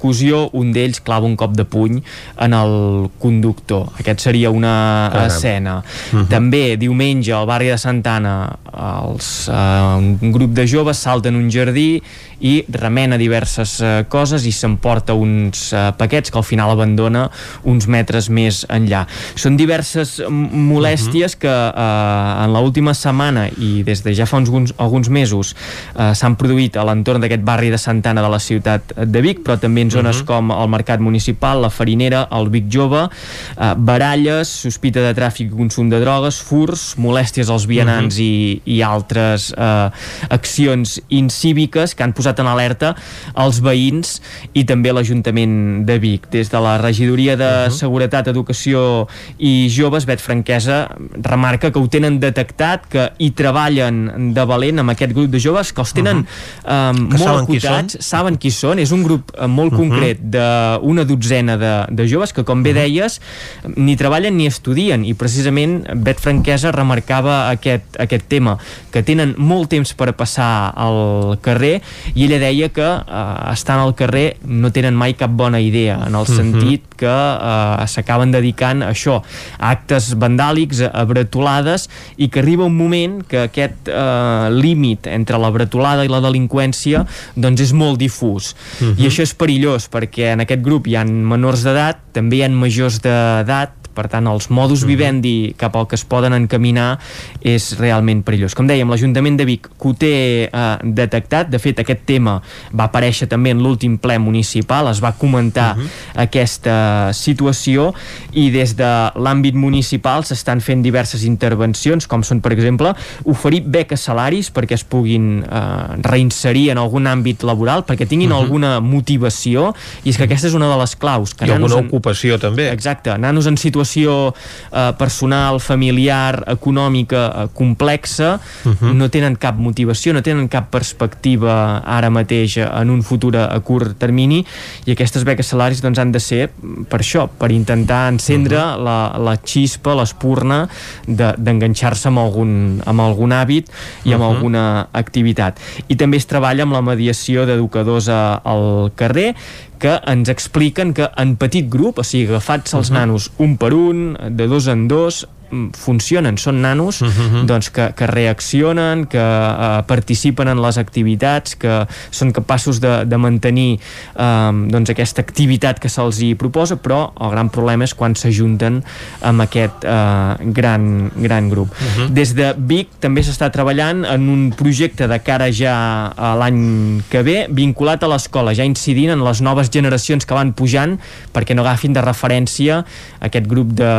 un d'ells clava un cop de puny en el conductor. Aquest seria una Caram. escena. Mhm. També diumenge al barri de Santana els, eh, un grup de joves salten un jardí i remena diverses eh, coses i s'emporta uns eh, paquets que al final abandona uns metres més enllà. Són diverses molèsties que eh, en l'última setmana i des de ja fa uns, alguns, mesos eh, s'han produït a l'entorn d'aquest barri de Santana de la ciutat de Vic, però també en zones com el Mercat Municipal, la Farinera, el Vic Jove, eh, baralles, sospita de tràfic i consum de drogues, furs, molèsties als vianants i, i altres eh, accions incíviques que han posat en alerta els veïns i també l'Ajuntament de Vic. Des de la Regidoria de Seguretat, Educació i Joves, Bet Franquesa remarca que ho tenen detectat, que hi treballen de valent amb aquest grup de joves, que els tenen eh, Que molt saben qui acotats, són. saben qui són, és un grup eh, molt concret d'una dotzena de, de joves que, com bé deies, ni treballen ni estudien. I precisament Bet Franquesa remarcava aquest, aquest tema, que tenen molt temps per passar al carrer i ella deia que eh, estant al carrer no tenen mai cap bona idea, en el Mhm. sentit que eh, s'acaben dedicant a això, a actes vandàlics, a bretolades i que arriba un moment que aquest eh, límit entre la bretolada i la delinqüència doncs és molt difús Mhm. i això és perillós perquè en aquest grup hi ha menors d'edat, també hi ha majors d'edat per tant els modus vivendi cap al que es poden encaminar és realment perillós. Com dèiem, l'Ajuntament de Vic que ho té eh, detectat, de fet aquest tema va aparèixer també en l'últim ple municipal, es va comentar aquesta situació i des de l'àmbit municipal s'estan fent diverses intervencions, com són per exemple oferir beques salaris perquè es puguin eh, reinserir en algun àmbit laboral, perquè tinguin Mhm. alguna motivació i és que aquesta és una de les claus que i alguna en- ocupació també Exacte, nanos en situació eh, personal, familiar, econòmica eh, complexa, Mhm. no tenen cap motivació, no tenen cap perspectiva ara mateix eh, en un futur a, curt termini i aquestes beques salaris doncs, han de ser per això, per intentar encendre Mhm. la, la xispa, l'espurna de- d'enganxar-se amb, algun, amb algun hàbit i amb Mhm. alguna activitat. I també es treballa amb la mediació d'educadors al carrer que ens expliquen que en petit grup, o sigui, agafats els Mhm. nanos un per un, de dos en dos, funcionen, són nanos Mhm. doncs que, que reaccionen, que eh, participen en les activitats, que són capaços de, de mantenir eh, doncs aquesta activitat que se'ls hi proposa, però el gran problema és quan s'ajunten amb aquest eh, gran, gran grup. Mhm. Des de Vic també s'està treballant en un projecte de cara ja a l'any que ve, vinculat a l'escola, ja incidint en les noves generacions que van pujant perquè no agafin de referència aquest grup de,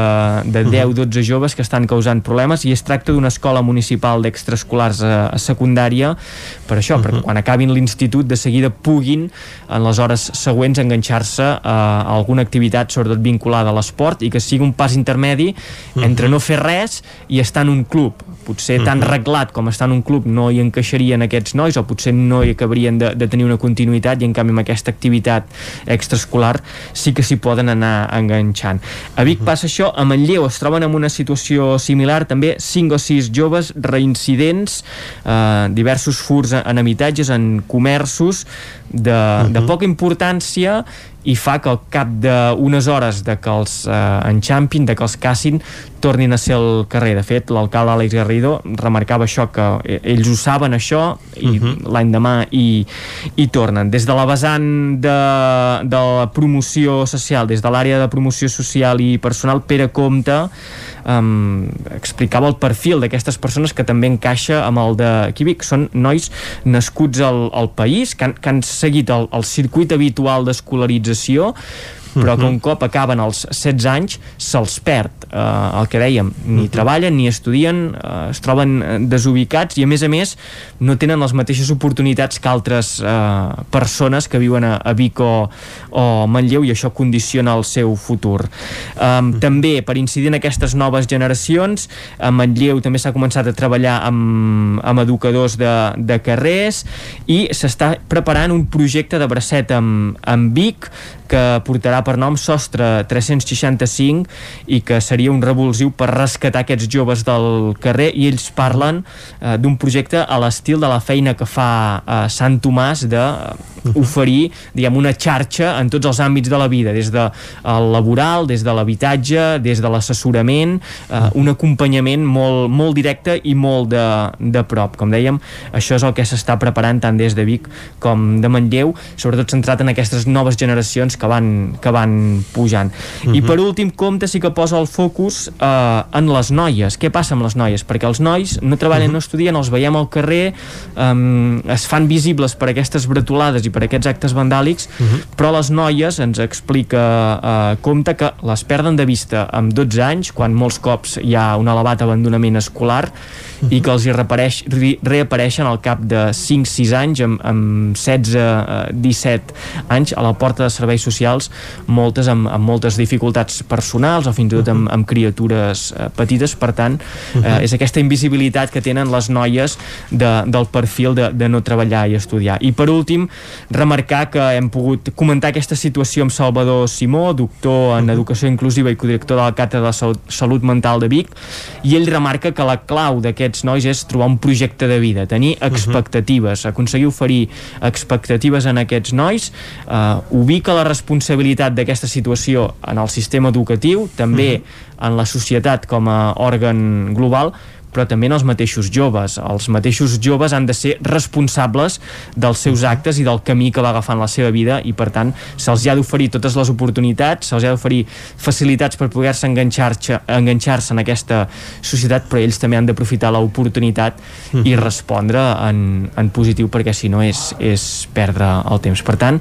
de 10-12 joves joves que estan causant problemes i es tracta d'una escola municipal d'extraescolars a, a secundària per això, uh -huh. perquè quan acabin l'institut de seguida puguin en les hores següents enganxar-se a alguna activitat sobretot vinculada a l'esport i que sigui un pas intermedi uh -huh. entre no fer res i estar en un club potser tan reglat com estar en un club no hi encaixarien aquests nois o potser no hi acabarien de, de tenir una continuïtat i en canvi amb aquesta activitat extraescolar sí que s'hi poden anar enganxant. A Vic passa això, a Manlleu es troben en una situació similar, també 5 o 6 joves reincidents, eh, diversos furs en habitatges, en comerços de, uh -huh. de poca importància i fa que al cap d'unes hores de que els eh, enxampin, de que els cassin, tornin a ser al carrer. De fet, l'alcalde Àlex Garrido remarcava això, que eh, ells ho saben això, i uh -huh. l'any demà i, i tornen. Des de la vessant de, de la promoció social, des de l'àrea de promoció social i personal, Pere Comte um, explicava el perfil d'aquestes persones que també encaixa amb el de Quívic. Són nois nascuts al, al país, que han, que han seguit el, el circuit habitual d'escolarització, possessió però que un cop acaben els 16 anys se'ls perd eh, el que dèiem, ni treballen ni estudien, eh, es troben eh, desubicats i a més a més no tenen les mateixes oportunitats que altres eh, persones que viuen a, a Vic o, o Manlleu i això condiciona el seu futur. Um, també per incidir en aquestes noves generacions a Manlleu també s'ha començat a treballar amb, amb educadors de, de carrers i s'està preparant un projecte de bracet amb, amb Vic que portarà per nom Sostre 365 i que seria un revulsiu per rescatar aquests joves del carrer i ells parlen eh, d'un projecte a l'estil de la feina que fa eh, Sant Tomàs de oferir diguem, una xarxa en tots els àmbits de la vida, des de laboral, des de l'habitatge, des de l'assessorament, eh, un acompanyament molt, molt directe i molt de, de prop. Com dèiem, això és el que s'està preparant tant des de Vic com de Manlleu, sobretot centrat en aquestes noves generacions que van, que van pujant. Uh -huh. I per últim, compte sí que posa el focus eh, en les noies. Què passa amb les noies? Perquè els nois no treballen, uh -huh. no estudien, els veiem al carrer, eh, es fan visibles per aquestes bretolades i per aquests actes vandàlics, uh -huh. però les noies ens explica eh, compte que les perden de vista amb 12 anys, quan molts cops hi ha un elevat abandonament escolar, uh -huh. i que els hi reapareix, re, reapareixen al cap de 5-6 anys, amb, amb 16-17 anys, a la porta de serveis socials, moltes amb, amb moltes dificultats personals o fins i tot amb, amb criatures eh, petites, per tant, eh, és aquesta invisibilitat que tenen les noies de, del perfil de, de no treballar i estudiar. I per últim, remarcar que hem pogut comentar aquesta situació amb Salvador Simó, doctor en Educació Inclusiva i codirector de la Càtedra de Salut Mental de Vic, i ell remarca que la clau d'aquests nois és trobar un projecte de vida, tenir expectatives, aconseguir oferir expectatives en aquests nois, eh, ubica la responsabilitat d'aquesta situació en el sistema educatiu, també en la societat com a òrgan global, però també en els mateixos joves. Els mateixos joves han de ser responsables dels seus actes i del camí que va agafant la seva vida i per tant se'ls ha d'oferir totes les oportunitats, se'ls ha d'oferir facilitats per poder-se enganxar-se enganxar en aquesta societat, però ells també han d'aprofitar l'oportunitat i respondre en, en positiu perquè si no és, és perdre el temps. Per tant,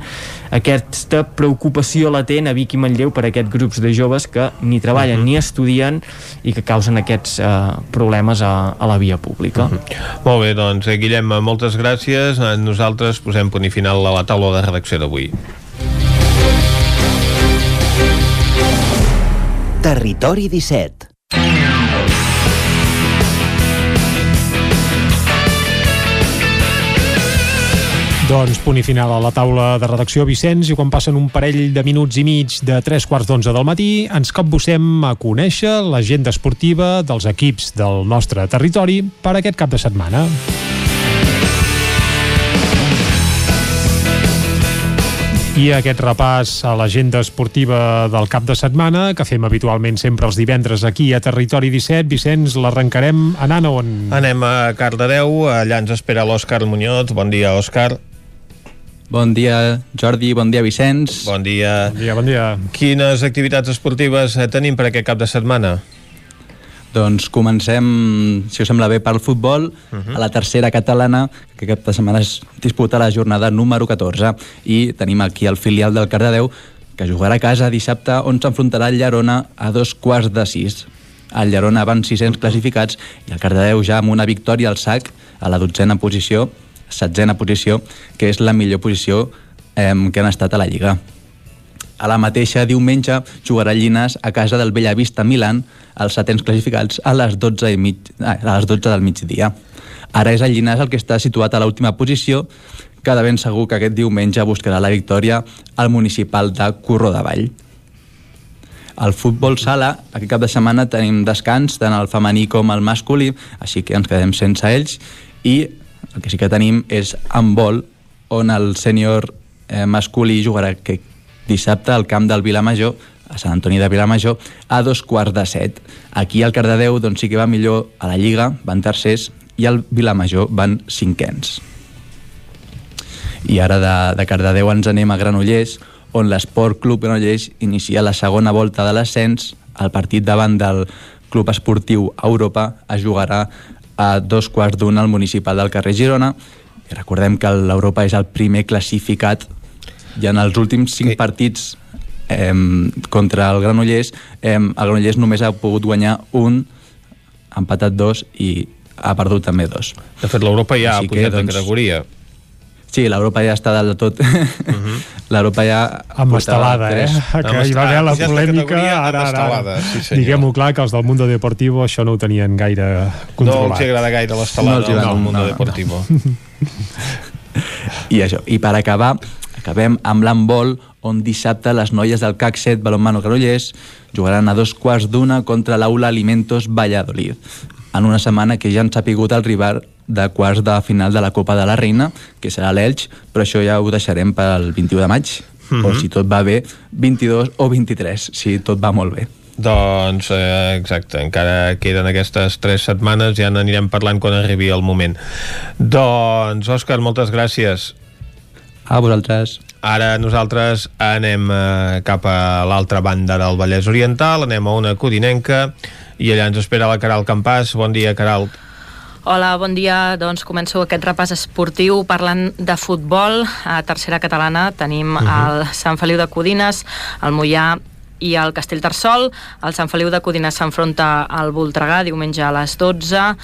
aquesta preocupació latent a Vic i Manlleu per aquests grups de joves que ni treballen -huh. ni estudien i que causen aquests eh, problemes a, a la via pública. Uh -huh. Molt bé, doncs, eh, Guillem, moltes gràcies. Nosaltres posem punt i final a la taula de redacció d'avui. Territori 17 Doncs punt i final a la taula de redacció Vicenç i quan passen un parell de minuts i mig de tres quarts d'onze del matí ens capbussem a conèixer l'agenda esportiva dels equips del nostre territori per aquest cap de setmana. I aquest repàs a l'agenda esportiva del cap de setmana, que fem habitualment sempre els divendres aquí a Territori 17, Vicenç, l'arrencarem anant on? Anem a Cardedeu, allà ens espera l'Òscar Muñoz. Bon dia, Òscar. Bon dia, Jordi, bon dia, Vicenç. Bon dia. Bon dia, bon dia. Quines activitats esportives eh, tenim per aquest cap de setmana? Doncs comencem, si us sembla bé, pel futbol, uh -huh. a la tercera catalana, que de setmana es disputa la jornada número 14, i tenim aquí el filial del Cardedeu, que jugarà a casa dissabte, on s'enfrontarà el Llerona a dos quarts de sis. el Llerona van 600 classificats i el Cardedeu ja amb una victòria al sac a la dotzena posició, setzena posició, que és la millor posició eh, que han estat a la Lliga. A la mateixa diumenge jugarà Llinas a casa del Bellavista Milan, els setents classificats, a les 12, i mig, a les 12 del migdia. Ara és el Llinàs el que està situat a l'última posició, que de ben segur que aquest diumenge buscarà la victòria al municipal de Curro de Vall. Al futbol sala, aquest cap de setmana tenim descans tant el femení com el masculí, així que ens quedem sense ells, i el que sí que tenim és vol, on el sènior eh, masculí jugarà que dissabte al camp del Vilamajor, a Sant Antoni de Vilamajor, a dos quarts de set. Aquí al Cardedeu doncs, sí que va millor a la Lliga, van tercers, i al Vilamajor van cinquens. I ara de, de Cardedeu ens anem a Granollers, on l'Esport Club Granollers inicia la segona volta de l'ascens. El partit davant del Club Esportiu Europa es jugarà a dos quarts d'un al municipal del carrer Girona. I recordem que l'Europa és el primer classificat i en els últims cinc partits eh, contra el Granollers, eh, el Granollers només ha pogut guanyar un, ha empatat dos i ha perdut també dos. De fet, l'Europa ja Així ha pujat que, doncs, de categoria. Sí, l'Europa ja està dalt de tot. Uh mhm. -huh. L'Europa ja... Amb estelada, eh? Que hi va haver la polèmica, ara, ara, ara. Sí, Diguem-ho clar, que els del Mundo Deportivo això no ho tenien gaire controlat. No els agrada gaire l'estelada no del Mundo no, Deportivo. No. I això, i per acabar, acabem amb l'handbol, on dissabte les noies del CAC 7 Balonmano Granollers jugaran a dos quarts d'una contra l'Aula Alimentos Valladolid en una setmana que ja han sapigut el rival de quarts de final de la Copa de la Reina, que serà l'Elx, però això ja ho deixarem pel 21 de maig, mm -hmm. o mhm. si tot va bé, 22 o 23, si tot va molt bé. Doncs, eh, exacte, encara queden aquestes tres setmanes, ja n'anirem parlant quan arribi el moment. Doncs, Òscar, moltes gràcies. A vosaltres. Ara nosaltres anem eh, cap a l'altra banda del Vallès Oriental, anem a una codinenca, i allà ens espera la Caral Campàs. Bon dia, Caral. Hola, bon dia. Doncs començo aquest repàs esportiu parlant de futbol. A tercera catalana tenim uh mhm. -huh. el Sant Feliu de Codines, el Mollà i el Castellterçol. El Sant Feliu de Codines s'enfronta al Voltregà diumenge a les 12.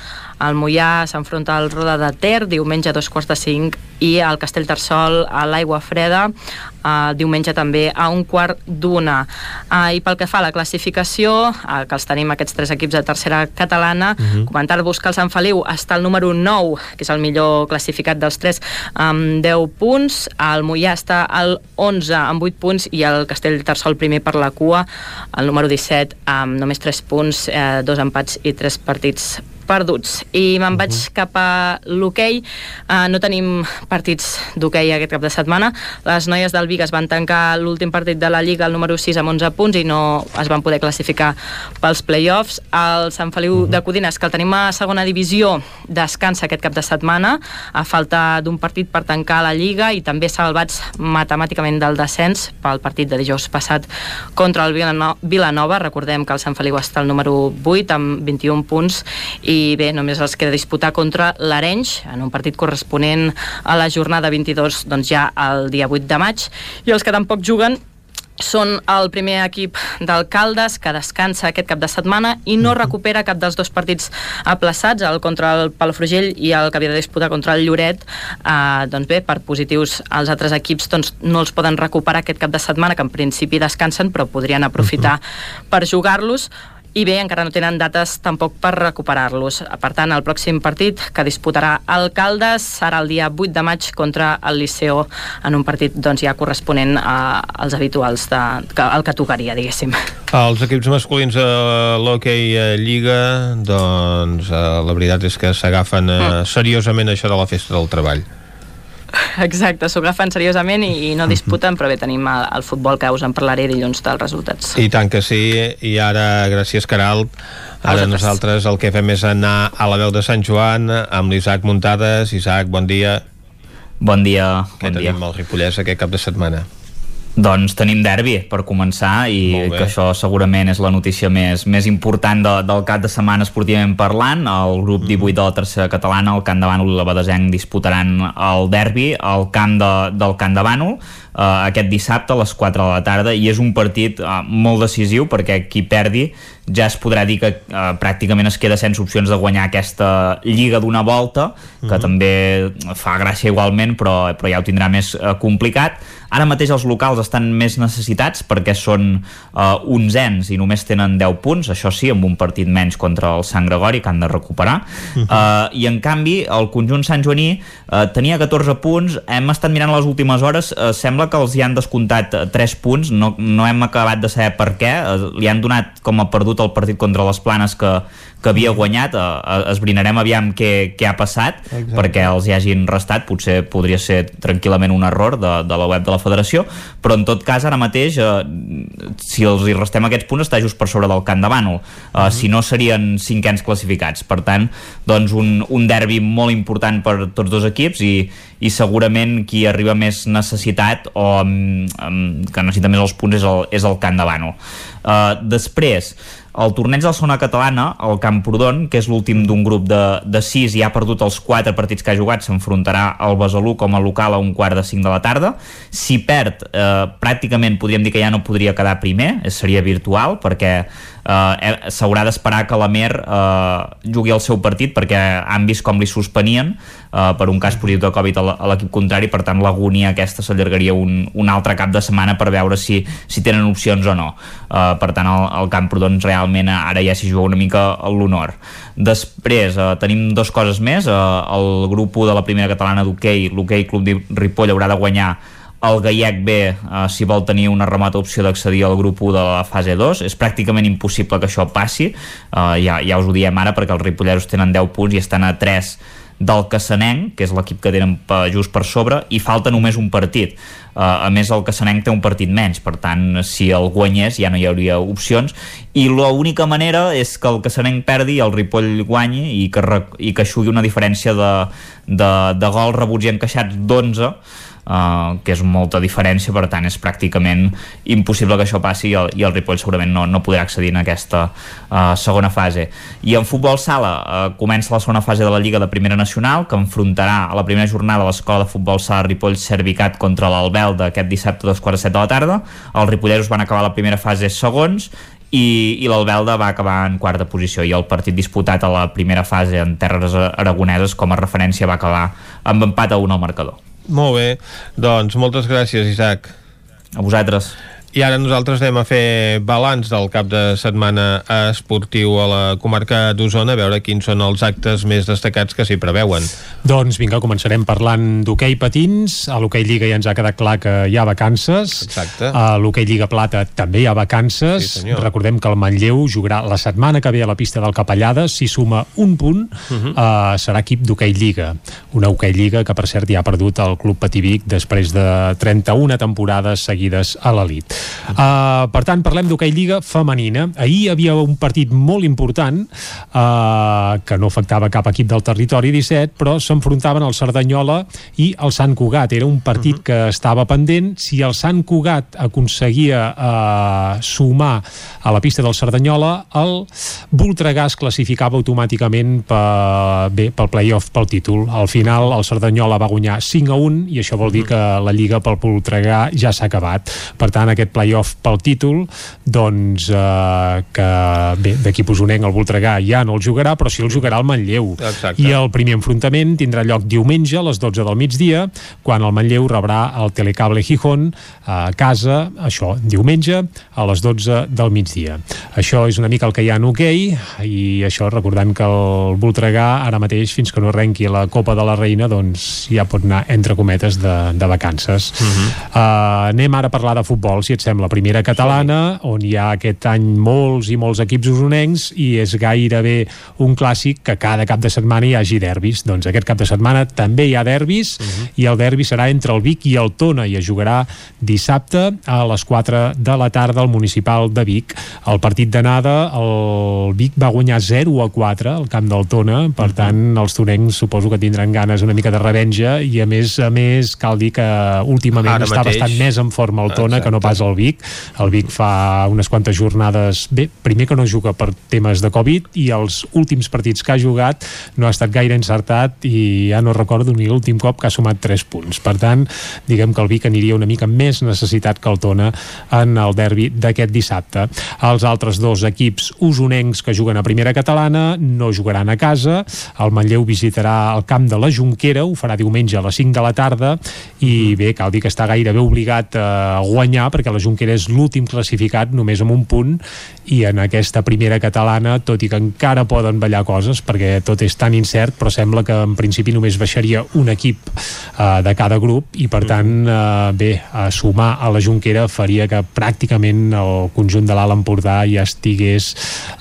El Mollà s'enfronta al Roda de Ter diumenge a dos quarts de cinc i el Castellterçol a l'Aigua Freda eh, diumenge també a un quart d'una. Eh, I pel que fa a la classificació, eh, que els tenim aquests tres equips de tercera catalana, uh mhm. -huh. comentar-vos que el Sant Feliu està al número 9, que és el millor classificat dels tres, amb 10 punts, el Mollà està al 11 amb 8 punts i el Castell Tarsol primer per la cua, el número 17 amb només 3 punts, eh, dos empats i 3 partits perduts. I me'n uh -huh. vaig mhm. cap a l'hoquei. Uh, no tenim partits d'hoquei aquest cap de setmana. Les noies del Vic es van tancar l'últim partit de la Lliga, el número 6, amb 11 punts, i no es van poder classificar pels play-offs. El Sant Feliu uh mhm. -huh. de Codines, que el tenim a segona divisió, descansa aquest cap de setmana, a falta d'un partit per tancar la Lliga, i també salvats matemàticament del descens pel partit de dijous passat contra el Vilanova. Recordem que el Sant Feliu està al número 8, amb 21 punts, i i bé, només els queda disputar contra l'Arenys en un partit corresponent a la jornada 22 doncs ja el dia 8 de maig. I els que tampoc juguen són el primer equip d'alcaldes que descansa aquest cap de setmana i no recupera cap dels dos partits aplaçats, el contra el Palafrugell i el que havia de disputar contra el Lloret. Eh, doncs bé, per positius els altres equips doncs, no els poden recuperar aquest cap de setmana que en principi descansen però podrien aprofitar uh -huh. per jugar-los i bé, encara no tenen dates tampoc per recuperar-los. Per tant, el pròxim partit que disputarà Alcaldes serà el dia 8 de maig contra el Liceo en un partit doncs, ja corresponent a, als habituals de, que, al que tocaria, diguéssim. Els equips masculins a l'hoquei Lliga, doncs eh, la veritat és que s'agafen eh, mm. seriosament això de la festa del treball. Exacte, s'ho agafen seriosament i, i no mhm. disputen, però bé, tenim el, el futbol que us en parlaré dilluns dels resultats. I tant que sí, i ara, gràcies Caral, ara nosaltres el que fem és anar a la veu de Sant Joan amb l'Isaac Muntades. Isaac, bon dia. Bon dia. Què bon tenim dia. al Ripollès aquest cap de setmana? Doncs tenim derbi per començar i que això segurament és la notícia més, més important de, del cap de setmana esportivament parlant. El grup 18 mm. de la tercera catalana, el Camp de Bànol i la Badesenc disputaran el derbi al camp de, del Camp de Bànol uh, aquest dissabte a les 4 de la tarda i és un partit uh, molt decisiu perquè qui perdi ja es podrà dir que uh, pràcticament es queda sense opcions de guanyar aquesta lliga d'una volta que mm -hmm. també fa gràcia igualment però, però ja ho tindrà més uh, complicat Ara mateix els locals estan més necessitats perquè són uh, uns ens i només tenen 10 punts, això sí, amb un partit menys contra el Sant Gregori que han de recuperar. Uh -huh. uh, I en canvi, el conjunt Sant Joaní uh, tenia 14 punts, hem estat mirant les últimes hores, uh, sembla que els hi han descomptat 3 punts, no, no hem acabat de saber per què, uh, li han donat com a perdut el partit contra les Planes que, que havia guanyat, uh, esbrinarem aviam què, què ha passat Exacte. perquè els hi hagin restat, potser podria ser tranquil·lament un error de, de la web de la federació, però en tot cas ara mateix eh, si els hi restem aquests punts està just per sobre del Camp de Bànol. Uh, uh -huh. si no serien cinquens classificats. Per tant, doncs un, un derbi molt important per tots dos equips i, i segurament qui arriba més necessitat o um, que necessita més els punts és el, és el de Bànol uh, després el torneig de la zona catalana, el Camprodon, que és l'últim d'un grup de, de sis i ha perdut els quatre partits que ha jugat, s'enfrontarà al Besalú com a local a un quart de cinc de la tarda. Si perd, eh, pràcticament podríem dir que ja no podria quedar primer, seria virtual, perquè eh, s'haurà d'esperar que la Mer eh, jugui el seu partit perquè han vist com li suspenien eh, per un cas positiu de Covid a l'equip contrari, per tant l'agonia aquesta s'allargaria un, un altre cap de setmana per veure si, si tenen opcions o no. Eh, per tant, el, el Camprodon realment ara ja s'hi juga una mica l'honor. Després eh, tenim dues coses més, eh, el grup de la primera catalana d'hoquei, l'hoquei Club de Ripoll haurà de guanyar el Gaiec B, eh, si vol tenir una remota opció d'accedir al grup 1 de la fase 2, és pràcticament impossible que això passi, eh, ja, ja us ho diem ara perquè els ripolleros tenen 10 punts i estan a 3 del Cassanenc, que és l'equip que tenen just per sobre, i falta només un partit. Uh, a més, el Cassanenc té un partit menys, per tant, si el guanyés ja no hi hauria opcions, i l'única manera és que el Cassanenc perdi i el Ripoll guanyi i que, i que aixugui una diferència de, de, de gols rebuts i encaixats d'11 uh, que és molta diferència, per tant és pràcticament impossible que això passi i el, i el Ripoll segurament no, no podrà accedir en aquesta uh, segona fase. I en futbol sala uh, comença la segona fase de la Lliga de Primera Nacional, que enfrontarà a la primera jornada l'Escola de Futbol Sala Ripoll Servicat contra l'Albelda aquest dissabte a dos quarts de set de la tarda. Els ripolleros van acabar la primera fase segons i, i l'Albelda va acabar en quarta posició i el partit disputat a la primera fase en terres aragoneses com a referència va acabar amb empat a un al marcador. Molt bé, doncs moltes gràcies, Isaac. A vosaltres. I ara nosaltres anem a fer balanç del cap de setmana esportiu a la comarca d'Osona, a veure quins són els actes més destacats que s'hi preveuen. Doncs vinga, començarem parlant d'hoquei patins. A l'hoquei Lliga ja ens ha quedat clar que hi ha vacances. Exacte. A l'hoquei Lliga Plata també hi ha vacances. Sí, Recordem que el Manlleu jugarà la setmana que ve a la pista del Capellades. Si suma un punt, uh -huh. uh, serà equip d'hoquei Lliga. Una hoquei Lliga que, per cert, ja ha perdut el Club Pativic després de 31 temporades seguides a l'elit. Uh, per tant, parlem d'hoquei Lliga femenina. Ahir hi havia un partit molt important uh, que no afectava cap equip del territori 17, però s'enfrontaven el Cerdanyola i el Sant Cugat. Era un partit uh -huh. que estava pendent. Si el Sant Cugat aconseguia uh, sumar a la pista del Cerdanyola, el Voltregà es classificava automàticament per, bé, pel playoff, pel títol. Al final, el Cerdanyola va guanyar 5 a 1 i això vol dir que la Lliga pel Voltregà ja s'ha acabat. Per tant, aquest playoff pel títol doncs eh, que bé, d'equip usonenc el Voltregà ja no el jugarà però sí el jugarà el Manlleu Exacte. i el primer enfrontament tindrà lloc diumenge a les 12 del migdia quan el Manlleu rebrà el Telecable Gijón a casa, això, diumenge a les 12 del migdia això és una mica el que hi ha en hoquei i això recordant que el Voltregà ara mateix fins que no arrenqui la Copa de la Reina doncs ja pot anar entre cometes de, de vacances uh -huh. uh, anem ara a parlar de futbol si sembla, primera catalana, on hi ha aquest any molts i molts equips usonencs i és gairebé un clàssic que cada cap de setmana hi hagi derbis. Doncs aquest cap de setmana també hi ha derbis uh -huh. i el derbi serà entre el Vic i el Tona i es jugarà dissabte a les 4 de la tarda al municipal de Vic. El partit d'anada, el Vic va guanyar 0 a 4 al camp del Tona, per uh -huh. tant els tonencs suposo que tindran ganes una mica de revenja i a més a més cal dir que últimament Ara està mateix... bastant més en forma el Tona Exacte. que no pas el el Vic. El Vic fa unes quantes jornades, bé, primer que no juga per temes de Covid i els últims partits que ha jugat no ha estat gaire encertat i ja no recordo ni l'últim cop que ha sumat 3 punts. Per tant, diguem que el Vic aniria una mica més necessitat que el Tona en el derbi d'aquest dissabte. Els altres dos equips usonencs que juguen a primera catalana no jugaran a casa. El Manlleu visitarà el camp de la Junquera, ho farà diumenge a les 5 de la tarda i bé, cal dir que està gairebé obligat a guanyar perquè la Junquera és l'últim classificat només amb un punt i en aquesta primera catalana, tot i que encara poden ballar coses perquè tot és tan incert, però sembla que en principi només baixaria un equip uh, de cada grup i per tant uh, bé, a sumar a la Junquera faria que pràcticament el conjunt de l'Alt Empordà ja estigués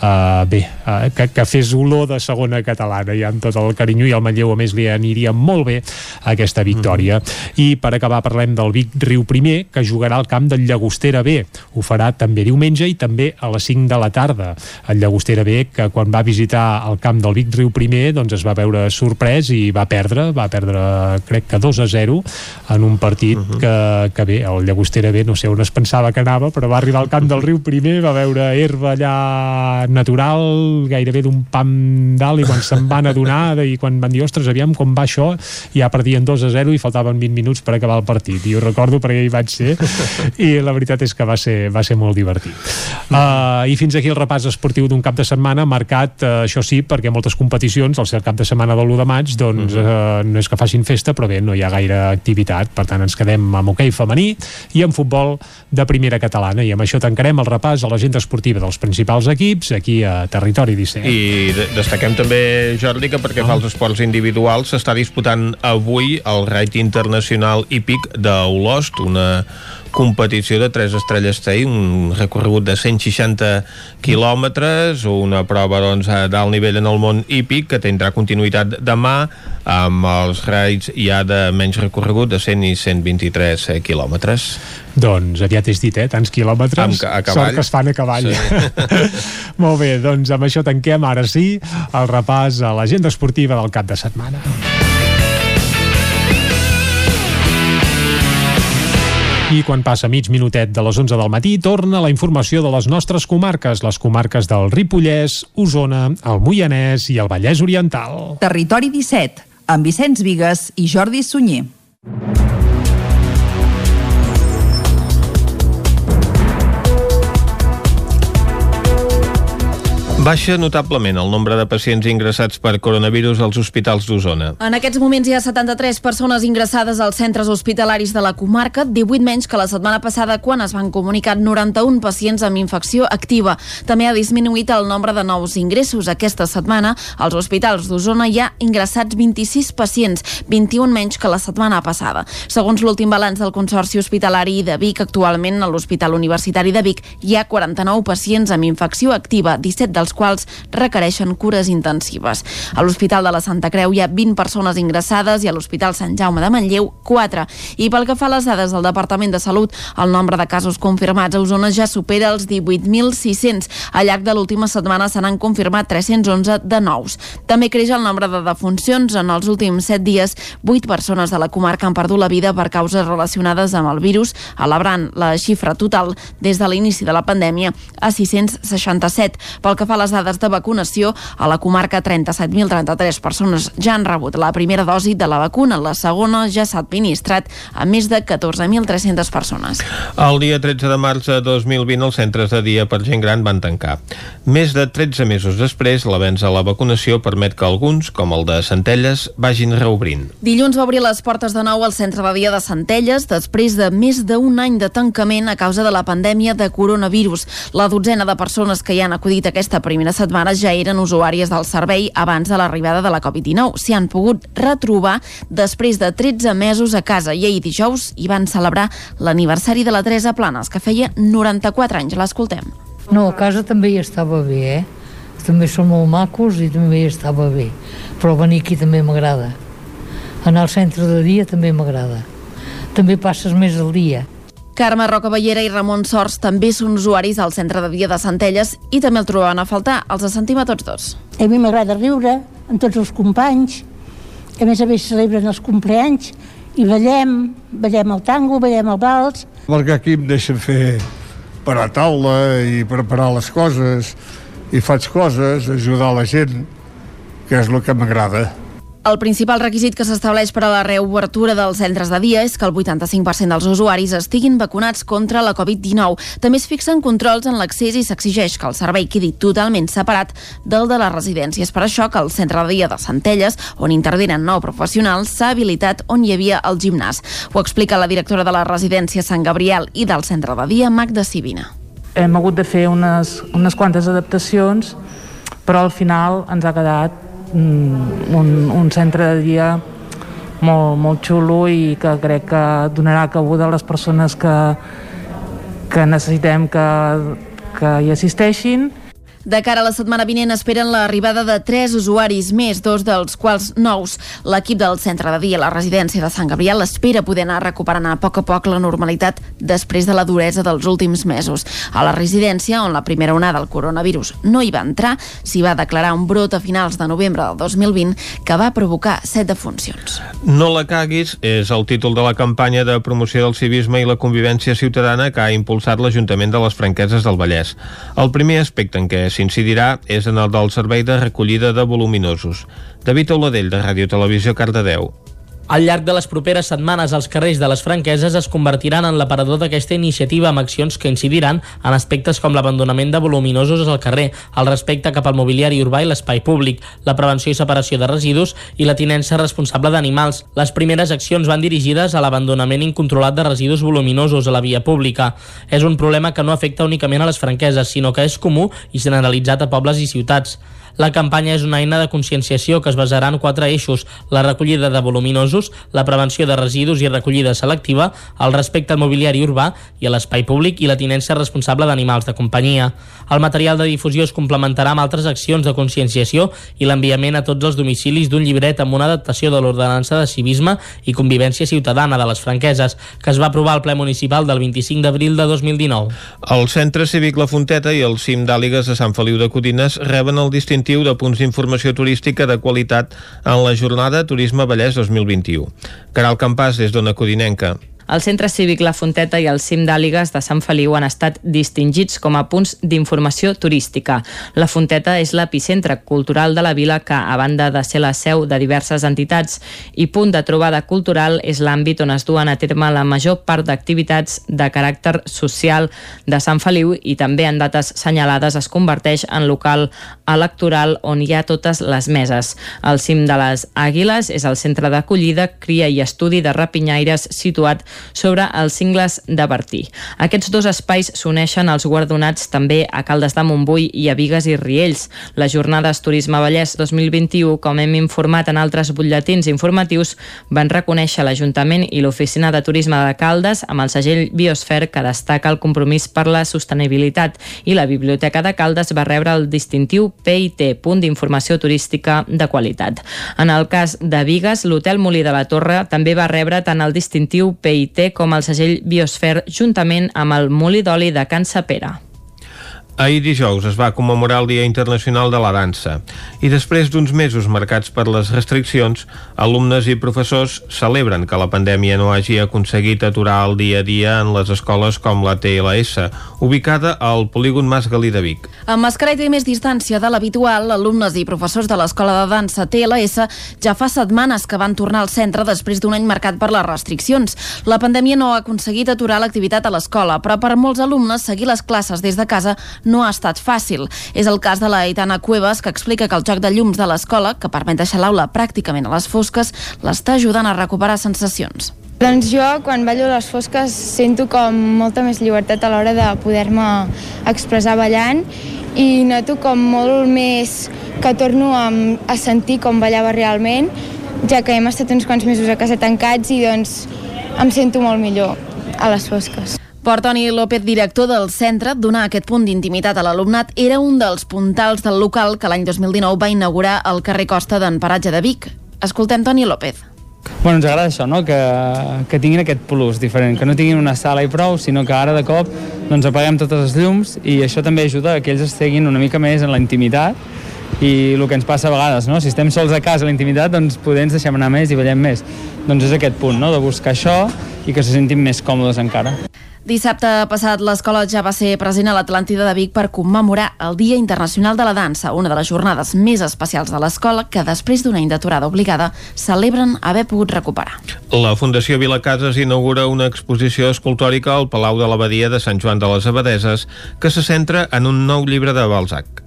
uh, bé, uh, que, que fes olor de segona catalana ja amb tot el carinyo i el Manlleu a més li aniria molt bé aquesta victòria. I per acabar parlem del Vic Riu Primer que jugarà al camp del Llagostera B. Ho farà també diumenge i també a les 5 de la tarda. El Llagostera B que quan va visitar el camp del Vic Riu Primer doncs es va veure sorprès i va perdre va perdre crec que 2 a 0 en un partit uh -huh. que, que bé, el Llagostera B no sé on es pensava que anava però va arribar al camp del Riu Primer va veure herba allà natural gairebé d'un pam dalt i quan se'n van adonar i quan van dir, ostres, aviam com va això ja perdien 2 a 0 i faltaven 20 minuts per acabar el partit. I ho recordo perquè hi vaig ser. I la veritat és que va ser, va ser molt divertit. Uh, i fins aquí el repàs esportiu d'un cap de setmana marcat, uh, això sí, perquè moltes competicions, al ser el cap de setmana de l'1 de maig doncs uh, no és que facin festa però bé, no hi ha gaire activitat. Per tant ens quedem amb hoquei femení i amb futbol de primera catalana. I amb això tancarem el repàs a l'agenda esportiva dels principals equips aquí a Territori 17 I de- destaquem també, Jordi, que perquè fa els esports individuals s'està disputant avui el Raid Internacional Hípic d'Olost, una competició de tres estrelles TEI, un recorregut de 160 quilòmetres, una prova doncs, d'alt nivell en el món hípic que tindrà continuïtat demà amb els raids ja de menys recorregut de 100 i 123 eh, quilòmetres. Doncs aviat és dit, eh? Tants quilòmetres. Amb a cavall. Sort que es fan a cavall. Sí. Molt bé, doncs amb això tanquem ara sí el repàs a l'agenda esportiva del cap de setmana. I quan passa mig minutet de les 11 del matí, torna la informació de les nostres comarques, les comarques del Ripollès, Osona, el Moianès i el Vallès Oriental. Territori 17, amb Vicenç Vigues i Jordi Sunyer. Baixa notablement el nombre de pacients ingressats per coronavirus als hospitals d'Osona. En aquests moments hi ha 73 persones ingressades als centres hospitalaris de la comarca, 18 menys que la setmana passada quan es van comunicar 91 pacients amb infecció activa. També ha disminuït el nombre de nous ingressos. Aquesta setmana als hospitals d'Osona hi ha ingressats 26 pacients, 21 menys que la setmana passada. Segons l'últim balanç del Consorci Hospitalari de Vic, actualment a l'Hospital Universitari de Vic hi ha 49 pacients amb infecció activa, 17 dels quals requereixen cures intensives. A l'Hospital de la Santa Creu hi ha 20 persones ingressades i a l'Hospital Sant Jaume de Manlleu 4. I pel que fa a les dades del Departament de Salut, el nombre de casos confirmats a Osona ja supera els 18.600. Al llarg de l'última setmana se n'han confirmat 311 de nous. També creix el nombre de defuncions. En els últims 7 dies, 8 persones de la comarca han perdut la vida per causes relacionades amb el virus, elabrant la xifra total des de l'inici de la pandèmia a 667. Pel que fa a les dades de vacunació, a la comarca 37.033 persones ja han rebut la primera dosi de la vacuna. La segona ja s'ha administrat a més de 14.300 persones. El dia 13 de març de 2020 els centres de dia per gent gran van tancar. Més de 13 mesos després, l'avenç a la vacunació permet que alguns, com el de Centelles, vagin reobrint. Dilluns va obrir les portes de nou al centre de dia de Centelles després de més d'un any de tancament a causa de la pandèmia de coronavirus. La dotzena de persones que hi han acudit aquesta primera setmana ja eren usuàries del servei abans de l'arribada de la Covid-19. S'hi han pogut retrobar després de 13 mesos a casa i ahir dijous hi van celebrar l'aniversari de la Teresa Planes, que feia 94 anys. L'escoltem. No, a casa també hi estava bé, eh? També són molt macos i també hi estava bé. Però venir aquí també m'agrada. Anar al centre de dia també m'agrada. També passes més el dia. Carme Rocaballera i Ramon Sors també són usuaris al centre de dia de Centelles i també el trobaven a faltar. Els sentim a tots dos. A mi m'agrada riure amb tots els companys, que a més a més celebren els compleanys i ballem, ballem el tango, ballem el vals. Perquè aquí em deixen fer per a taula i preparar les coses i faig coses, ajudar la gent, que és el que m'agrada. El principal requisit que s'estableix per a la reobertura dels centres de dia és que el 85% dels usuaris estiguin vacunats contra la Covid-19. També es fixen controls en l'accés i s'exigeix que el servei quedi totalment separat del de les residències. Per això que el centre de dia de Centelles, on intervenen nou professionals, s'ha habilitat on hi havia el gimnàs. Ho explica la directora de la residència Sant Gabriel i del centre de dia, Magda Sibina. Hem hagut de fer unes, unes quantes adaptacions, però al final ens ha quedat un, un centre de dia molt, molt xulo i que crec que donarà cabuda a les persones que, que necessitem que, que hi assisteixin De cara a la setmana vinent esperen l'arribada de tres usuaris més, dos dels quals nous. L'equip del centre de dia a la residència de Sant Gabriel espera poder anar recuperant a poc a poc la normalitat després de la duresa dels últims mesos. A la residència, on la primera onada del coronavirus no hi va entrar, s'hi va declarar un brot a finals de novembre del 2020 que va provocar set defuncions. No la caguis és el títol de la campanya de promoció del civisme i la convivència ciutadana que ha impulsat l'Ajuntament de les Franqueses del Vallès. El primer aspecte en què s'incidirà és en el del servei de recollida de voluminosos. David Oladell, de Ràdio Televisió, Cardedeu. Al llarg de les properes setmanes, els carrers de les franqueses es convertiran en l'aparador d'aquesta iniciativa amb accions que incidiran en aspectes com l'abandonament de voluminosos al carrer, el respecte cap al mobiliari urbà i l'espai públic, la prevenció i separació de residus i la tinença responsable d'animals. Les primeres accions van dirigides a l'abandonament incontrolat de residus voluminosos a la via pública. És un problema que no afecta únicament a les franqueses, sinó que és comú i generalitzat a pobles i ciutats. La campanya és una eina de conscienciació que es basarà en quatre eixos, la recollida de voluminosos, la prevenció de residus i recollida selectiva, el respecte al mobiliari urbà i a l'espai públic i la tinença responsable d'animals de companyia. El material de difusió es complementarà amb altres accions de conscienciació i l'enviament a tots els domicilis d'un llibret amb una adaptació de l'ordenança de civisme i convivència ciutadana de les franqueses, que es va aprovar al ple municipal del 25 d'abril de 2019. El Centre Cívic La Fonteta i el CIM d'Àligues de Sant Feliu de Codines reben el distintiu de punts d'informació turística de qualitat en la jornada Turisme Vallès 2021. Caral Campàs, des d'Ona Codinenca. El Centre Cívic La Fonteta i el Cim d'Àligues de Sant Feliu han estat distingits com a punts d'informació turística. La Fonteta és l'epicentre cultural de la vila que, a banda de ser la seu de diverses entitats i punt de trobada cultural, és l'àmbit on es duen a terme la major part d'activitats de caràcter social de Sant Feliu i també en dates senyalades es converteix en local electoral on hi ha totes les meses. El Cim de les Àguiles és el centre d'acollida, cria i estudi de rapinyaires situat sobre els cingles de Bertí. Aquests dos espais s'uneixen als guardonats també a Caldes de Montbui i a Vigues i Riells. Les jornades Turisme Vallès 2021, com hem informat en altres butlletins informatius, van reconèixer l'Ajuntament i l'Oficina de Turisme de Caldes amb el segell Biosfer que destaca el compromís per la sostenibilitat i la Biblioteca de Caldes va rebre el distintiu PIT, punt d'informació turística de qualitat. En el cas de Vigues, l'Hotel Molí de la Torre també va rebre tant el distintiu PIT com el segell Biosfer juntament amb el Molí d'Oli de Can Sapera. Ahir dijous es va commemorar el Dia Internacional de la Dansa i després d'uns mesos marcats per les restriccions, alumnes i professors celebren que la pandèmia no hagi aconseguit aturar el dia a dia en les escoles com la TLS, ubicada al polígon Mas Galí de Vic. Amb mascareta i més distància de l'habitual, alumnes i professors de l'Escola de Dansa TLS ja fa setmanes que van tornar al centre després d'un any marcat per les restriccions. La pandèmia no ha aconseguit aturar l'activitat a l'escola, però per molts alumnes seguir les classes des de casa no ha estat fàcil. És el cas de la Aitana Cuevas, que explica que el joc de llums de l'escola, que permet deixar l'aula pràcticament a les fosques, l'està ajudant a recuperar sensacions. Doncs jo, quan ballo a les fosques, sento com molta més llibertat a l'hora de poder-me expressar ballant i noto com molt més que torno a, a sentir com ballava realment, ja que hem estat uns quants mesos a casa tancats i doncs em sento molt millor a les fosques. Per Toni López, director del centre, donar aquest punt d'intimitat a l'alumnat era un dels puntals del local que l'any 2019 va inaugurar al carrer Costa d'en Paratge de Vic. Escoltem Toni López. Bueno, ens agrada això, no? que, que tinguin aquest plus diferent, que no tinguin una sala i prou, sinó que ara de cop doncs, apaguem totes les llums i això també ajuda a que ells estiguin una mica més en la intimitat i el que ens passa a vegades, no? si estem sols a casa a la intimitat, doncs poder ens deixem anar més i ballem més. Doncs és aquest punt, no? de buscar això i que se sentin més còmodes encara. Dissabte passat l'escola ja va ser present a l'Atlàntida de Vic per commemorar el Dia Internacional de la Dansa, una de les jornades més especials de l'escola que després d'un any d'aturada obligada celebren haver pogut recuperar. La Fundació Vilacases inaugura una exposició escultòrica al Palau de l'Abadia de Sant Joan de les Abadeses que se centra en un nou llibre de Balzac.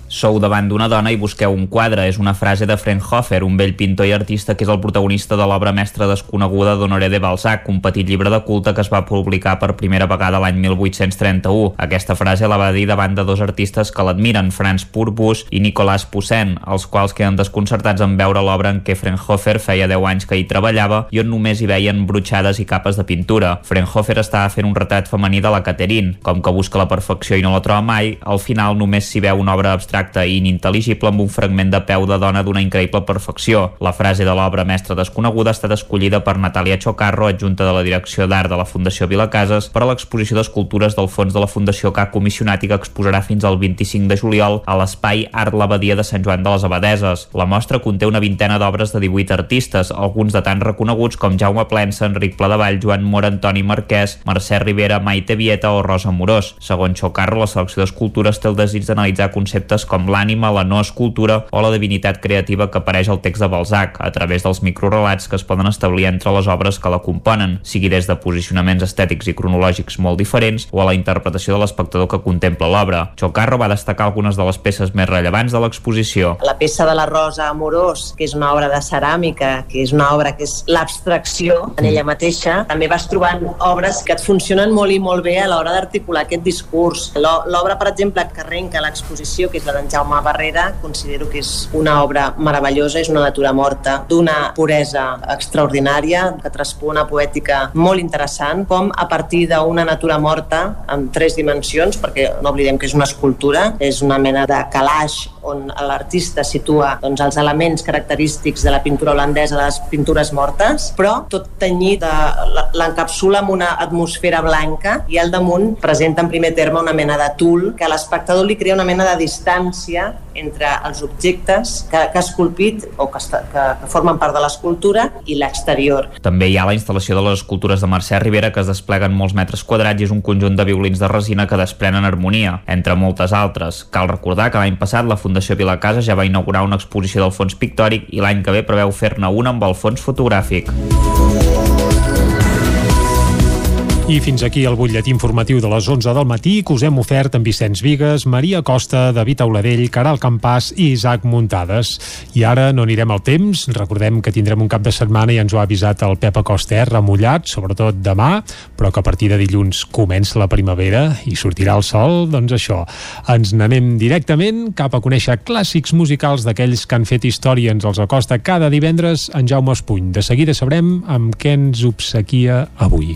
Sou davant d'una dona i busqueu un quadre. És una frase de Fraunhofer, un vell pintor i artista que és el protagonista de l'obra mestra desconeguda d'Honoré de Balzac, un petit llibre de culte que es va publicar per primera vegada l'any 1831. Aquesta frase la va dir davant de dos artistes que l'admiren, Franz Purpus i Nicolas Poussin, els quals queden desconcertats en veure l'obra en què Fraunhofer feia 10 anys que hi treballava i on només hi veien brutxades i capes de pintura. Fraunhofer estava fent un retrat femení de la Catherine. Com que busca la perfecció i no la troba mai, al final només s'hi veu una obra abstracta abstracte i inintel·ligible amb un fragment de peu de dona d'una increïble perfecció. La frase de l'obra mestra desconeguda ha estat escollida per Natàlia Chocarro, adjunta de la Direcció d'Art de la Fundació Vilacases, per a l'exposició d'escultures del fons de la Fundació que ha comissionat i que exposarà fins al 25 de juliol a l'espai Art l'Abadia de Sant Joan de les Abadeses. La mostra conté una vintena d'obres de 18 artistes, alguns de tan reconeguts com Jaume Plensa, Enric Pladevall, Joan Mora, Antoni Marquès, Mercè Rivera, Maite Vieta o Rosa Morós. Segons Chocarro, la selecció d'escultures té el desig d'analitzar conceptes com l'ànima, la no escultura o la divinitat creativa que apareix al text de Balzac, a través dels microrelats que es poden establir entre les obres que la componen, sigui des de posicionaments estètics i cronològics molt diferents o a la interpretació de l'espectador que contempla l'obra. Chocarro va destacar algunes de les peces més rellevants de l'exposició. La peça de la Rosa Amorós, que és una obra de ceràmica, que és una obra que és l'abstracció en ella mateixa, també vas trobant obres que et funcionen molt i molt bé a l'hora d'articular aquest discurs. L'obra, per exemple, que arrenca l'exposició, que és la d'en Jaume Barrera, considero que és una obra meravellosa, és una natura morta, d'una puresa extraordinària, que traspua una poètica molt interessant, com a partir d'una natura morta amb tres dimensions, perquè no oblidem que és una escultura, és una mena de calaix on l'artista situa doncs, els elements característics de la pintura holandesa, de les pintures mortes, però tot tenyit, l'encapsula amb una atmosfera blanca i al damunt presenta en primer terme una mena de tul que a l'espectador li crea una mena de distància entre els objectes que, que ha esculpit o que, que, que formen part de l'escultura i l'exterior. També hi ha la instal·lació de les escultures de Mercè Rivera que es despleguen molts metres quadrats i és un conjunt de violins de resina que desprenen harmonia, entre moltes altres. Cal recordar que l'any passat la Fundació Vilacasa ja va inaugurar una exposició del fons pictòric i l'any que ve preveu fer-ne una amb el fons fotogràfic. I fins aquí el butlletí informatiu de les 11 del matí que us hem ofert amb Vicenç Vigues, Maria Costa, David Auladell, Caral Campàs i Isaac Muntades. I ara no anirem al temps, recordem que tindrem un cap de setmana i ens ho ha avisat el Pep Acosta, eh? remullat, sobretot demà, però que a partir de dilluns comença la primavera i sortirà el sol, doncs això, ens n'anem directament cap a conèixer clàssics musicals d'aquells que han fet història, ens els acosta cada divendres en Jaume Espuny. De seguida sabrem amb què ens obsequia avui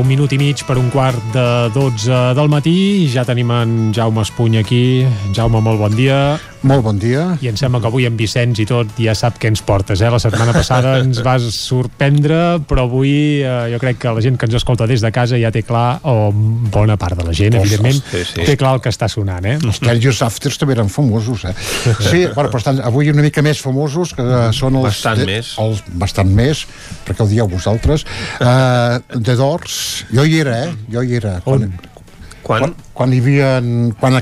Un minut i mig per un quart de 12 del matí. Ja tenim en Jaume Espuny aquí. Jaume, molt bon dia. Molt bon dia. I em sembla que avui en Vicenç i tot ja sap què ens portes, eh? La setmana passada ens vas sorprendre, però avui eh, jo crec que la gent que ens escolta des de casa ja té clar, o bona part de la gent, Els- evidentment, sí, sí. té clar el que està sonant, eh? Els Canyos Afters també eren famosos, eh? Sí, bueno, però estan avui una mica més famosos, que eh, són els... Bastant de- més. Els, bastant més, perquè ho dieu vosaltres. Uh, The Doors, jo hi era, eh? Jo hi era. Quan, quan? quan, quan hi havia... Quan,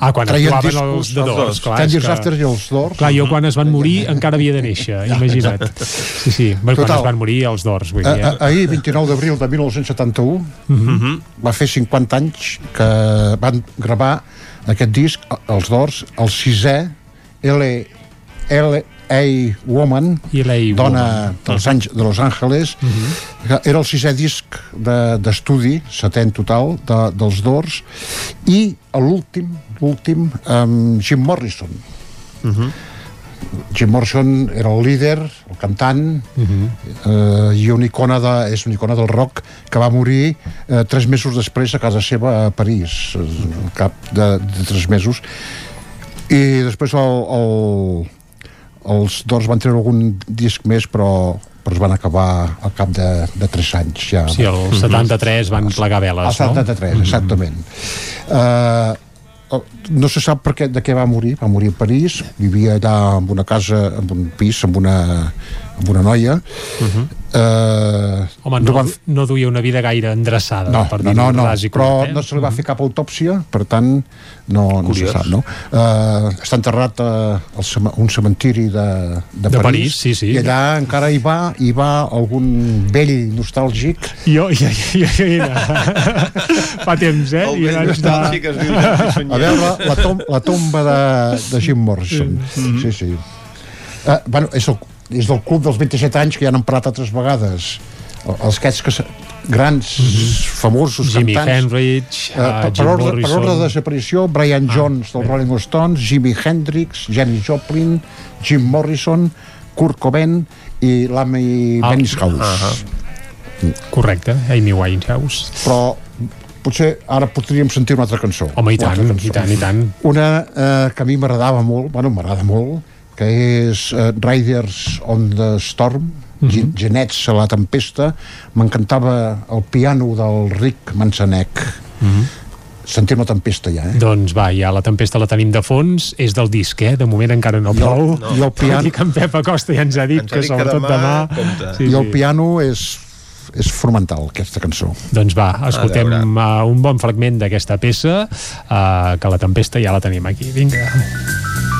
Ah, quan traien actuaven discos, els The Doors, clar, és Canyos que- i els Doors. Clar, jo quan es van morir encara havia de néixer, imagina't. Sí, sí, quan Total. es van morir els Dors, vull A, dir, a, eh? ahir, 29 d'abril de 1971, Mhm. va fer 50 anys que van gravar aquest disc, els Doors, el sisè L, L.A. Woman, dona dels anys de Los Angeles, que era el sisè disc de- d'estudi, setè en total, de, dels Doors, i l'últim, l'últim, amb Jim Morrison. Jim Morrison era el líder, el cantant, eh, i una icona de, és una icona del rock que va morir eh, tres mesos després a casa seva a París, eh, al cap de, de tres mesos. I després el, el, els Doors van treure algun disc més, però, però es van acabar al cap de, de tres anys. Ja. Sí, el 73 van plegar veles, El 73, no? exactament. Uh, no se sap per què, de què va morir. Va morir a París, vivia allà en una casa, en un pis, amb una, amb una noia. Uh -huh. uh, Home, no, no duia una vida gaire endreçada, no, per no, no, no, i però eh? no se li va fer cap autòpsia, per tant, no, no se sap, no? Uh, està enterrat a, al cema- un cementiri de, de, De París, París, sí, sí. i allà encara hi va, hi va algun vell nostàlgic. Jo, jo, jo, jo era. Fa temps, eh? El I vell abans de- nostàlgic es diu. A veure, la, tom, la tomba de, de Jim Morrison. Mm-hmm. Sí, sí. Uh, bueno, és, el, és del club dels 27 anys que ja n'han parlat altres vegades. El- Els aquests que grans, famosos Mm-hmm. Jimi cantants. Hendrix, uh, per, Jim per, ordre, per ordre de desaparició, Brian Jones dels Rolling Stones, Jimi Hendrix, Janis Joplin, Jim Morrison, Kurt Cobain i l'Amy Ah, Winehouse. ah, Correcte, Amy Winehouse. Però potser ara podríem sentir una altra cançó. Home, i tant, i tant, i tant. Una eh, que a mi m'agradava molt, bueno, m'agrada molt, que és eh, Riders on the Storm, Mhm. Genets a la tempesta, m'encantava el piano del Rick Manzanek. Sentim la tempesta ja, eh? Doncs va, ja la tempesta la tenim de fons, és del disc, eh? De moment encara no plou. no. i el piano- que en Pep Acosta ja ens ha dit Ens ha que dit que sobretot demà, demà... I el piano és, és fonamental, aquesta cançó. Doncs va, escoltem A uh, un bon fragment d'aquesta peça, uh, que la tempesta ja la tenim aquí. Vinga. Riders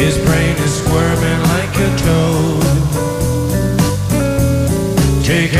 His brain is squirming like a toad. Take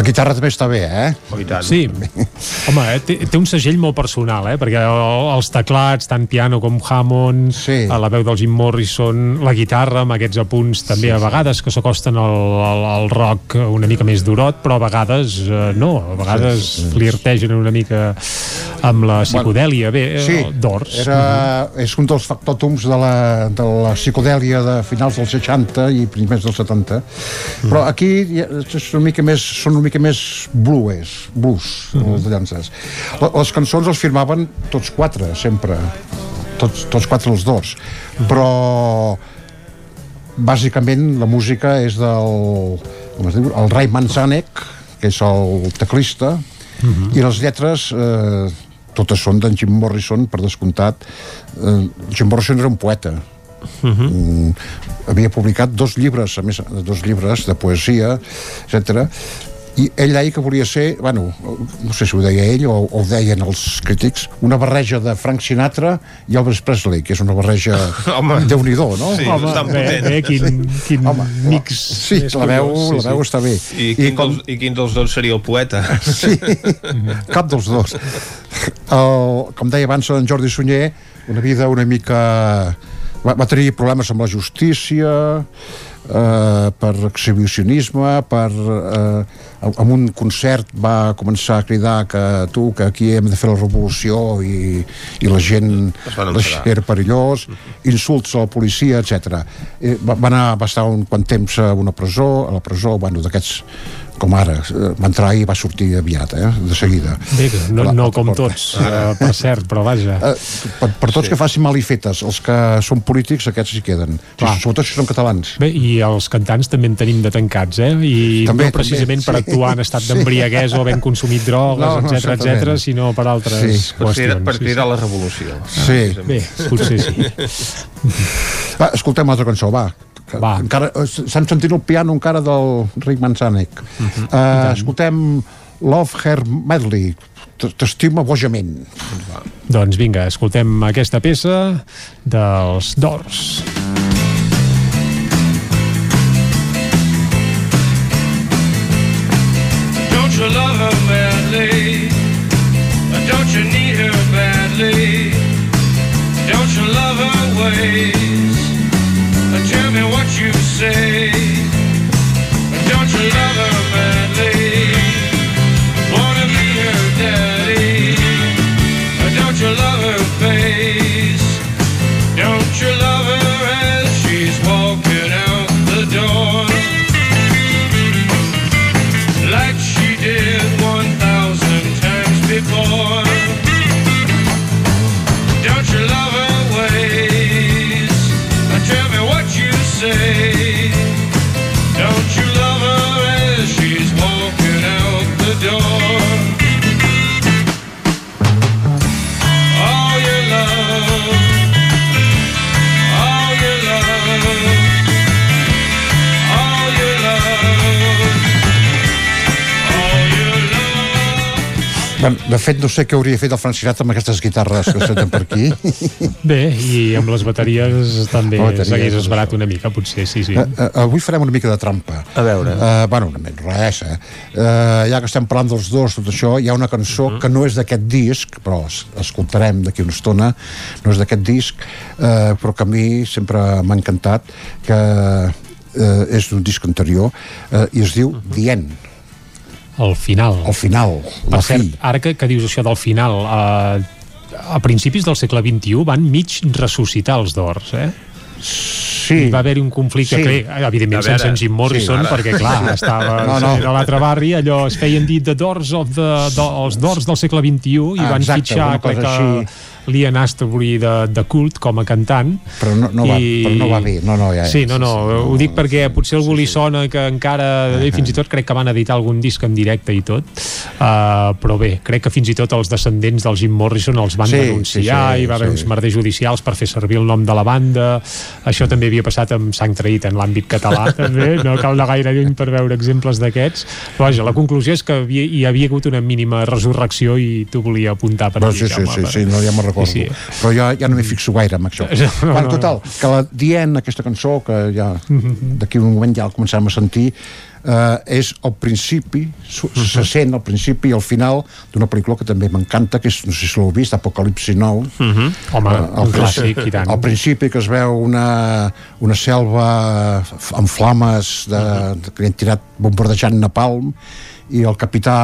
La guitarra també està bé, eh? Oh. Sí. Home, eh, té, té un segell molt personal, eh? perquè el- els teclats, tant piano com Hammond, sí. la veu del Jim Morrison, la guitarra amb aquests apunts també sí, a vegades que s'acosten al, al, al rock una mica més durot, però a vegades eh, no, a vegades sí, sí. flirtegen una mica amb la psicodèlia. Bé, Sí, eh, Dors. era, és un dels factòtums de la, de la psicodèlia de finals dels 60 i primers dels 70 però aquí és una mica més, són una mica més blues, blues les de llances. La- Les cançons els firmaven tots quatre, sempre. Tots, tots quatre els dos però bàsicament la música és del com es diu, el Ray Manzanek que és el teclista i les lletres eh, totes són d'en Jim Morrison per descomptat. Eh, Jim Morrison era un poeta. Mm, havia publicat dos llibres a més, dos llibres de poesia etc i ell deia que volia ser, bueno, no sé si ho deia ell o, o ho deien els crítics, una barreja de Frank Sinatra i Elvis Presley, que és una barreja Home. déu-n'hi-do, no? Sí, Home, bastant bé, potent. bé, quin, quin Home, mix Sí, la veu, curiós, la veu està bé. I quin, com... dels, I quin dels dos seria el poeta? Sí, cap dels dos. El, com deia abans en Jordi Sunyer, una vida una mica... Va, va tenir problemes amb la justícia, eh, per exhibicionisme, per... Eh, amb un concert va començar a cridar que tu, que aquí hem de fer la revolució i, i la gent era perillós, insults a la policia, etc. Eh, Va, va anar va estar un quant temps a una presó, a la presó, bueno, d'aquests com ara, eh, va entrar i va sortir aviat, eh, de seguida. Bé, no, La- no la com porta. tots, eh, per cert, però vaja. Eh, per, per tots sí. que facin mal i fetes, els que són polítics, aquests hi queden. Sí, Clar. sobretot si són catalans. Bé, i els cantants també en tenim de tancats, eh? I També, no precisament també, per sí. actuar en estat d'embriaguesa o havent consumit drogues, No, no, etc etc, sinó per altres Sí. Per cridar, qüestions. per cridar la revolució. Sí. Bé, potser sí. Va, escoltem una altra cançó, va. Va. Encara, eh, estem sentint el piano encara del Rick Manzanek. Uh. -huh. uh, escoltem Love Her Medley, t'estimo bojament. Doncs vinga, escoltem aquesta peça dels Dors. Don't you love her badly? Don't you need her badly? Don't you love her ways? Fet, no sé què hauria fet el Frank Sinatra amb aquestes guitarres que senten per aquí. Bé, i amb les bateries també s'hagués esbarat una mica, potser, sí, sí. Uh, uh, avui farem una mica de trampa. A veure. Uh, bueno, una mica, res, eh? Uh, ja que estem parlant dels dos, tot això, hi ha una cançó que no és d'aquest disc, però es- escoltarem d'aquí una estona, no és d'aquest disc, uh, però que a mi sempre m'ha encantat, que uh, és d'un disc anterior, uh, i es diu The End. Al final. Al final, Per la cert, fi. ara que, que dius això del final, eh, a principis del segle XXI van mig ressuscitar els d'ors, eh? Sí. Hi va haver-hi un conflicte Sí. que, evidentment, veure, sense en Jim Morrison, sí, ara. perquè, clar, estava No, no. a l'altre barri, allò es feien dir The Doors of the, de, els Doors del segle XXI, i Ah, van exacte, fitxar, crec que, així. Liam Astbury de, de Cult com a cantant. Però no, no, va, però no va bé. No, no, ja, Sí, no, no, ho dic perquè potser algú li sona que encara, eh, fins i tot crec que van editar algun disc en directe i tot, uh, però bé, crec que fins i tot els descendents del Jim Morrison els van Sí, denunciar sí, sí, i va haver sí. uns merders judicials per fer servir el nom de la banda això també havia passat amb Sang Traït en l'àmbit català també, no cal anar gaire lluny per veure exemples d'aquests però vaja, la conclusió és que havia, hi havia hagut una mínima resurrecció i t'ho volia apuntar per Però aquí, sí, sí, Jaume, sí, sí, no, ja me'n recordo. Sí, Però ja, ja no m'hi fixo gaire amb això. No, no, bueno, no. total, que la Dient, aquesta cançó, que ja d'aquí un moment ja la començarem a sentir, eh, és el principi, su- se sent al principi i al final d'una pel·lícula que també m'encanta, que és, no sé si l'heu vist, Apocalipsi Nou. Mhm. Home, un clàssic, i tant. Al principi que es veu una, una selva amb flames de, de, que li han tirat bombardejant napalm i el capità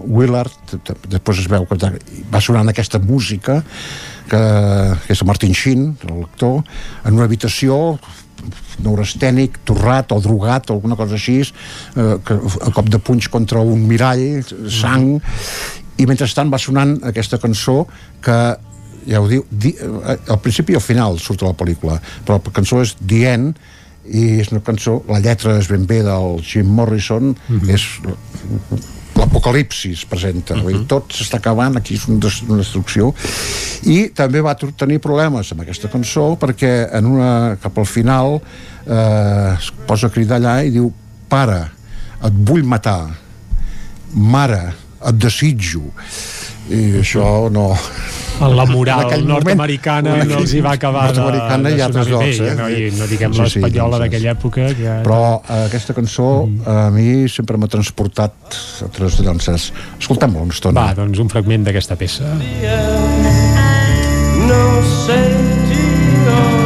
Willard després es veu que va sonant aquesta música que, que és el Martin Sheen, l'actor, en una habitació neurastènic, torrat o drogat o alguna cosa així eh, que, a cop de punys contra un mirall sang. I mentrestant va sonant aquesta cançó que ja ho diu, di, eh, al principi i al final surt la pel·lícula però la cançó és The End i és una cançó, la lletra és ben bé del Jim Morrison és l'apocalipsi es presenta uh -huh. tot s'està acabant, aquí és una, una destrucció. I també va tenir problemes amb aquesta cançó perquè en una, cap al final eh, es posa a cridar allà i diu pare, et vull matar. Mare, et desitjo. I això no. La En moral aquell nord-americana no els hi va acabar de, nord-americana de i altres llocs, eh? no, i no diguem Sí, sí, l'espanyola doncs, d'aquella època que... però eh, aquesta cançó a mi sempre m'ha transportat a tres de llances. Escoltem-la una estona. Va, doncs un fragment d'aquesta peça. No safety or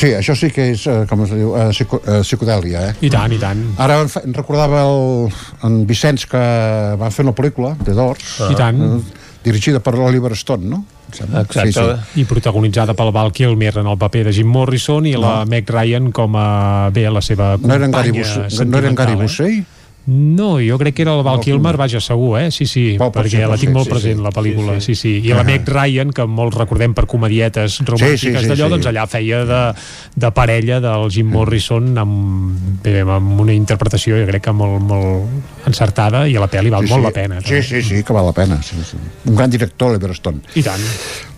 sí, això sí que és, eh, com es diu, eh, psico, eh, psicodèlia, eh? I tant, i tant. Ara em, fa, em recordava el, en Vicenç que va fer una pel·lícula, de Dors, I tant. eh, dirigida per l'Oliver Stone, no? Sembla. Sí, sí. I protagonitzada pel Val Kilmer en el paper de Jim Morrison i la Meg Ryan com a bé la seva No era en companya Gary Busey? No era en Gary sentimental, eh? No, jo crec que era el Val Val Kilmer, vaja, segur, eh? Sí, sí, Pot perquè la tinc ser, molt sí, present, sí. la pel·lícula, sí, Sí, sí. sí. I la. Meg Ryan, que molts recordem per comedietes romàntiques sí, d'allò, sí. doncs allà feia de, de parella del Jim Morrison amb, bé, amb una interpretació, jo crec que molt, molt encertada, i a la pel·li val Sí, molt sí. la pena. Sí, sí, sí, que val la pena. Sí, sí. Un gran director, Oliver Stone. I tant.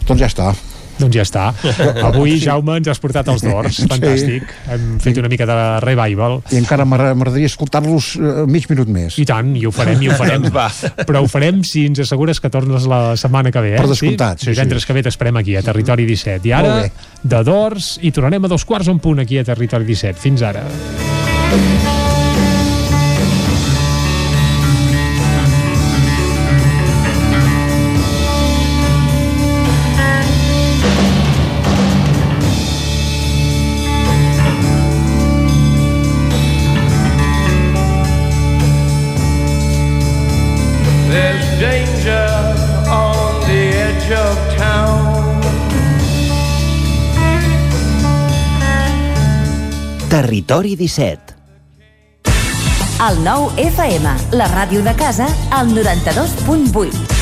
Doncs ja està. Doncs ja està. Avui, Jaume, ens has portat els dors. Sí. Fantàstic. Hem fet una mica de revival. I encara m'agra- m'agradaria escoltar-los eh, mig minut més. I tant, i ho farem, i ho farem. Va. Però ho farem si ens assegures que tornes la setmana que ve, eh? Per descomptat, sí, sí. Divendres que ve t'esperem aquí, a Territori 17. I ara, de Dors, i tornarem a dos quarts en punt aquí a Territori 17. Fins ara. There's Territori 17. El nou FM, la ràdio de casa, al 92.8.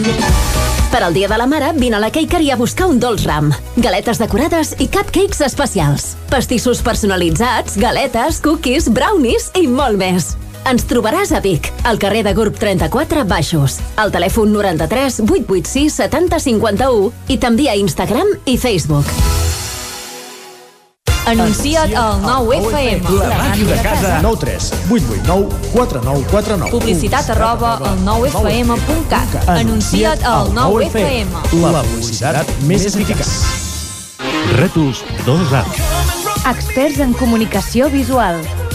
Per al Dia de la Mare, vine a la Cakery a buscar un dolç ram. Galetes decorades i cupcakes especials. Pastissos personalitzats, galetes, cookies, brownies i molt més. Ens trobaràs a Vic, al carrer de Gurb 34 Baixos, al telèfon 93 886 70 51 i també a Instagram i Facebook. Anuncia't al 9FM. La màquina de casa. 9 3 8 8 9 4 9 4 9. Publicitat arroba al 9FM.cat. Anuncia't al 9FM. La publicitat més eficaç. Rètols 2 Arts. Experts en comunicació visual.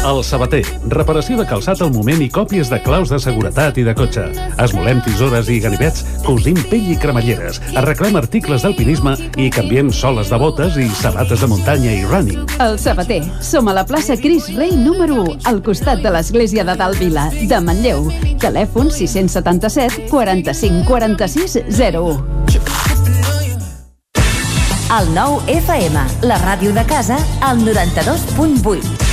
El Sabater. Reparació de calçat al moment i còpies de claus de seguretat i de cotxe. Esmolem tisores i ganivets, cosim pell i cremalleres, arreglem articles d'alpinisme i canviem soles de botes i sabates de muntanya i running. El Sabater. Som a la plaça Cris Rei número 1, al costat de l'església de Dalt Vila, de Manlleu. Telèfon 677 45 46 01. El 9 FM, la ràdio de casa, al 92.8.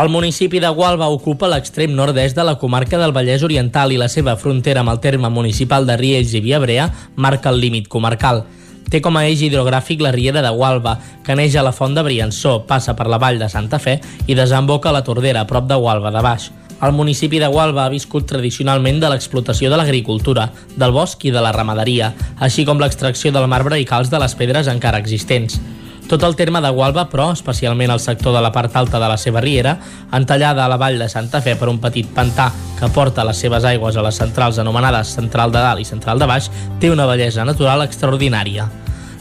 El municipi de Gualba ocupa l'extrem nord-est de la comarca del Vallès Oriental i la seva frontera amb el terme municipal de Riells i Viabrea marca el límit comarcal. Té com a eix hidrogràfic la riera de Gualba, que neix a la font de Briançó, passa per la vall de Santa Fe i desemboca a la Tordera, a prop de Gualba de Baix. El municipi de Gualba ha viscut tradicionalment de l'explotació de l'agricultura, del bosc i de la ramaderia, així com l'extracció del marbre i calç de les pedres encara existents. Tot el terme de Gualba, però, especialment el sector de la part alta de la seva riera, entallada a la vall de Santa Fe per un petit pantà que porta les seves aigües a les centrals anomenades Central de Dalt i Central de Baix, té una bellesa natural extraordinària.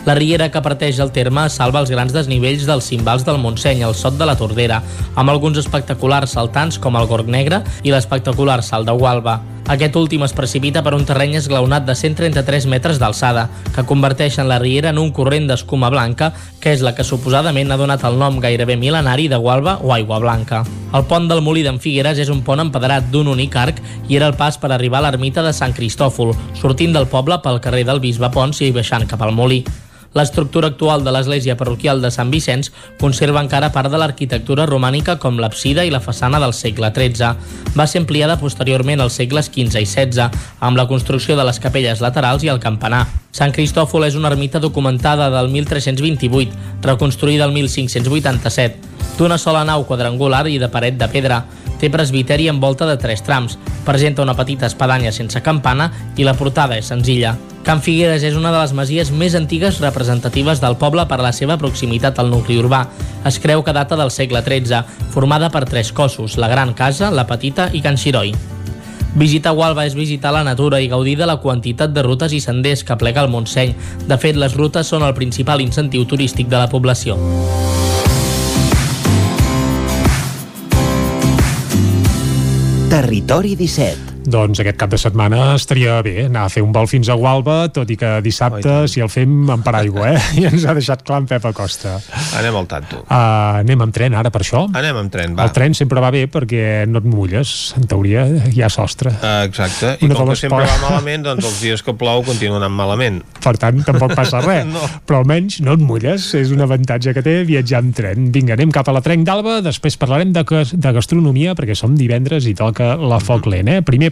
La riera que parteix el terme salva els grans desnivells dels cimbals del Montseny, el Sot de la Tordera, amb alguns espectaculars saltants com el Gorg Negre i l'espectacular Salt de Gualba. Aquest últim es precipita per un terreny esglaonat de 133 metres d'alçada, que converteix en la riera en un corrent d'escuma blanca, que és la que suposadament ha donat el nom gairebé mil·lenari de Gualba o Aigua Blanca. El pont del Molí d'en Figueres és un pont empedrat d'un únic arc i era el pas per arribar a l'ermita de Sant Cristòfol, sortint del poble pel carrer del Bisbe Pons i baixant cap al Molí. L'estructura actual de l'església parroquial de Sant Vicenç conserva encara part de l'arquitectura romànica com l'absida i la façana del segle XIII. Va ser ampliada posteriorment als segles XV i XVI, amb la construcció de les capelles laterals i el campanar. Sant Cristòfol és una ermita documentada del 1328, reconstruïda el 1587, d'una sola nau quadrangular i de paret de pedra. Té presbiteri amb volta de tres trams, presenta una petita espadanya sense campana i la portada és senzilla. Can Figueres és una de les masies més antigues representatives del poble per la seva proximitat al nucli urbà. Es creu que data del segle XIII, formada per tres cossos, la Gran Casa, la Petita i Can Xiroi. Visitar Gualba és visitar la natura i gaudir de la quantitat de rutes i senders que plega el Montseny. De fet, les rutes són el principal incentiu turístic de la població. Territori 17. Doncs aquest cap de setmana estaria bé anar a fer un vol fins a Gualba, tot i que dissabte, oh, si el fem en paraigua, eh? I ens ha deixat clar en Pep Acosta. Anem al tanto. Uh, anem amb tren ara per això? Anem amb tren, va. El tren sempre va bé perquè no et mulles, en teoria hi ha sostre. Uh, exacte, i Una com que sempre va malament, doncs els dies que plou continuen anant malament. Per tant, tampoc passa res. No. Però almenys no et mulles, és un avantatge que té viatjar en tren. Vinga, anem cap a la Trenc d'Alba, després parlarem de, de gastronomia, perquè som divendres i toca la foc lent, eh? Primer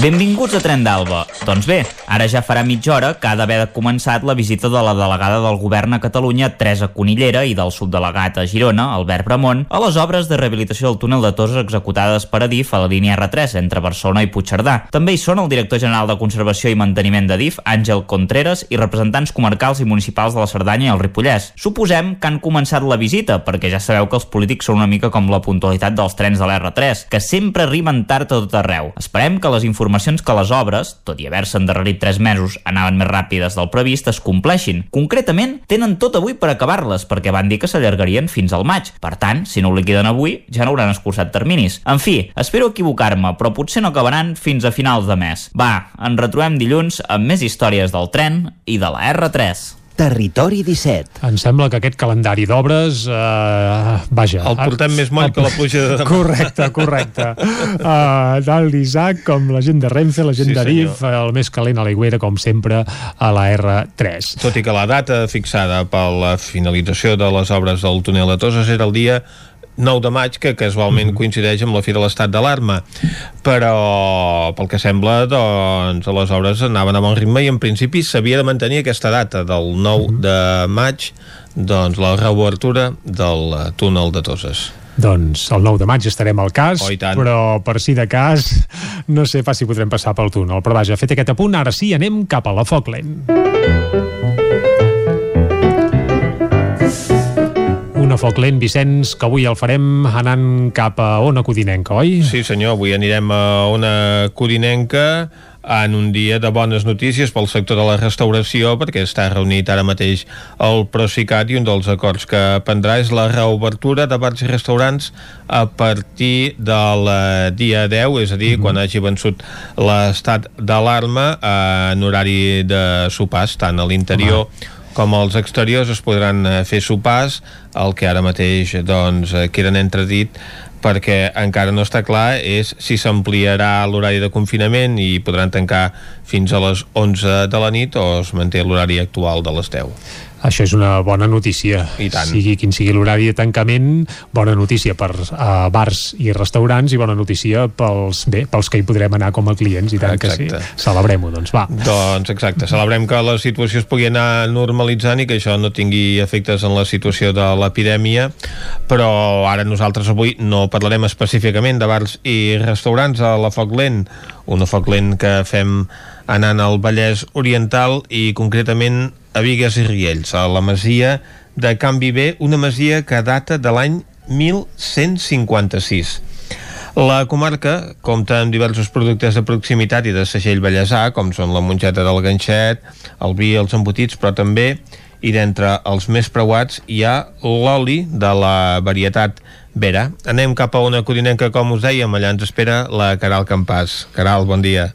Benvinguts a Tren d'Alba. Doncs bé, ara ja farà mitja hora que ha d'haver començat la visita de la delegada del govern a Catalunya, Teresa Conillera, i del subdelegat a Girona, Albert Bramont, a les obres de rehabilitació del túnel de Toses executades per Adif a la línia R3 entre Barcelona i Puigcerdà. També hi són el director general de Conservació i Manteniment d'Adif, Àngel Contreras, i representants comarcals i municipals de la Cerdanya i el Ripollès. Suposem que han començat la visita, perquè ja sabeu que els polítics són una mica com la puntualitat dels trens de l'R3, que sempre arriben tard a tot arreu. Esperem que les informacions que les obres, tot i haver-se endarrerit 3 mesos, anaven més ràpides del previst, es compleixin. Concretament, tenen tot avui per acabar-les, perquè van dir que s'allargarien fins al maig. Per tant, si no ho liquiden avui, ja no hauran escurçat terminis. En fi, espero equivocar-me, però potser no acabaran fins a finals de mes. Va, ens retrobem dilluns amb més històries del tren i de la R3. Territori 17. Em sembla que aquest calendari d'obres, eh, vaja... El portem més moll que la pluja de demà. Correcte, correcte. Uh, Dalt d'Isaac, com la gent de Renfe, la gent Sí, d'Arif, senyor. el més calent a l'aigüera, com sempre, a la R3. Tot i que la data fixada per la finalització de les obres del túnel de Toses era el dia 9 de maig, que casualment coincideix amb la fi de l'estat d'alarma. Però, pel que sembla, doncs, les obres anaven a bon ritme i en principi s'havia de mantenir aquesta data del 9 de maig, doncs, la reobertura del eh, túnel de Toses. Doncs el 9 de maig estarem al cas, Oh, però per si de cas no sé pas si podrem passar pel túnel. Però vaja, fet aquest apunt, ara sí, anem cap a la foc Una foc lent, Vicenç, que avui el farem anant cap a Ona Codinenca, oi? Sí, senyor, avui anirem a una codinenca en un dia de bones notícies pel sector de la restauració perquè està reunit ara mateix el Procicat i un dels acords que prendrà és la reobertura de bars i restaurants a partir del dia 10, és a dir, quan hagi vençut l'estat d'alarma en horari de sopars, tant a l'interior com als exteriors es podran eh, fer sopars, el que ara mateix doncs, eh, queda en entredit perquè encara no està clar és si s'ampliarà l'horari de confinament i podran tancar fins a les 11 de la nit o es manté l'horari actual de les 10. Això és una bona notícia. I tant. Sigui quin sigui l'horari de tancament, bona notícia per uh, bars i restaurants i bona notícia pels, bé, pels que hi podrem anar com a clients i tant Exacte. que sí. Celebrem-ho, doncs va. Doncs exacte, celebrem que la situació es pugui anar normalitzant i que això no tingui efectes en la situació de l'epidèmia, però ara nosaltres avui no parlarem específicament de bars i restaurants a la Foc Lent, una Foc Lent que fem anant al Vallès Oriental i concretament a Vigues i Riells, a la masia de Can Viver, una masia que data de l'any 1156. La comarca compta amb diversos productes de proximitat i de segell bellesà, com són la mongeta del ganxet, el vi, els embotits, però també, i d'entre els més preuats, hi ha l'oli de la varietat Vera. Anem cap a una codinenca, com us dèiem, allà ens espera la Caral Campàs. Caral, bon dia.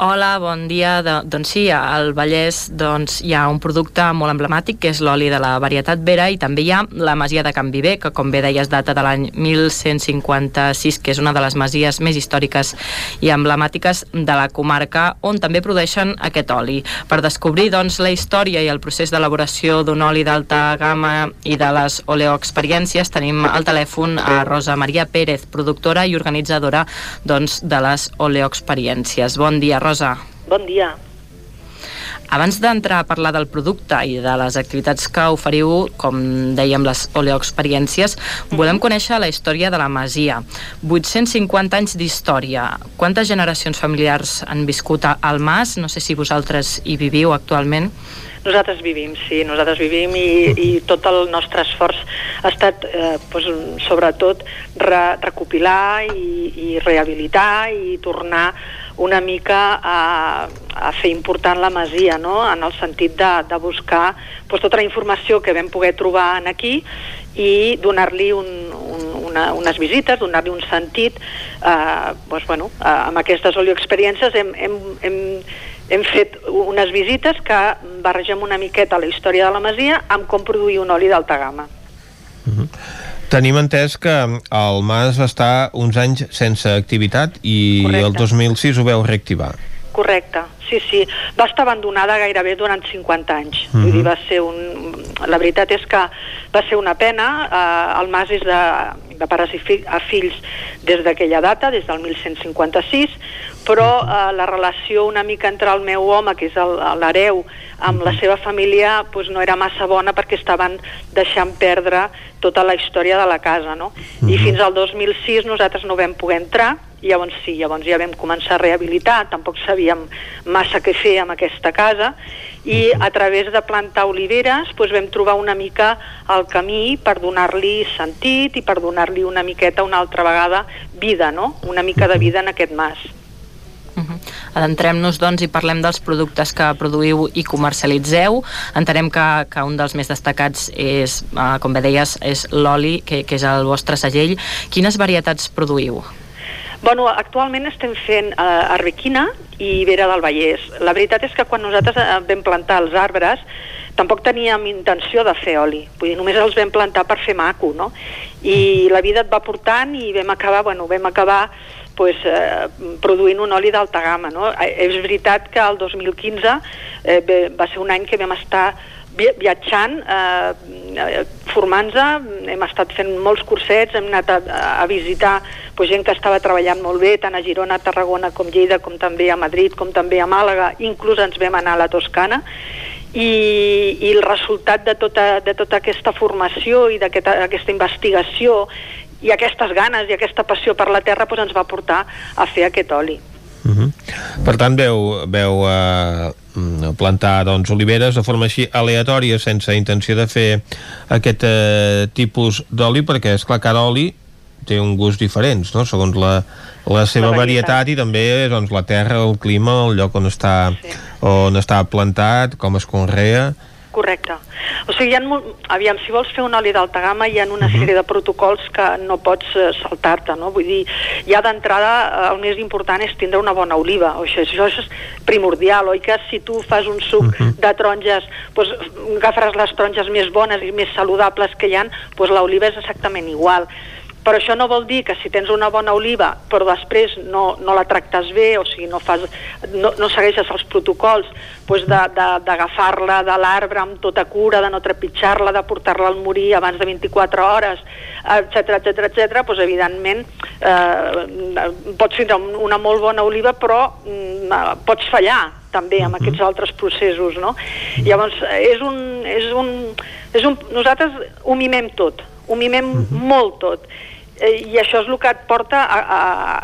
Hola, bon dia. De, doncs sí, al Vallès doncs, hi ha un producte molt emblemàtic que és l'oli de la varietat Vera i també hi ha la masia de Can Viver, que com bé deies data de l'any 1156, que és una de les masies més històriques i emblemàtiques de la comarca, on també produeixen aquest oli. Per descobrir doncs, la història i el procés d'elaboració d'un oli d'alta gamma i de les oleoexperiències tenim al telèfon a Rosa Maria Pérez, productora i organitzadora doncs, de les oleoexperiències. Bon dia, Rosa. Bon dia. Abans d'entrar a parlar del producte i de les activitats que oferiu, com dèiem, les oleoexperiències, volem conèixer la història de la Masia. 850 anys d'història. Quantes generacions familiars han viscut al Mas? No sé si vosaltres hi viviu actualment. Nosaltres vivim, sí, nosaltres vivim i, i tot el nostre esforç ha estat, eh, doncs, sobretot, re, recopilar i, i rehabilitar i tornar una mica a, a fer important la masia, no? en el sentit de, de buscar doncs, tota la informació que vam poder trobar en aquí i donar-li un, un, una, unes visites, donar-li un sentit. Eh, doncs, bueno, eh, amb aquestes olioexperiències hem, hem, hem, hem fet unes visites que barregem una miqueta la història de la masia amb com produir un oli d'alta gamma. Tenim entès que el Mas va estar uns anys sense activitat i Correcte. el 2006 ho veu reactivar. Correcte, sí, sí. Va estar abandonada gairebé durant 50 anys. Mm -hmm. Vull dir, va ser un... La veritat és que va ser una pena. Eh, el mas és de, de pares i fi, a fills des d'aquella data, des del 1156, però eh, la relació una mica entre el meu home, que és l'hereu, amb la seva família pues, no era massa bona perquè estaven deixant perdre tota la història de la casa, no? I fins al 2006 nosaltres no vam poder entrar, i llavors sí, llavors ja vam començar a rehabilitar, tampoc sabíem massa què fer amb aquesta casa, i a través de plantar oliveres doncs vam trobar una mica el camí per donar-li sentit i per donar-li una miqueta una altra vegada vida, no? Una mica de vida en aquest mas. Adentrem-nos, doncs, i parlem dels productes que produïu i comercialitzeu. Entenem que, que un dels més destacats és, eh, com bé deies, és l'oli, que, que és el vostre segell. Quines varietats produïu? Bueno, actualment estem fent eh, arbequina i vera del Vallès. La veritat és que quan nosaltres eh, vam plantar els arbres tampoc teníem intenció de fer oli, vull dir, només els vam plantar per fer maco, no? I la vida et va portant i vam acabar, bueno, vam acabar pues, eh, produint un oli d'alta gamma, no? Eh, és veritat que el 2015 eh, va ser un any que vam estar vi- viatjant, eh, eh, formant-nos, hem estat fent molts cursets, hem anat a, a visitar pues, gent que estava treballant molt bé, tant a Girona, a Tarragona com Lleida, com també a Madrid, com també a Màlaga, inclús ens vam anar a la Toscana, i, i el resultat de tota, de tota aquesta formació i d'aquesta aquesta investigació i aquestes ganes i aquesta passió per la terra pues, ens va portar a fer aquest oli. Uh -huh. Per tant, veu, veu mm, plantar doncs, oliveres de forma així aleatòria, sense intenció de fer aquest eh, tipus d'oli, perquè és clar cada oli té un gust diferent, no? segons la, la seva La varietat. varietat. i també doncs, la terra, el clima, el lloc on està, sí. on està plantat, com es conrea... Correcte. O sigui, hi ha, aviam, si vols fer un oli d'alta gamma hi ha una uh -huh. sèrie de protocols que no pots eh, saltar-te, no? Vull dir, ja d'entrada eh, el més important és tindre una bona oliva, o això, això és primordial, oi que si tu fas un suc uh -huh. de taronges, doncs agafaràs les taronges més bones i més saludables que hi han, doncs l'oliva és exactament igual. Però això no vol dir que si tens una bona oliva però després no, no la tractes bé, o sigui, no, fas, no, no segueixes els protocols doncs de- de- d'agafar-la de, de l'arbre amb tota cura, de no trepitjar-la, de portar-la al morir abans de 24 hores, etc etc etc, doncs evidentment eh, pots tindre un- una molt bona oliva però mm, eh, pots fallar també amb aquests altres processos, no? Llavors, és un, és un, és un, nosaltres ho mimem tot, ho mimem molt tot, i això és el que et porta a, a,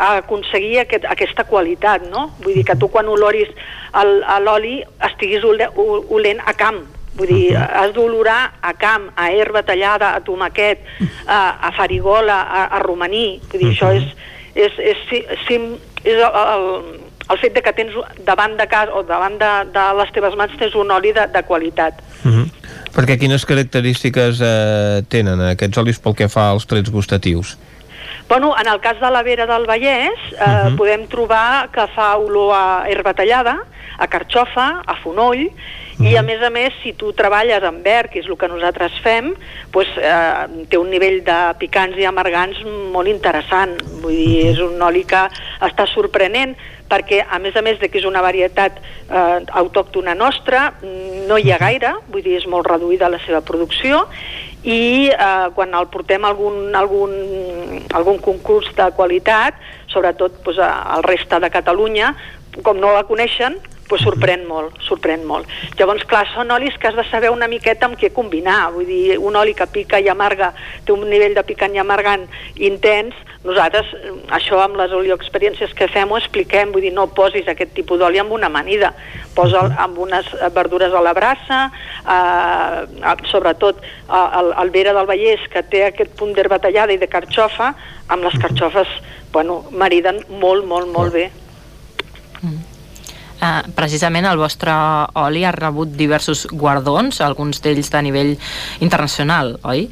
a aconseguir aquest, aquesta qualitat, no? Vull dir que tu quan oloris l'oli estiguis ole, olent a camp, vull dir, has d'olorar a camp, a herba tallada, a tomaquet, a, a farigola, a, a romaní, vull dir, això és, és, és, és, és, és el, el, el fet de que tens davant de casa o davant de, de les teves mans tens un oli de, de qualitat. Uh -huh. Perquè quines característiques eh, tenen aquests olis pel que fa als trets gustatius? Bueno, en el cas de la vera del Vallès eh, uh Mhm. -huh. podem trobar que fa olor a herba tallada, a carxofa, a fonoll, i a més a més, si tu treballes amb verd, que és el que nosaltres fem, doncs, eh, té un nivell de picants i amargants molt interessant. Vull dir, és un oli que està sorprenent perquè, a més a més de que és una varietat eh, autòctona nostra, no hi ha gaire, vull dir, és molt reduïda la seva producció, i eh, quan el portem a algun, algun, algun concurs de qualitat, sobretot a, al resta de Catalunya, com no la coneixen, pues sorprèn molt, sorprèn molt. Llavors, clar, són olis que has de saber una miqueta amb què combinar, vull dir, un oli que pica i amarga, té un nivell de picant i amargant intens, nosaltres eh, això amb les olioexperiències que fem ho expliquem, vull dir, no posis aquest tipus d'oli amb una amanida, posa'l amb unes eh, verdures a la brasa, eh, eh, sobretot eh, el, el Vera del Vallès, que té aquest punt d'herba tallada i de carxofa, amb les carxofes, bueno, mariden molt, molt, molt bé. Uh, precisament el vostre oli ha rebut diversos guardons, alguns d'ells de nivell internacional, oi?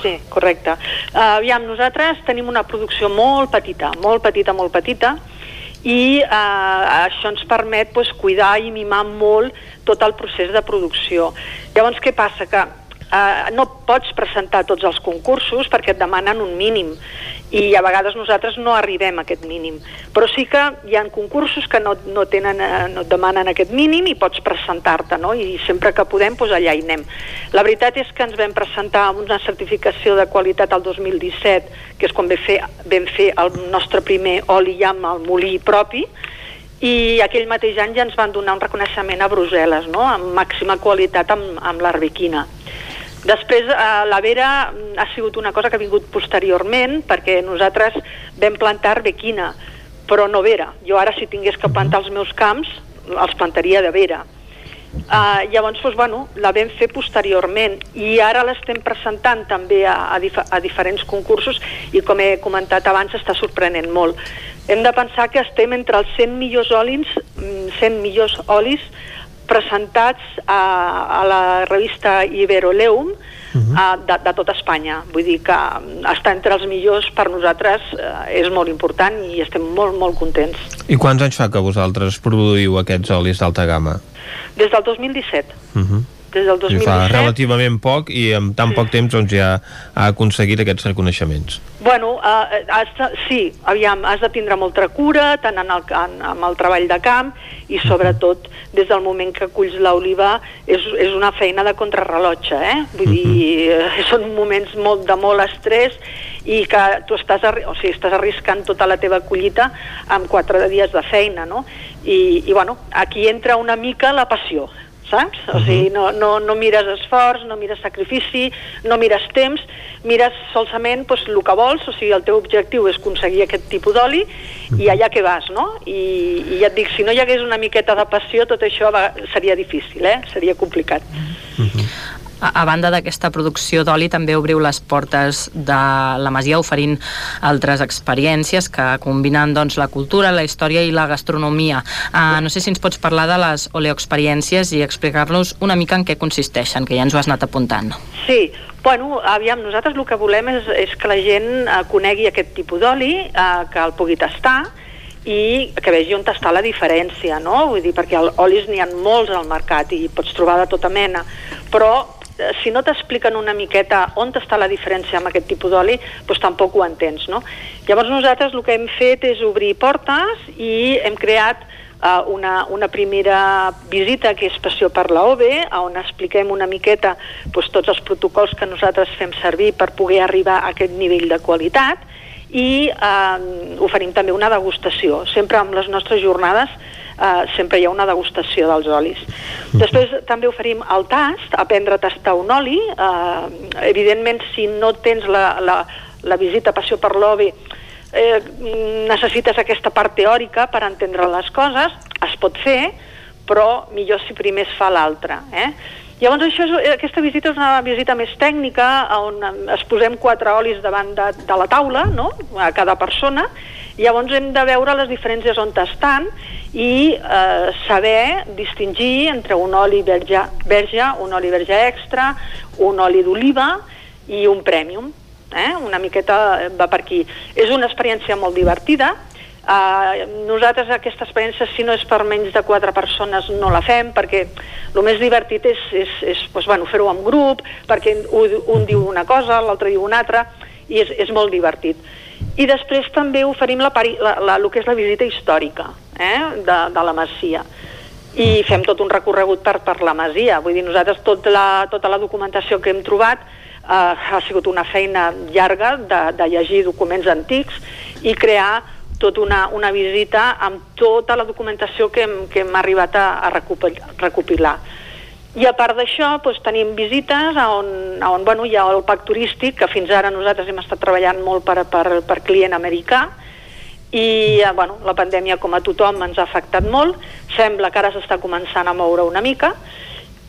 Sí, correcte. Uh, aviam, nosaltres tenim una producció molt petita, molt petita, molt petita, i uh, això ens permet pues, cuidar i mimar molt tot el procés de producció. Llavors, què passa? Que eh, no pots presentar tots els concursos perquè et demanen un mínim i a vegades nosaltres no arribem a aquest mínim. Però sí que hi ha concursos que no, no, tenen, eh, no et demanen aquest mínim i pots presentar-te, no? I sempre que podem, doncs allà hi anem. La veritat és que ens vam presentar una certificació de qualitat al 2017, que és quan vam fer, vam fer el nostre primer oli llamp al molí propi, i aquell mateix any ja ens van donar un reconeixement a Brussel·les, no? amb màxima qualitat amb, amb l'arbequina. Després, eh, la vera mm, ha sigut una cosa que ha vingut posteriorment, perquè nosaltres vam plantar arbequina, però no vera. Jo ara, si tingués que plantar els meus camps, els plantaria de vera. Uh, llavors, doncs, bueno, la vam fer posteriorment i ara l'estem presentant també a, a, dif a diferents concursos i com he comentat abans està sorprenent molt. Hem de pensar que estem entre els 100 millors olis, 100 mm, millors olis presentats a, a la revista Iberoleum uh -huh. a, de, de tot Espanya. Vull dir que estar entre els millors per nosaltres eh, és molt important i estem molt, molt contents. I quants anys fa que vosaltres produïu aquests olis d'alta gamma? Des del 2017. Uh -huh des del 2017. I fa relativament poc i en tan poc temps doncs, ja ha aconseguit aquests reconeixements. Bueno, uh, has de, sí, aviam, has de tindre molta cura, tant en el, en, en el treball de camp i sobretot des del moment que culls l'oliva és, és una feina de contrarrellotge, eh? Vull uh -huh. dir, eh, són moments molt, de molt estrès i que tu estàs, o sigui, estàs arriscant tota la teva collita amb quatre dies de feina, no? I, i bueno, aquí entra una mica la passió, saps? O sigui, no, no, no mires esforç, no mires sacrifici, no mires temps, mires solament pues, el que vols, o sigui, el teu objectiu és aconseguir aquest tipus d'oli i allà que vas, no? I, I ja et dic, si no hi hagués una miqueta de passió, tot això va, seria difícil, eh? Seria complicat. Uh -huh. A, a banda d'aquesta producció d'oli, també obriu les portes de la Masia oferint altres experiències que combinen doncs, la cultura, la història i la gastronomia. Uh, no sé si ens pots parlar de les oleoexperiències i explicar-nos una mica en què consisteixen, que ja ens ho has anat apuntant. Sí, Bueno, aviam, nosaltres el que volem és, és que la gent eh, conegui aquest tipus d'oli, eh, que el pugui tastar, i que vegi on està la diferència, no? Vull dir, perquè olis n'hi ha molts al mercat i pots trobar de tota mena, però si no t'expliquen una miqueta on està la diferència amb aquest tipus d'oli, doncs tampoc ho entens, no? Llavors nosaltres el que hem fet és obrir portes i hem creat uh, una, una primera visita que és Passió per la OBE, on expliquem una miqueta doncs, tots els protocols que nosaltres fem servir per poder arribar a aquest nivell de qualitat i eh, oferim també una degustació. Sempre amb les nostres jornades eh, sempre hi ha una degustació dels olis. Després també oferim el tast, aprendre a tastar un oli. Eh, evidentment, si no tens la, la, la visita Passió per l'OBI, eh, necessites aquesta part teòrica per entendre les coses, es pot fer, però millor si primer es fa l'altra. Eh? Llavors això és, aquesta visita és una visita més tècnica on es posem quatre olis davant de, de la taula, no?, a cada persona, llavors hem de veure les diferències on estan i eh, saber distingir entre un oli verge, verge, un oli verge extra, un oli d'oliva i un premium. Eh? Una miqueta va per aquí. És una experiència molt divertida, Uh, nosaltres aquesta experiència, si no és per menys de quatre persones, no la fem, perquè el més divertit és, és, és pues, bueno, fer-ho en grup, perquè un, un diu una cosa, l'altre diu una altra, i és, és molt divertit. I després també oferim la, la, la, el que és la visita històrica eh, de, de la Masia i fem tot un recorregut per, per la Masia. Vull dir, nosaltres tot la, tota la documentació que hem trobat eh, ha sigut una feina llarga de, de llegir documents antics i crear tota una, una visita amb tota la documentació que hem, que hem arribat a, a recopilar. I a part d'això doncs, tenim visites on, on bueno, hi ha el PAC turístic, que fins ara nosaltres hem estat treballant molt per, per, per client americà, i eh, bueno, la pandèmia, com a tothom, ens ha afectat molt. Sembla que ara s'està començant a moure una mica.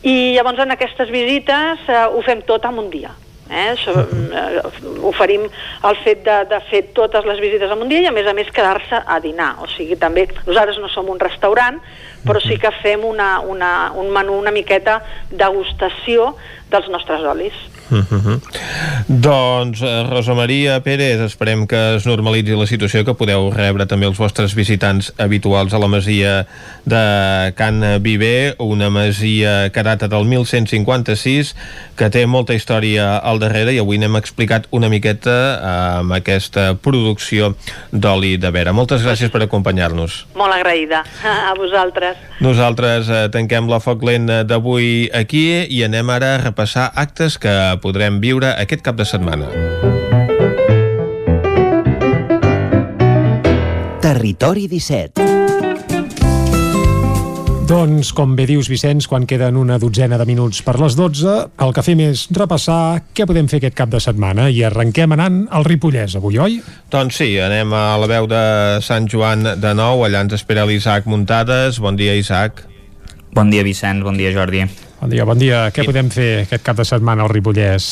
I llavors en aquestes visites eh, ho fem tot en un dia. Eh? So, eh, oferim el fet de, de fer totes les visites en un dia i a més a més quedar-se a dinar. O sigui, també nosaltres no som un restaurant, però sí que fem una, una, un menú una miqueta degustació dels nostres olis. Mm -hmm. Doncs, eh, Rosa Maria Pérez, esperem que es normalitzi la situació, que podeu rebre també els vostres visitants habituals a la masia de Can Viver, una masia que data del 1156, que té molta història al darrere i avui n'hem explicat una miqueta eh, amb aquesta producció d'oli de vera. Moltes gràcies per acompanyar-nos. Molt agraïda a vosaltres. Nosaltres eh, tanquem la foc lent d'avui aquí i anem ara a repassar actes que podrem viure aquest cap de setmana. Territori 17 Doncs, com bé dius, Vicenç, quan queden una dotzena de minuts per les 12, el que fem és repassar què podem fer aquest cap de setmana i arrenquem anant al Ripollès avui, oi? Doncs sí, anem a la veu de Sant Joan de nou, allà ens espera l'Isaac Muntades. Bon dia, Isaac. Bon dia, Vicenç, bon dia, Jordi. Bon dia, bon dia. Què podem fer aquest cap de setmana al Ripollès?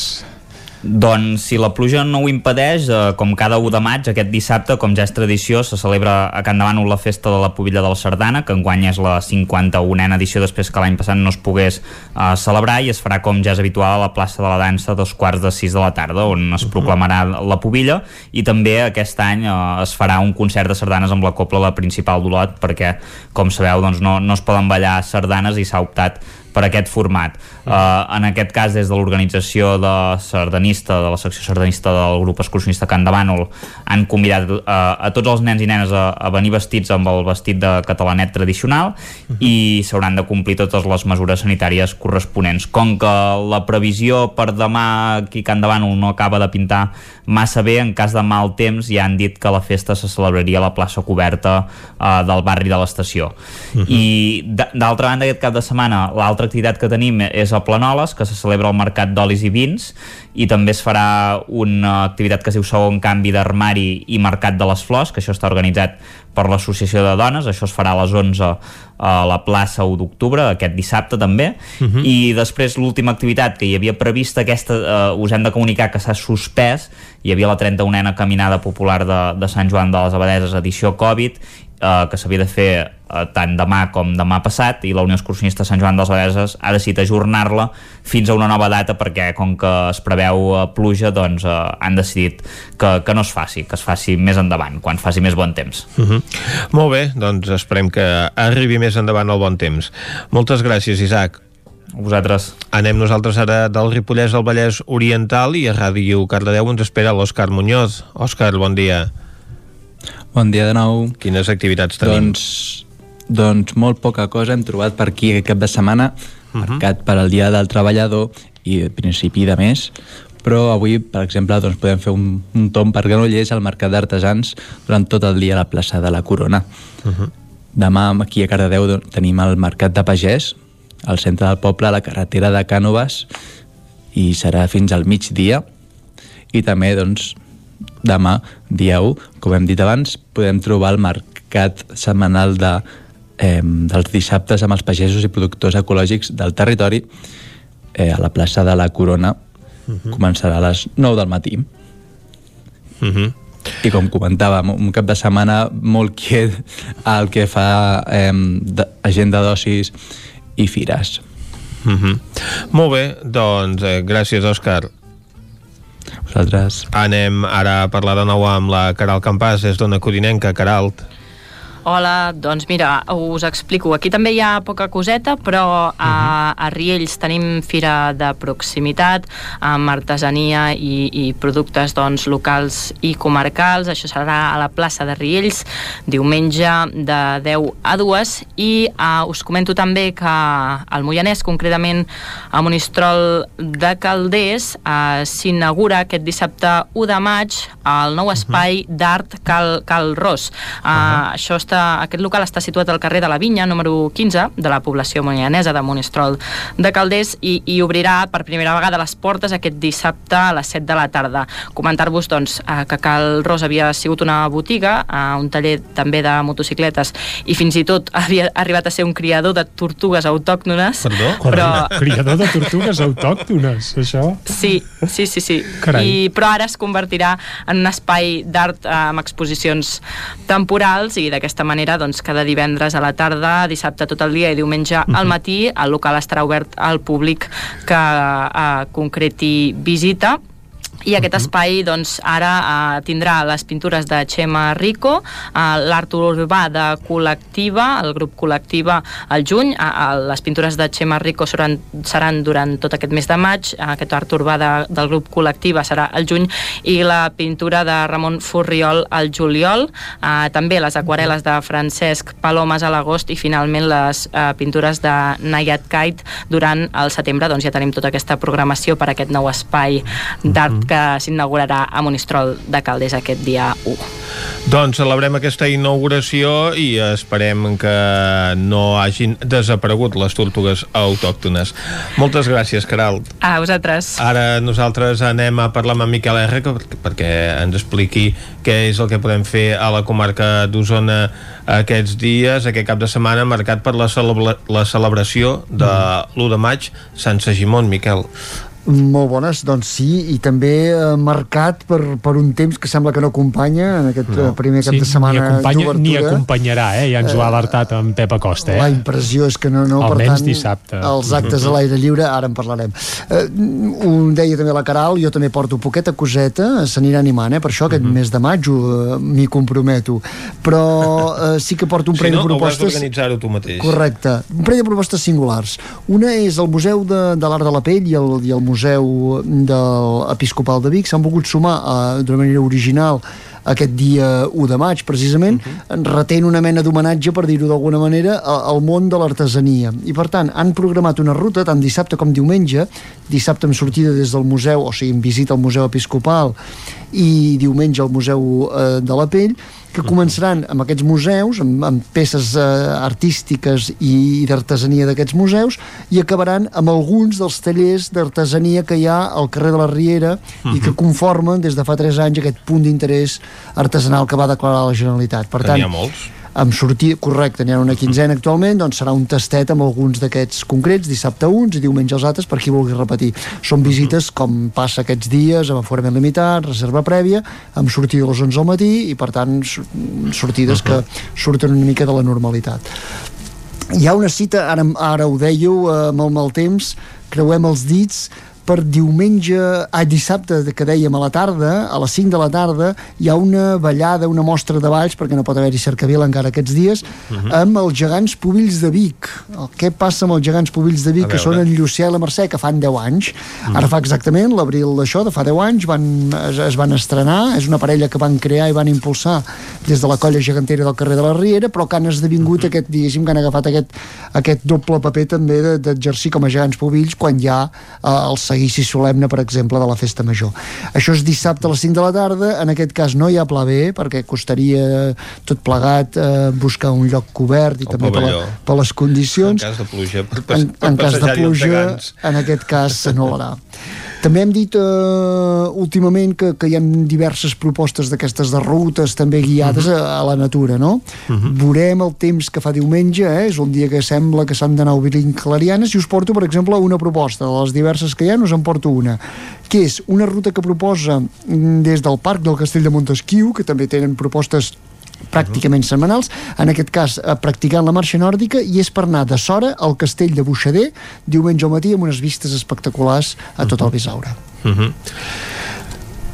Doncs si la pluja no ho impedeix, eh, com cada 1 de maig, aquest dissabte, com ja és tradició, se celebra a Can Davant la festa de la Pobilla de la Sardana, que enguany és la 51a edició després que l'any passat no es pogués eh, celebrar i es farà com ja és habitual a la plaça de la dansa dos quarts de sis de la tarda, on es proclamarà la Pobilla i també aquest any eh, es farà un concert de sardanes amb la copla la principal d'Olot perquè, com sabeu, doncs no, no es poden ballar sardanes i s'ha optat per aquest format. Uh, en aquest cas, des de l'organització de sardanista, de la secció sardanista del grup excursionista Can de Bànol, han convidat uh, a tots els nens i nenes a, a venir vestits amb el vestit de catalanet tradicional i s'hauran de complir totes les mesures sanitàries corresponents. Com que la previsió per demà aquí Can de Bànol no acaba de pintar massa bé, en cas de mal temps ja han dit que la festa se celebraria a la plaça coberta uh, del barri de l'estació. I d- d'altra banda, aquest cap de setmana, l'altra activitat que tenim és a Planoles, que se celebra el mercat d'olis i vins, i també es farà una activitat que es diu segon canvi d'armari i mercat de les flors, que això està organitzat per l'Associació de Dones, això es farà a les 11 a la plaça 1 d'octubre, aquest dissabte també, Mhm. i després l'última activitat que hi havia prevista, aquesta eh, us hem de comunicar que s'ha suspès, hi havia la 31a Caminada Popular de, de Sant Joan de les Abadeses edició Covid, eh, que s'havia de fer eh, tant demà com demà passat i la Unió Excursionista Sant Joan de les Abadeses ha decidit ajornar-la fins a una nova data perquè com que es preveu eh, pluja doncs eh, han decidit que, que no es faci, que es faci més endavant quan faci més bon temps. Uh -huh. Molt bé, doncs esperem que arribi més endavant el bon temps. Moltes gràcies, Isaac. A vosaltres. Anem nosaltres ara del Ripollès al Vallès Oriental i a Ràdio Cardedeu ens espera l'Òscar Muñoz. Òscar, bon dia. Bon dia de nou. Quines activitats tenim? Doncs, doncs molt poca cosa hem trobat per aquí aquest cap de setmana, Mhm. marcat per al Dia del Treballador i principi de mes, però avui, per exemple, doncs podem fer un, un tom per Granollers al Mercat d'Artesans durant tot el dia a la plaça de la Corona. Uh -huh. Demà aquí a Cardedeu tenim el Mercat de Pagès, al centre del poble, a la carretera de Cànoves, i serà fins al migdia. I també, doncs, demà, dia 1, com hem dit abans, podem trobar el mercat setmanal de, eh, dels dissabtes amb els pagesos i productors ecològics del territori eh, a la plaça de la Corona. Uh -huh. Començarà a les 9 del matí. Uh -huh. I com comentàvem, un cap de setmana molt quiet al que fa eh, agenda d'ocis i fires. Uh -huh. Molt bé, doncs eh, gràcies, Òscar. Vosaltres. Anem ara a parlar de nou amb la Caral Campàs, és d'Ona Codinenca. Caralt. Hola, doncs mira, us explico. Aquí també hi ha poca coseta, però a, a Riells tenim fira de proximitat amb artesania i, i productes doncs, locals i comarcals. Això serà a la plaça de Riells diumenge de 10 a 2 i uh, us comento també que al Moianès, concretament a Monistrol de Calders, uh, s'inaugura aquest dissabte 1 de maig el nou espai d'art Cal, Cal Ros. Uh, Això està, aquest local està situat al carrer de la Vinya, número 15, de la població moianesa de Monistrol de Calders i, i obrirà per primera vegada les portes aquest dissabte a les 7 de la tarda. Comentar-vos doncs, eh, que Cal Ros havia sigut una botiga, eh, un taller també de motocicletes i fins i tot havia arribat a ser un criador de tortugues autòctones. Perdó? Però, Criador de tortugues autòctones, això? Sí, sí, sí, sí. Carai. I, però ara es convertirà en un espai d'art eh, amb exposicions temporals i d'aquesta manera, doncs, cada divendres a la tarda, dissabte tot el dia i diumenge al Mhm. matí, el local estarà obert al públic que eh, concreti visita i aquest espai doncs, ara eh, tindrà les pintures de Xema Rico, eh, l'art urbà de Col·lectiva, el grup Col·lectiva al juny, eh, eh, les pintures de Xema Rico seran, seran durant tot aquest mes de maig, eh, aquest art urbà de, del grup Col·lectiva serà al juny i la pintura de Ramon Furriol al juliol, eh, també les aquarel·les de Francesc Palomes a l'agost i finalment les eh, pintures de Nayat Kite durant el setembre, doncs ja tenim tota aquesta programació per aquest nou espai d'art que s'inaugurarà a Monistrol de Calders aquest dia 1. Doncs celebrem aquesta inauguració i esperem que no hagin desaparegut les tortugues autòctones. Moltes gràcies, Caral. A vosaltres. Ara nosaltres anem a parlar amb en Miquel R perquè ens expliqui què és el que podem fer a la comarca d'Osona aquests dies, aquest cap de setmana marcat per la, celebra la celebració de l'1 de maig Sant Segimon, Miquel. Molt bones, doncs sí, i també eh, marcat per, per un temps que sembla que no acompanya en aquest no. primer cap Sí, de setmana ni, acompanya, d'obertura. ni acompanyarà, eh? ja ens ho ha alertat en Pep Acosta. Eh? La impressió és que no, no per tant, dissabte. els actes a l'aire lliure, ara en parlarem. Eh, ho deia també la Caral, jo també porto poqueta coseta, s'anirà animant, eh? per això aquest mes de maig eh, m'hi comprometo. Però eh, sí que porto un Si parell no, de hauràs propostes... d'organitzar-ho tu mateix. Correcte. Un parell de propostes singulars. Una és el Museu de, de l'Art de la Pell i el, i el Museu de l'Episcopal de Vic s'han volgut sumar eh, d'una manera original aquest dia 1 de maig, precisament, uh -huh. retent una mena d'homenatge, per dir-ho d'alguna manera, al món de l'artesania. I, per tant, han programat una ruta, tant dissabte com diumenge, dissabte amb sortida des del museu, o sigui, amb visita al Museu Episcopal, i diumenge al Museu eh, de la Pell, que començaran amb aquests museus, amb, amb peces eh, artístiques i d'artesania d'aquests museus, i acabaran amb alguns dels tallers d'artesania que hi ha al carrer de la Riera i que conformen des de fa 3 anys aquest punt d'interès artesanal que va declarar la Generalitat. Per tant, molts. Amb sortida, correcte, n'hi ha una quinzena actualment, doncs serà un tastet amb alguns d'aquests concrets, dissabte uns i diumenge els altres, per qui vulgui repetir. Són visites com passa aquests dies, amb aforament limitat, reserva prèvia, amb sortida a les 11 al matí i, per tant, sortides que surten una mica de la normalitat. Hi ha una cita, ara, ara ho dèieu, eh, amb el mal temps, creuem els dits, per diumenge, a dissabte que dèiem a la tarda, a les 5 de la tarda, hi ha una ballada, una mostra de balls, perquè no pot haver-hi cercavila encara aquests dies, Mhm. amb els gegants pubills de Vic. El, què passa amb els gegants pubills de Vic, que són en Llucià i la Mercè, que fan 10 anys. Mhm. Ara fa exactament l'abril d'això, de fa 10 anys, van, es, es van estrenar, és una parella que van crear i van impulsar des de la colla gegantera del carrer de la Riera, però que han esdevingut Mhm. aquest, diguéssim, que han agafat aquest, aquest doble paper també de- d'exercir com a gegants pubills quan hi ha eh, el seguici solemne, per exemple, de la festa major. Això és dissabte a les 5 de la tarda, en aquest cas no hi ha pla B, perquè costaria tot plegat eh, buscar un lloc cobert i El també per, la, per les condicions En cas de pluja. Per, per, en, per en cas de pluja, en aquest cas s'anul·larà. També hem dit eh, últimament que, que hi ha diverses propostes d'aquestes de rutes també guiades Mhm. a, a la natura, no? Veurem el temps que fa diumenge, eh? és un dia que sembla que s'han d'anar obrint clarianes i us porto, per exemple, una proposta. De les diverses que hi ha, us en porto una que és una ruta que proposa mm, des del Parc del Castell de Montesquieu, que també tenen propostes pràcticament setmanals, en aquest cas eh, practicant la marxa nòrdica i és per anar de Sora al castell de Buixader diumenge al matí amb unes vistes espectaculars a tot el Bisaure. Mhm.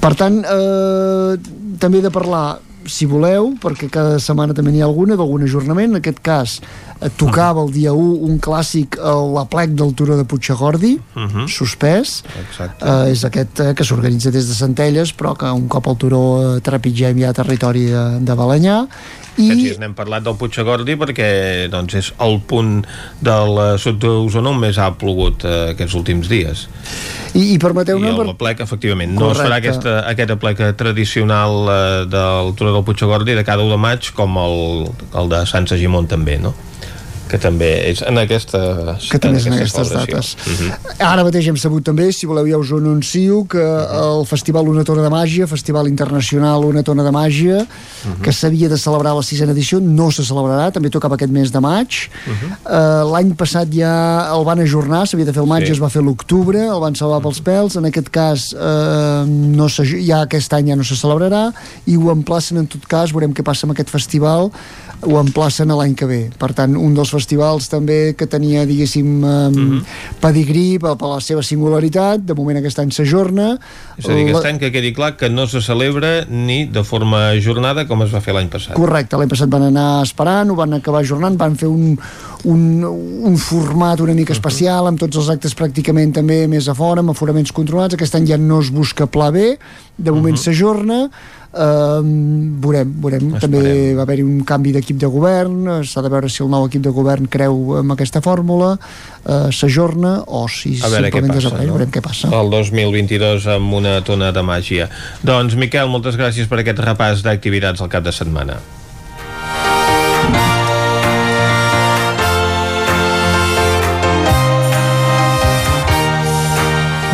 Per tant, eh, també he de parlar si voleu, perquè cada setmana també n'hi ha alguna, d'algun ajornament. En aquest cas, eh, tocava el dia 1 un clàssic a la plec del Turó de Puigdegordi, Mhm. suspès. Exacte. Eh, és aquest eh, que s'organitza des de Centelles, però que un cop al Turó eh, trepitgem ja territori de, de Balanyà. I... Aquests dies n'hem parlat del Puigdegordi perquè doncs, és el punt del eh, sud d'Osona on més ha plogut eh, aquests últims dies. I, i I permeteu-me... el Per... plec, efectivament, no es farà Correcte. aquesta, aquesta pleca tradicional eh, del Turó del Puigdegordi de cada 1 de maig com el, el de Sant Segimon també, no? Que també és en aquesta que també és en aquestes dates. Uh Mhm. -huh. Ara mateix hem sabut també, si voleu ja us ho anuncio, que el Festival Una Tona de Màgia, Festival Internacional Una Tona de Màgia, uh -huh. que s'havia de celebrar la sisena edició, no se celebrarà, també tocava aquest mes de maig. Uh -huh. uh, L'any passat ja el van ajornar, s'havia de fer el maig, Sí. es va fer l'octubre, el van salvar pels pèls, en aquest cas uh, no ja aquest any ja no se celebrarà, i ho emplacen en tot cas, veurem què passa amb aquest festival, ho emplacen a l'any que ve. Per tant, un dels festivals també que tenia, diguéssim, um, pedigrí per, per la seva singularitat, de moment aquest any s'ajorna. És a dir, aquest La- any que quedi clar que no se celebra ni de forma ajornada com es va fer l'any passat. Correcte, l'any passat van anar esperant, ho van acabar ajornant, van fer un, un, un format una mica especial, amb tots els actes pràcticament també més a fora, amb aforaments controlats. Aquest any ja no es busca pla B, de moment s'ajorna, Uh, veurem, veurem. també va haver-hi un canvi d'equip de govern eh, s'ha de veure si el nou equip de govern creu en aquesta fórmula uh, s'ajorna o si A veure simplement desapareix no? veurem què passa El 2022 amb una tona de màgia. Doncs, Miquel, moltes gràcies per aquest repàs d'activitats al cap de setmana.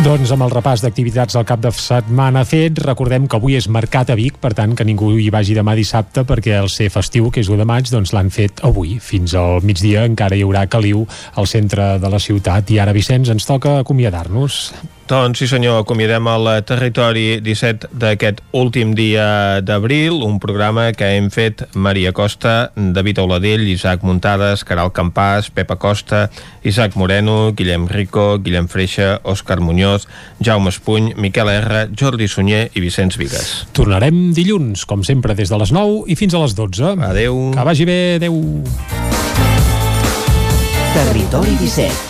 Doncs amb el repàs d'activitats del cap de setmana fet, recordem que avui és mercat a Vic, per tant que ningú hi vagi demà dissabte perquè el ser festiu, que és 1 de maig, doncs l'han fet avui. Fins al migdia encara hi haurà caliu al centre de la ciutat. I ara, Vicenç, ens toca acomiadar-nos. Doncs sí senyor, acomiadem el territori 17 d'aquest últim dia d'abril, un programa que hem fet Maria Costa, David Auladell, Isaac Muntades, Caral Campàs, Pepa Costa, Isaac Moreno, Guillem Rico, Guillem Freixa, Òscar Muñoz, Jaume Espuny, Miquel R, Jordi Sunyer i Vicenç Vigues. Tornarem dilluns, com sempre, des de les 9 i fins a les 12. Adeu. Que vagi bé, adeu. Territori 17,